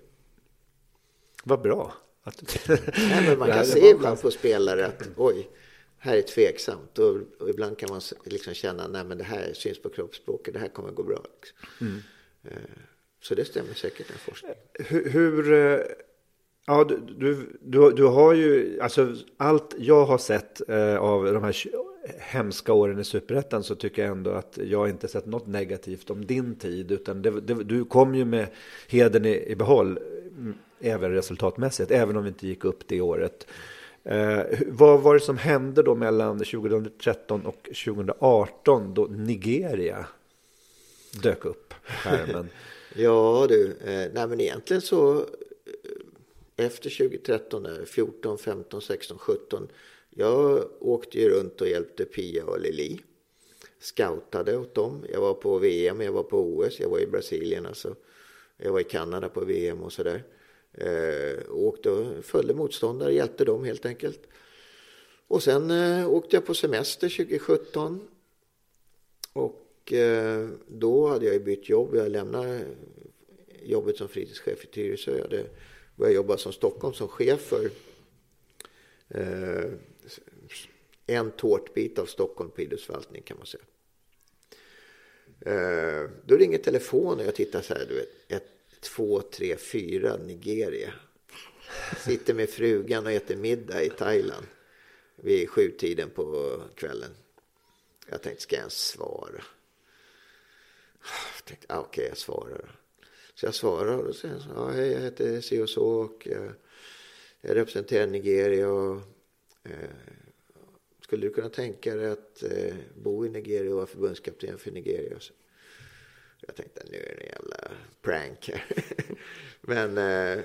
Vad bra. Att. Nej, men man kan se ibland på spelare att oj, här är tveksamt. Och, och ibland kan man liksom känna nej men det här syns på kroppsspråket, det här kommer gå bra. Liksom. Eh, Så det stämmer säkert den forskningen. Hur, hur eh, ja, du, du, du, du har ju, alltså allt jag har sett eh, av de här hemska åren i Superettan så tycker jag ändå att jag inte sett något negativt om din tid. Utan det, det, du kom ju med heden i, i behåll, mm, även resultatmässigt, även om vi inte gick upp det året. Eh, vad var det som hände då mellan 2013 och 2018 då Nigeria dök upp på skärmen? Ja du, eh, nej men egentligen så efter 2013, där, 14, 15, 16, 17. Jag åkte ju runt och hjälpte Pia och Lili. Scoutade åt dem. Jag var på VM, jag var på OS, jag var i Brasilien alltså. Jag var i Kanada på VM och sådär. Eh, åkte och följde motståndare, hjälpte dem helt enkelt. Och sen eh, åkte jag på semester 2017. Och eh, då hade jag bytt jobb. Jag lämnade jobbet som fritidschef i Tyresö. Jag hade började jobba som Stockholm som chef för eh, en tårtbit av Stockholm på idrottsförvaltning kan man säga. Eh, då ringer telefonen och jag tittar så här, du vet, ett, två, tre, fyra, Nigeria. Sitter med frugan och äter middag i Thailand vid sjutiden på kvällen. Jag tänkte, ska jag ens svara? Jag tänkte, ah, okej, jag svarar. Så jag svarar och säger så, ja, hej, jag heter si och så och jag, jag representerar Nigeria och eh, skulle du kunna tänka dig att eh, bo i Nigeria och vara förbundskapten för Nigeria? Så jag tänkte, nu är det en jävla prank. Men eh,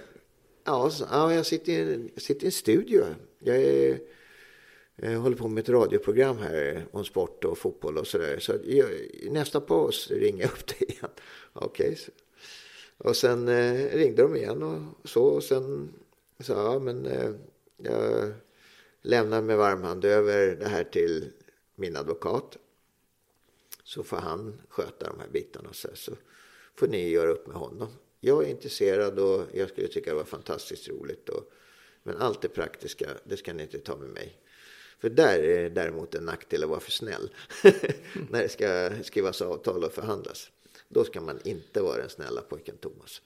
ja, så, ja, jag sitter i, en, sitter i en studio. Jag är, jag håller på med ett radioprogram här om sport och fotboll och sådär. Så jag, i nästa paus ringer jag upp dig igen. Okej. okay, och sen eh, ringde de igen och så. Och sen sa jag, men eh, jag lämnar med varm hand över det här till min advokat. Så får han sköta de här bitarna. Så, så får ni göra upp med honom. Jag är intresserad och jag skulle tycka det var fantastiskt roligt. Och, men allt det praktiska, det ska ni inte ta med mig. För där är det däremot en nackdel att vara för snäll. När det ska skrivas avtal och förhandlas. Då ska man inte vara den snälla pojken Thomas.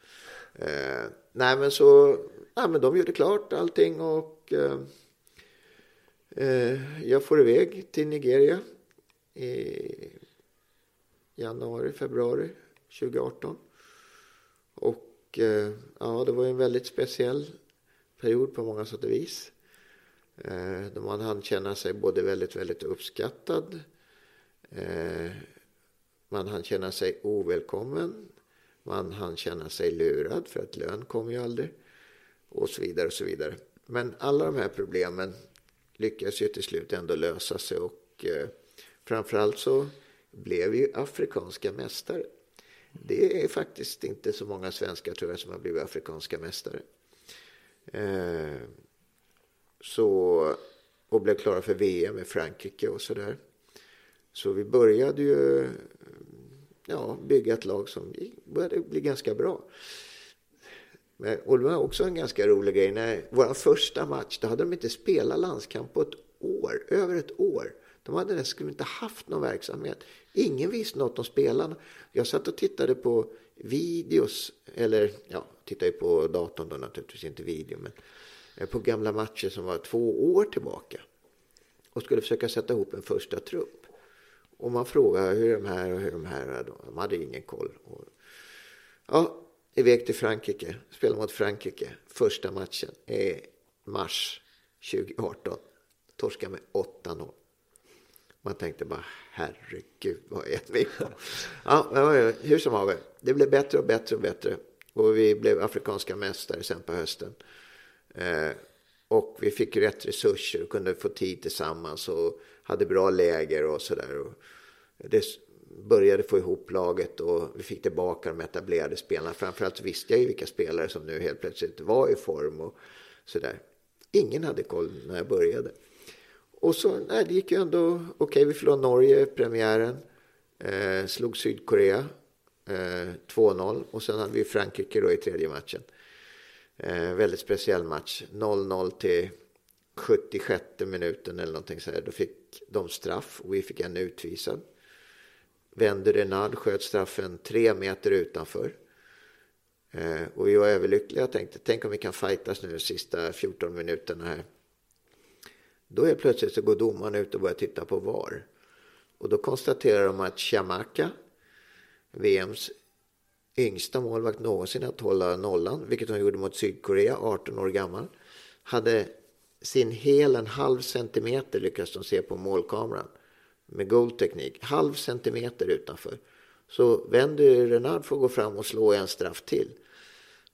Eh, nej men så, nej men de gjorde klart allting och eh, eh, jag får iväg till Nigeria i januari, februari 2018. Och eh, ja, det var ju en väldigt speciell period på många sätt och vis. Eh, då man hann känna sig både väldigt, väldigt uppskattad. Eh, man hann känna sig ovälkommen. Man hann känna sig lurad för att lön kom ju aldrig. Och så vidare och så vidare. Men alla de här problemen lyckades ju till slut ändå lösa sig. Och eh, framförallt så blev vi ju afrikanska mästare. Det är faktiskt inte så många svenskar tror jag som har blivit afrikanska mästare. Eh, så, och blev klara för VM i Frankrike och sådär. Så vi började ju ja, bygga ett lag som började bli ganska bra. Men, och det var också en ganska rolig grej. När vår första match, då hade de inte spelat landskamp på ett år, över ett år. De hade nästan inte haft någon verksamhet. Ingen visste något om spelarna. Jag satt och tittade på videos, eller ja, tittade ju på datorn då naturligtvis, inte video, men eh, på gamla matcher som var två år tillbaka. och skulle försöka sätta ihop en första trupp. Och man frågade hur är de här och hur är de här. De hade ingen koll. Ja, iväg till Frankrike. Spelade mot Frankrike. Första matchen är mars 2018. Torska med 8-0. Man tänkte bara, herregud, vad är vi på? Ja, hur som haver, det blev bättre och bättre och bättre. Och vi blev afrikanska mästare sen på hösten. Eh, och vi fick rätt resurser och kunde få tid tillsammans och hade bra läger och sådär. Det började få ihop laget och vi fick tillbaka de etablerade spelarna. Framförallt visste jag ju vilka spelare som nu helt plötsligt var i form och sådär. Ingen hade koll när jag började. Och så, nej, det gick ju ändå okej. Vi förlorade Norge i premiären. Eh, slog Sydkorea eh, 2-0 och sen hade vi Frankrike då i tredje matchen. Eh, väldigt speciell match. 0-0 till 76 minuten eller någonting så här. Då fick de straff och vi fick en utvisad. Vände Renard sköt straffen tre meter utanför. Eh, och vi var överlyckliga. Jag tänkte, tänk om vi kan fightas nu de sista 14 minuterna här. Då är plötsligt så går domaren ut och börjar titta på VAR. Och då konstaterar de att Chamaka, VMs yngsta målvakt någonsin att hålla nollan, vilket hon gjorde mot Sydkorea, 18 år gammal, hade sin hel en halv centimeter lyckas de se på målkameran med god teknik, halv centimeter utanför. Så vänder Renard får gå fram och slå en straff till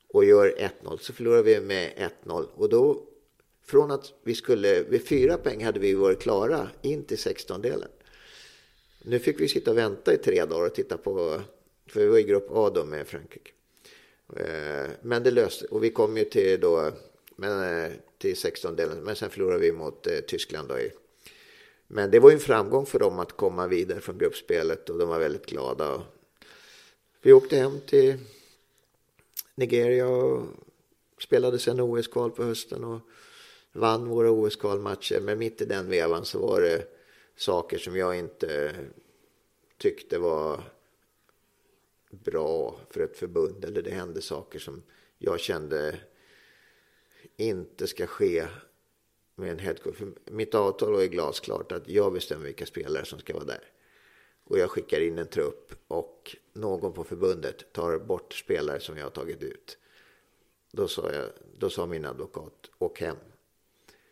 och gör 1-0 så förlorar vi med 1-0 och då från att vi skulle, vid fyra poäng hade vi varit klara in till 16-delen. Nu fick vi sitta och vänta i tre dagar och titta på, för vi var i grupp A då med Frankrike. Eh, men det löste, och vi kom ju till då, men, eh, till 16-delen, men sen förlorade vi mot eh, Tyskland då i men det var ju en framgång för dem att komma vidare från gruppspelet och de var väldigt glada. Vi åkte hem till Nigeria och spelade sen OS-kval på hösten och vann våra OS-kvalmatcher. Men mitt i den vevan så var det saker som jag inte tyckte var bra för ett förbund. Eller det hände saker som jag kände inte ska ske med en headcoach. För mitt avtal var ju glasklart att jag bestämmer vilka spelare som ska vara där. Och jag skickar in en trupp och någon på förbundet tar bort spelare som jag har tagit ut. Då sa, jag, då sa min advokat, åk hem.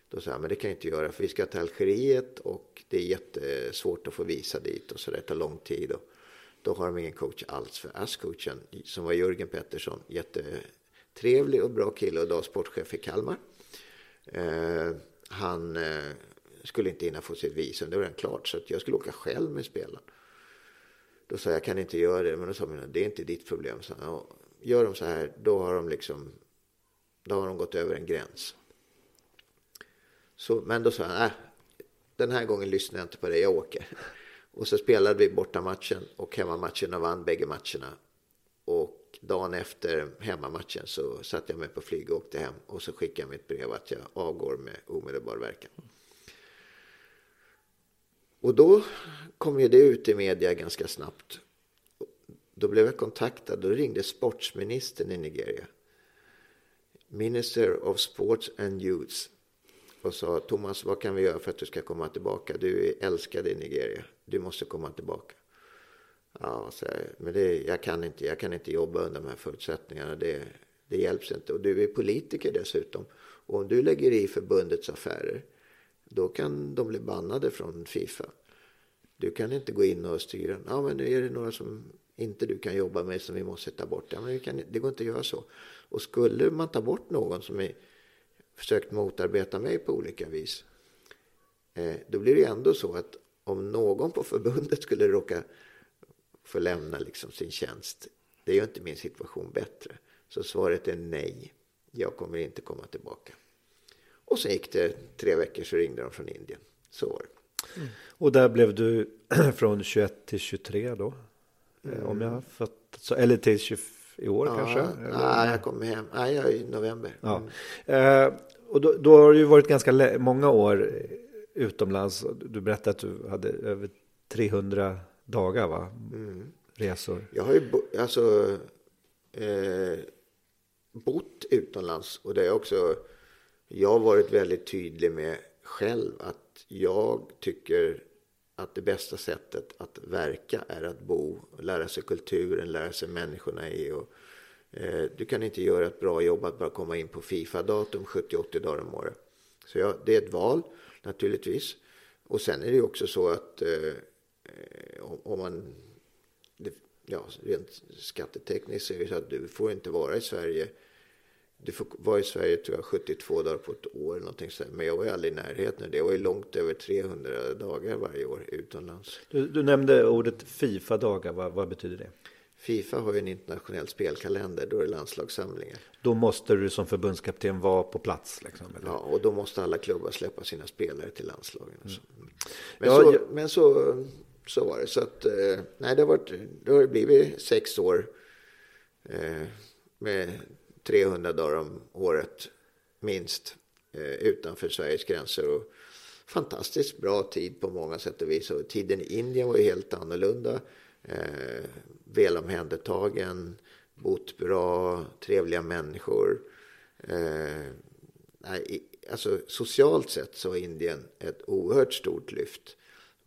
Då sa jag, men det kan jag inte göra för vi ska till Algeriet och det är jättesvårt att få visa dit och så det tar lång tid. Och då har de ingen coach alls. För ASS-coachen som var Jörgen Pettersson, trevlig och bra kille och idag sportchef i Kalmar. Eh, han eh, skulle inte hinna få sitt visum, det var redan klart. Så att jag skulle åka själv med spelaren. Då sa jag, jag kan inte göra det. Men då sa han, det är inte ditt problem. Så, ja, gör de så här, då har de liksom, då har de gått över en gräns. Så, men då sa han, äh, den här gången lyssnar jag inte på dig, jag åker. Och så spelade vi bortamatchen och hemmamatchen och vann bägge matcherna. Och dagen efter hemmamatchen så satte jag mig på flyg och åkte hem. Och så skickade jag mitt brev att jag avgår med omedelbar verkan. Och då kom ju det ut i media ganska snabbt. Då blev jag kontaktad, då ringde sportsministern i Nigeria. Minister of Sports and Youths. Och sa Thomas, vad kan vi göra för att du ska komma tillbaka? Du är älskad i Nigeria. Du måste komma tillbaka. Ja, så här, men det, jag, kan inte, jag kan inte jobba under de här förutsättningarna. Det, det hjälps inte. Och du är politiker dessutom. Och om du lägger i förbundets affärer, då kan de bli bannade från Fifa. Du kan inte gå in och styra. Ja, men nu är det några som inte du kan jobba med som vi måste ta bort. Ja, men vi kan, det går inte att göra så. Och skulle man ta bort någon som är försökt motarbeta mig på olika vis. Eh, då blir det ändå så att om någon på förbundet skulle råka få lämna liksom sin tjänst. Det gör inte min situation bättre. Så svaret är nej. Jag kommer inte komma tillbaka. Och sen gick det tre veckor så ringde de från Indien. Så var det. Och där blev du från 21 till 23 då? Eh, Om jag fattat så. Eller till 20 i år kanske? Eller? Nej, jag kom hem. Nej, jag i november. Ja. Eh, och då, då har ju varit ganska många år utomlands. Du berättade att du hade över 300 dagar va? Resor. Jag har ju bo, alltså, eh, bott utomlands och det är också, jag har varit väldigt tydlig med själv att jag tycker att det bästa sättet att verka är att bo, lära sig kulturen, lära sig människorna i. Och, eh, du kan inte göra ett bra jobb att bara komma in på Fifa-datum 70-80 dagar om året. Så ja, det är ett val naturligtvis. Och sen är det ju också så att eh, om, om man, ja, rent skattetekniskt så är det så att du får inte vara i Sverige du får vara i Sverige tror jag 72 dagar på ett år eller någonting sådär. Men jag var ju aldrig i närheten. Det var ju långt över 300 dagar varje år utomlands. Du, du nämnde ordet Fifa-dagar, vad, vad betyder det? Fifa har ju en internationell spelkalender, då är det landslagssamlingar. Då måste du som förbundskapten vara på plats. Liksom? Ja, och då måste alla klubbar släppa sina spelare till landslagen. så. Men, Ja, så, jag- men så, så var det. Så att, eh, nej, det har, varit, det har blivit sex år eh, med 300 dagar om året minst eh, utanför Sveriges gränser. Och fantastiskt bra tid på många sätt och vis. Och tiden i Indien var ju helt annorlunda. Eh, välomhändertagen, bott bra, trevliga människor. Eh, nej, alltså socialt sett så var Indien ett oerhört stort lyft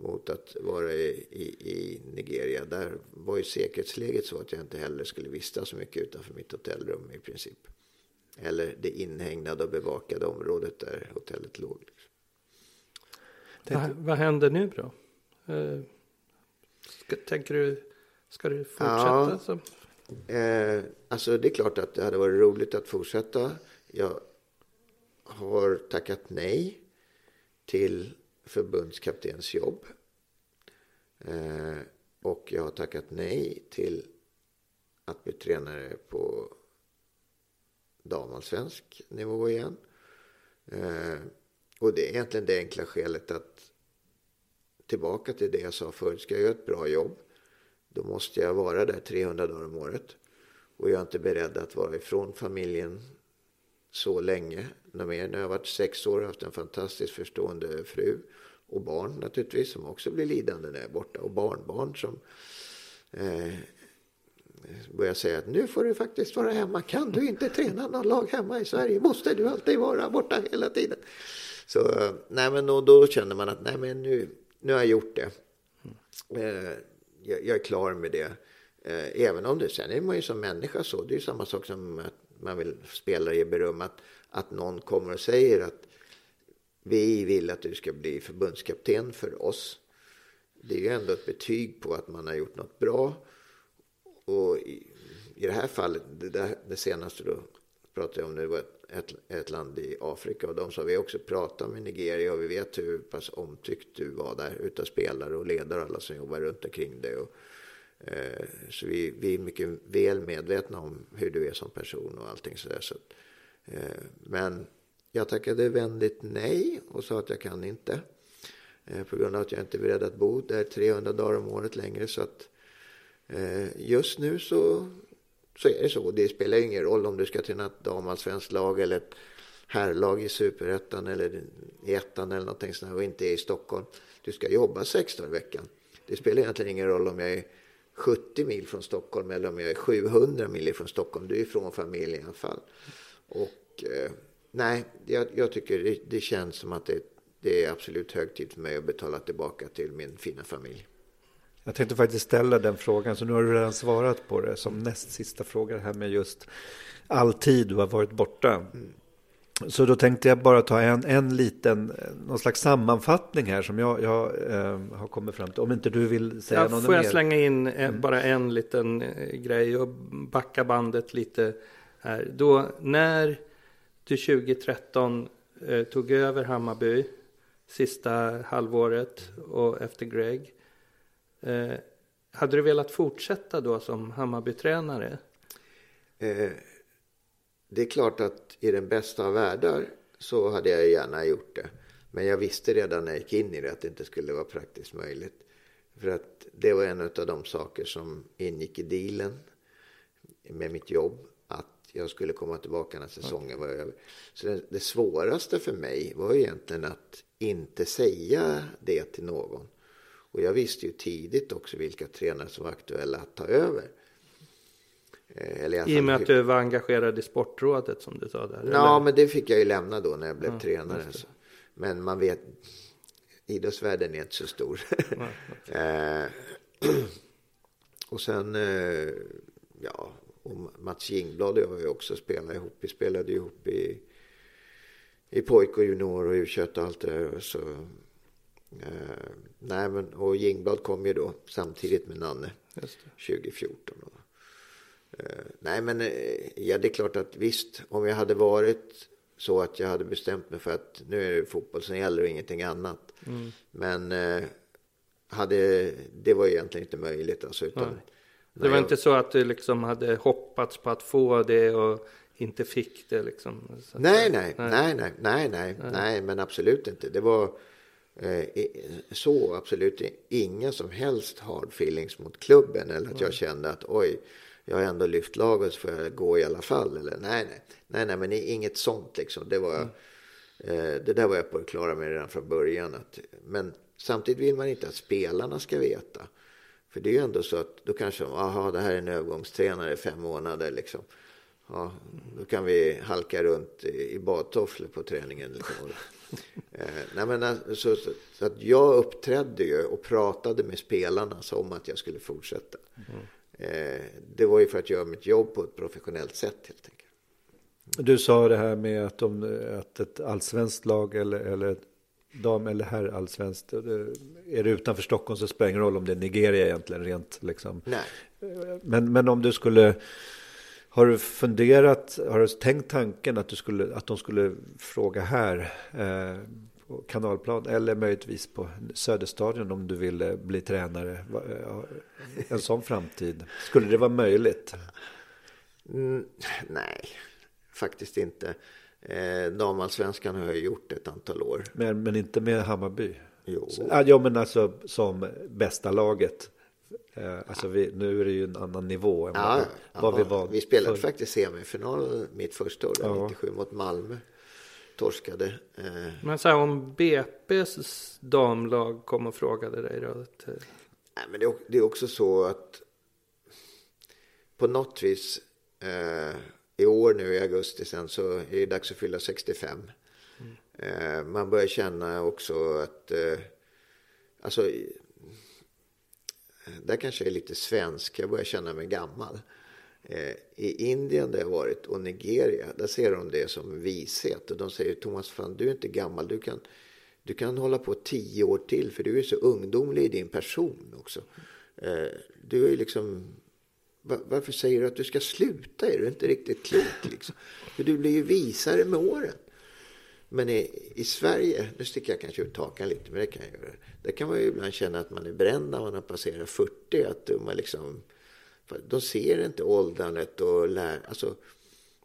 mot att vara i, i, i Nigeria. Där var ju säkerhetsläget så att jag inte heller skulle vistas så mycket utanför mitt hotellrum i princip. Eller det inhägnade och bevakade området där hotellet låg. Liksom. Vad, vad händer nu då? Eh, ska, tänker du, ska du fortsätta? Ja. Som, Eh, alltså det är klart att det hade varit roligt att fortsätta. Jag har tackat nej till förbundskaptens jobb. Eh, och jag har tackat nej till att bli tränare på damallsvensk nivå igen. Eh, och det är egentligen det enkla skälet att tillbaka till det jag sa förut. Ska jag göra ett bra jobb då måste jag vara där 300 dagar om året. Och jag är inte beredd att vara ifrån familjen så länge. Mer. Nu har jag varit sex år och haft en fantastiskt förstående fru. Och barn naturligtvis som också blir lidande när jag är borta. Och barnbarn som eh, börjar säga att nu får du faktiskt vara hemma. Kan du inte träna någon lag hemma i Sverige måste du alltid vara borta hela tiden. Så eh, nej men då, då känner man att nej men nu, nu har jag gjort det. Eh, jag, jag är klar med det. Eh, även om det, sen är man ju som människa så. Det är ju samma sak som att man vill spelare ge beröm. Att, att någon kommer och säger att vi vill att du ska bli förbundskapten för oss. Det är ju ändå ett betyg på att man har gjort något bra. Och i, i det här fallet, det, där, det senaste då pratade jag om, det var ett, ett, land i Afrika och de sa vi har också pratat med Nigeria och vi vet hur pass omtyckt du var där utav spelare och ledare och alla som jobbar runt omkring dig. Och, Eh, så vi, vi är mycket väl medvetna om hur du är som person och allting sådär. Så, eh, men jag tackade vänligt nej och sa att jag kan inte. Eh, på grund av att jag inte är beredd att bo där 300 dagar om året längre. Så att eh, just nu så, så är det så. Det spelar ju ingen roll om du ska träna ett damallsvenskt lag eller ett herrlag i superettan eller i ettan eller någonting sånt här och inte är i Stockholm. Du ska jobba sex dagar i veckan. Det spelar egentligen ingen roll om jag är 70 mil från Stockholm eller om jag är 700 mil från Stockholm. Du är ifrån familjen i alla fall. Och eh, nej, jag, jag tycker det, det känns som att det, det är absolut hög tid för mig att betala tillbaka till min fina familj. Jag tänkte faktiskt ställa den frågan, så nu har du redan svarat på det. Som näst sista fråga det här med just all tid du har varit borta. Så då tänkte jag bara ta en, en liten, någon slags sammanfattning här som jag, jag eh, har kommit fram till. Om inte du vill säga ja, något får jag mer? slänga in eh, bara en liten eh, grej och backa bandet lite här. Då när du 2013 eh, tog över Hammarby sista halvåret och efter Greg. Eh, hade du velat fortsätta då som Hammarbytränare? Eh, det är klart att i den bästa av världar så hade jag gärna gjort det. Men jag visste redan när jag gick in i det att det inte skulle vara praktiskt möjligt. För att det var en av de saker som ingick i dealen med mitt jobb. Att jag skulle komma tillbaka när säsongen var över. Så det, det svåraste för mig var egentligen att inte säga det till någon. Och jag visste ju tidigt också vilka tränare som var aktuella att ta över. Eh, Eller i och med att du var engagerad i Sportrådet som du sa där? Ja, men det fick jag ju lämna då när jag blev Ja, tränare. Men man vet, idrottsvärlden är inte så stor. Eh, och sen, eh, ja, och Mats Jingblad och jag har ju också spelat ihop. Vi spelade ihop i, i pojk och junior och u och allt det där. Så, nej, men, och Jingblad kom ju då samtidigt med Nanne 2014. Och, nej, men eh, ja, det är klart att visst, om jag hade varit så att jag hade bestämt mig för att nu är det fotboll som gäller och ingenting annat. Men eh, hade, det var egentligen inte möjligt. Alltså, utan, Nej. Det var jag- inte så att du liksom hade hoppats på att få det och inte fick det liksom? Så att- Nej, nej, nej, nej, nej, nej, nej, men absolut inte. Det var eh, så absolut i- ingen som helst hard feelings mot klubben eller att jag kände att oj, jag har ändå lyft laget så får jag gå i alla fall. Eller nej, nej, nej, nej, men inget sånt liksom. Det var, eh, det där var jag på det klara med redan från början. Att, men samtidigt vill man inte att spelarna ska veta. För det är ju ändå så att då kanske, aha, det här är en övergångstränare i fem månader liksom. Ja, då kan vi halka runt i i badtofflor på träningen. Liksom. eh, nej men, alltså, så, så, så att jag uppträdde ju och pratade med spelarna som att jag skulle fortsätta. Eh, det var ju för att göra mitt jobb på ett professionellt sätt helt enkelt. Du sa det här med att, de, att ett allsvenskt lag eller, eller dam eller herr allsvenskt. eh, Är det utanför Stockholm så spelar det ingen roll om det är Nigeria egentligen rent liksom. Nej. Men, men om du skulle, har du funderat, har du tänkt tanken att, du skulle, att de skulle fråga här eh, kanalplan eller möjligtvis på Söderstadion om du ville bli tränare? Eh, En sån framtid, skulle det vara möjligt? Mm, nej, faktiskt inte. Eh, Damallsvenskan har jag gjort ett antal år. Men, men inte med Hammarby? Jo. Så, ah, ja, men alltså som bästa laget. Eh, alltså vi, nu är det ju en annan nivå än Ja, vad, vad vi ja, var. vi spelade förr. faktiskt semifinal mitt första år, Ja. 97 mot Malmö. Torskade. Eh, Men så här, om BP's damlag kom och frågade dig då? Att, eh, Nej, men det, är- det är också så att på något vis eh, i år nu i augusti sen så är det dags att fylla 65. Eh, man börjar känna också att eh, alltså i- där kanske jag är lite svensk. Jag börjar känna mig gammal. Eh, I Indien där jag varit och Nigeria, där ser de det som vishet. Och de säger Thomas, fan du är inte gammal. Du kan, du kan hålla på tio år till för du är så ungdomlig i din person också. Eh, du är liksom... va- Varför säger du att du ska sluta? Är du inte riktigt klok liksom? För du blir ju visare med åren. Men i, i Sverige, nu sticker jag kanske ut takan lite, men det kan jag göra. Där kan man ju ibland känna att man är bränd när man har passerat 40. Att man liksom, de ser inte åldrandet och lär, alltså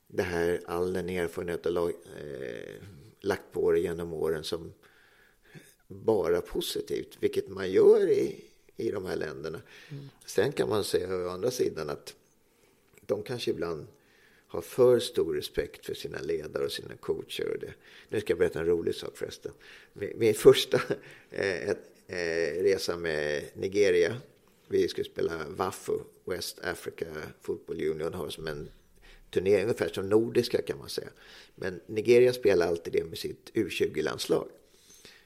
det här, all den erfarenhet har lag, eh, lagt på det genom åren som bara positivt, vilket man gör i, i de här länderna. Sen kan man säga å andra sidan att de kanske ibland har för stor respekt för sina ledare och sina coacher. Och det. Nu ska jag berätta en rolig sak förresten. Min, min första eh, eh, resa med Nigeria. Vi skulle spela WAFU, West Africa Football Union, har som en turnering, ungefär som nordiska kan man säga. Men Nigeria spelar alltid det med sitt U20-landslag.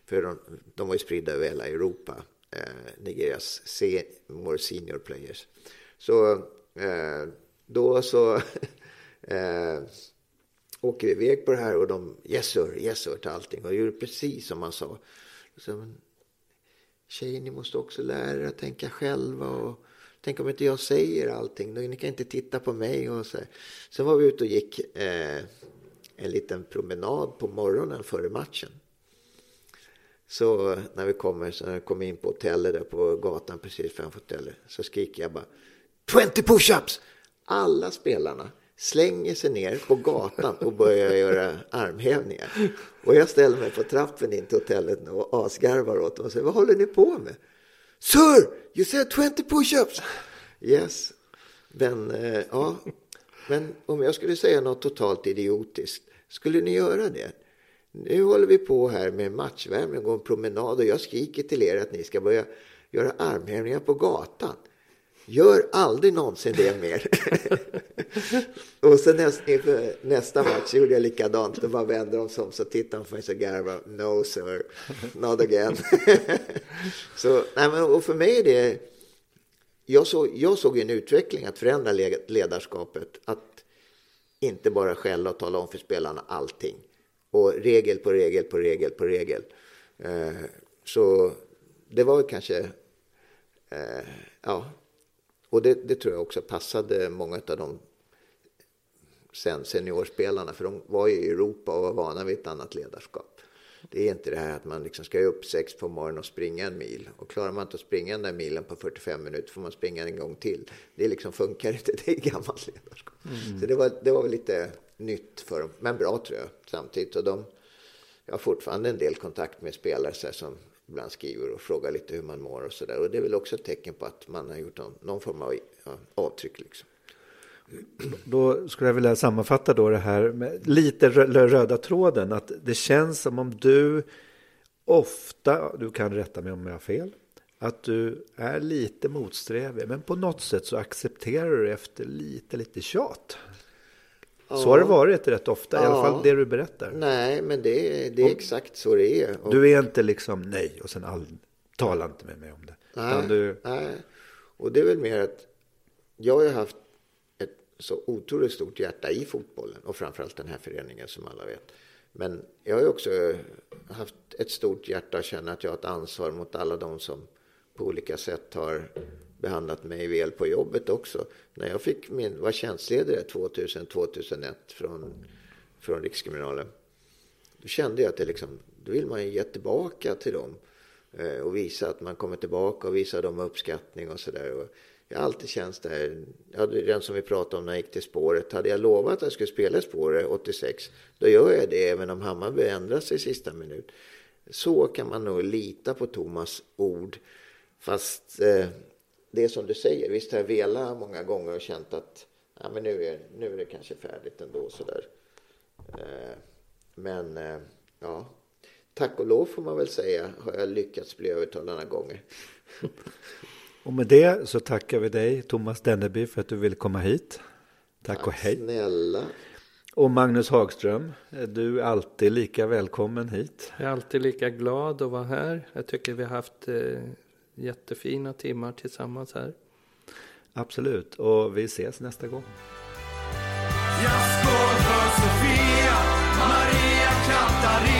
För de, de var ju spridda över hela Europa, eh, Nigerias se, more senior players. Så eh, då så eh, åker vi iväg på det här och de yes sir, yes sir till allting och gjorde precis som man sa. Så, Tjejer, ni måste också lära er att tänka själva och tänk om inte jag säger allting, ni kan inte titta på mig och så. här. Sen var vi ute och gick eh, en liten promenad på morgonen före matchen. Så när vi kommer, så när jag kom in på hotellet där på gatan precis framför hotellet så skriker jag bara 20 push-ups! Alla spelarna slänger sig ner på gatan och börjar göra armhävningar. Och jag ställer mig på trappen in till hotellet och asgarvar åt dem och säger vad håller ni på med? Sir, you said 20 push-ups! Yes. Men, eh, ja. Men om jag skulle säga något totalt idiotiskt, skulle ni göra det? Nu håller vi på här med matchvärmning och går en promenad och jag skriker till er att ni ska börja göra armhävningar på gatan. Gör aldrig någonsin det mer. och sen näst, inför nästa match gjorde jag likadant. Då bara vände de sig om så tittade de på mig så garvade No sir, not again. så, nej, men, och för mig är det... Jag såg, jag såg en utveckling att förändra le- ledarskapet. Att inte bara skälla och tala om för spelarna allting. Och regel på regel på regel på regel. Eh, så det var väl kanske... Eh, ja, och det, det tror jag också passade många av de sen seniorspelarna, för de var ju i Europa och var vana vid ett annat ledarskap. Det är inte det här att man liksom ska upp sex på morgonen och springa en mil. Och klarar man inte att springa den där milen på 45 minuter får man springa en gång till. Det liksom funkar inte, det är gammalt ledarskap. Så det var, det var väl lite nytt för dem, men bra tror jag samtidigt. Och de, jag har fortfarande en del kontakt med spelare som ibland skriver och frågar lite hur man mår och så där. Och det är väl också ett tecken på att man har gjort någon, någon form av ja, avtryck liksom. Då skulle jag vilja sammanfatta då det här med lite röda tråden. Att det känns som om du ofta, du kan rätta mig om jag har fel, att du är lite motsträvig. Men på något sätt så accepterar du det efter lite, lite tjat. Så har det varit rätt ofta, i alla Ja. fall det du berättar. Nej, men det, är- det är exakt så det är. Och- Du är inte liksom nej och sen all, tala inte med mig om det. Nej, du, nej. Och det är väl mer att jag har ju haft ett så otroligt stort hjärta i fotbollen och framförallt den här föreningen som alla vet. Men jag har ju också haft ett stort hjärta och känner att jag har ett ansvar mot alla de som på olika sätt har behandlat mig väl på jobbet också. När jag fick min, var tjänstledare 2000-2001 från, från Rikskriminalen då kände jag att det liksom, då vill man ju ge tillbaka till dem eh, och visa att man kommer tillbaka och visa dem uppskattning och sådär. Jag har alltid känt det här, jag hade den som vi pratade om när jag gick till spåret, hade jag lovat att jag skulle spela i spåret 86, då gör jag det även om Hammarby ändrar sig i sista minut. Så kan man nog lita på Thomas ord, fast eh, det är som du säger, visst har jag velat många gånger och känt att ja, men nu, är, nu är det kanske färdigt ändå. Sådär. Eh, men eh, ja, tack och lov får man väl säga har jag lyckats bli övertalad några gånger. och med det så tackar vi dig Thomas Denneby för att du ville komma hit. Tack och hej. Snälla. Och Magnus Hagström, du är alltid lika välkommen hit. Jag är alltid lika glad att vara här. Jag tycker vi har haft eh, jättefina timmar tillsammans här. Absolut, och vi ses nästa gång. Jag skål för Sofia, Maria, Katarina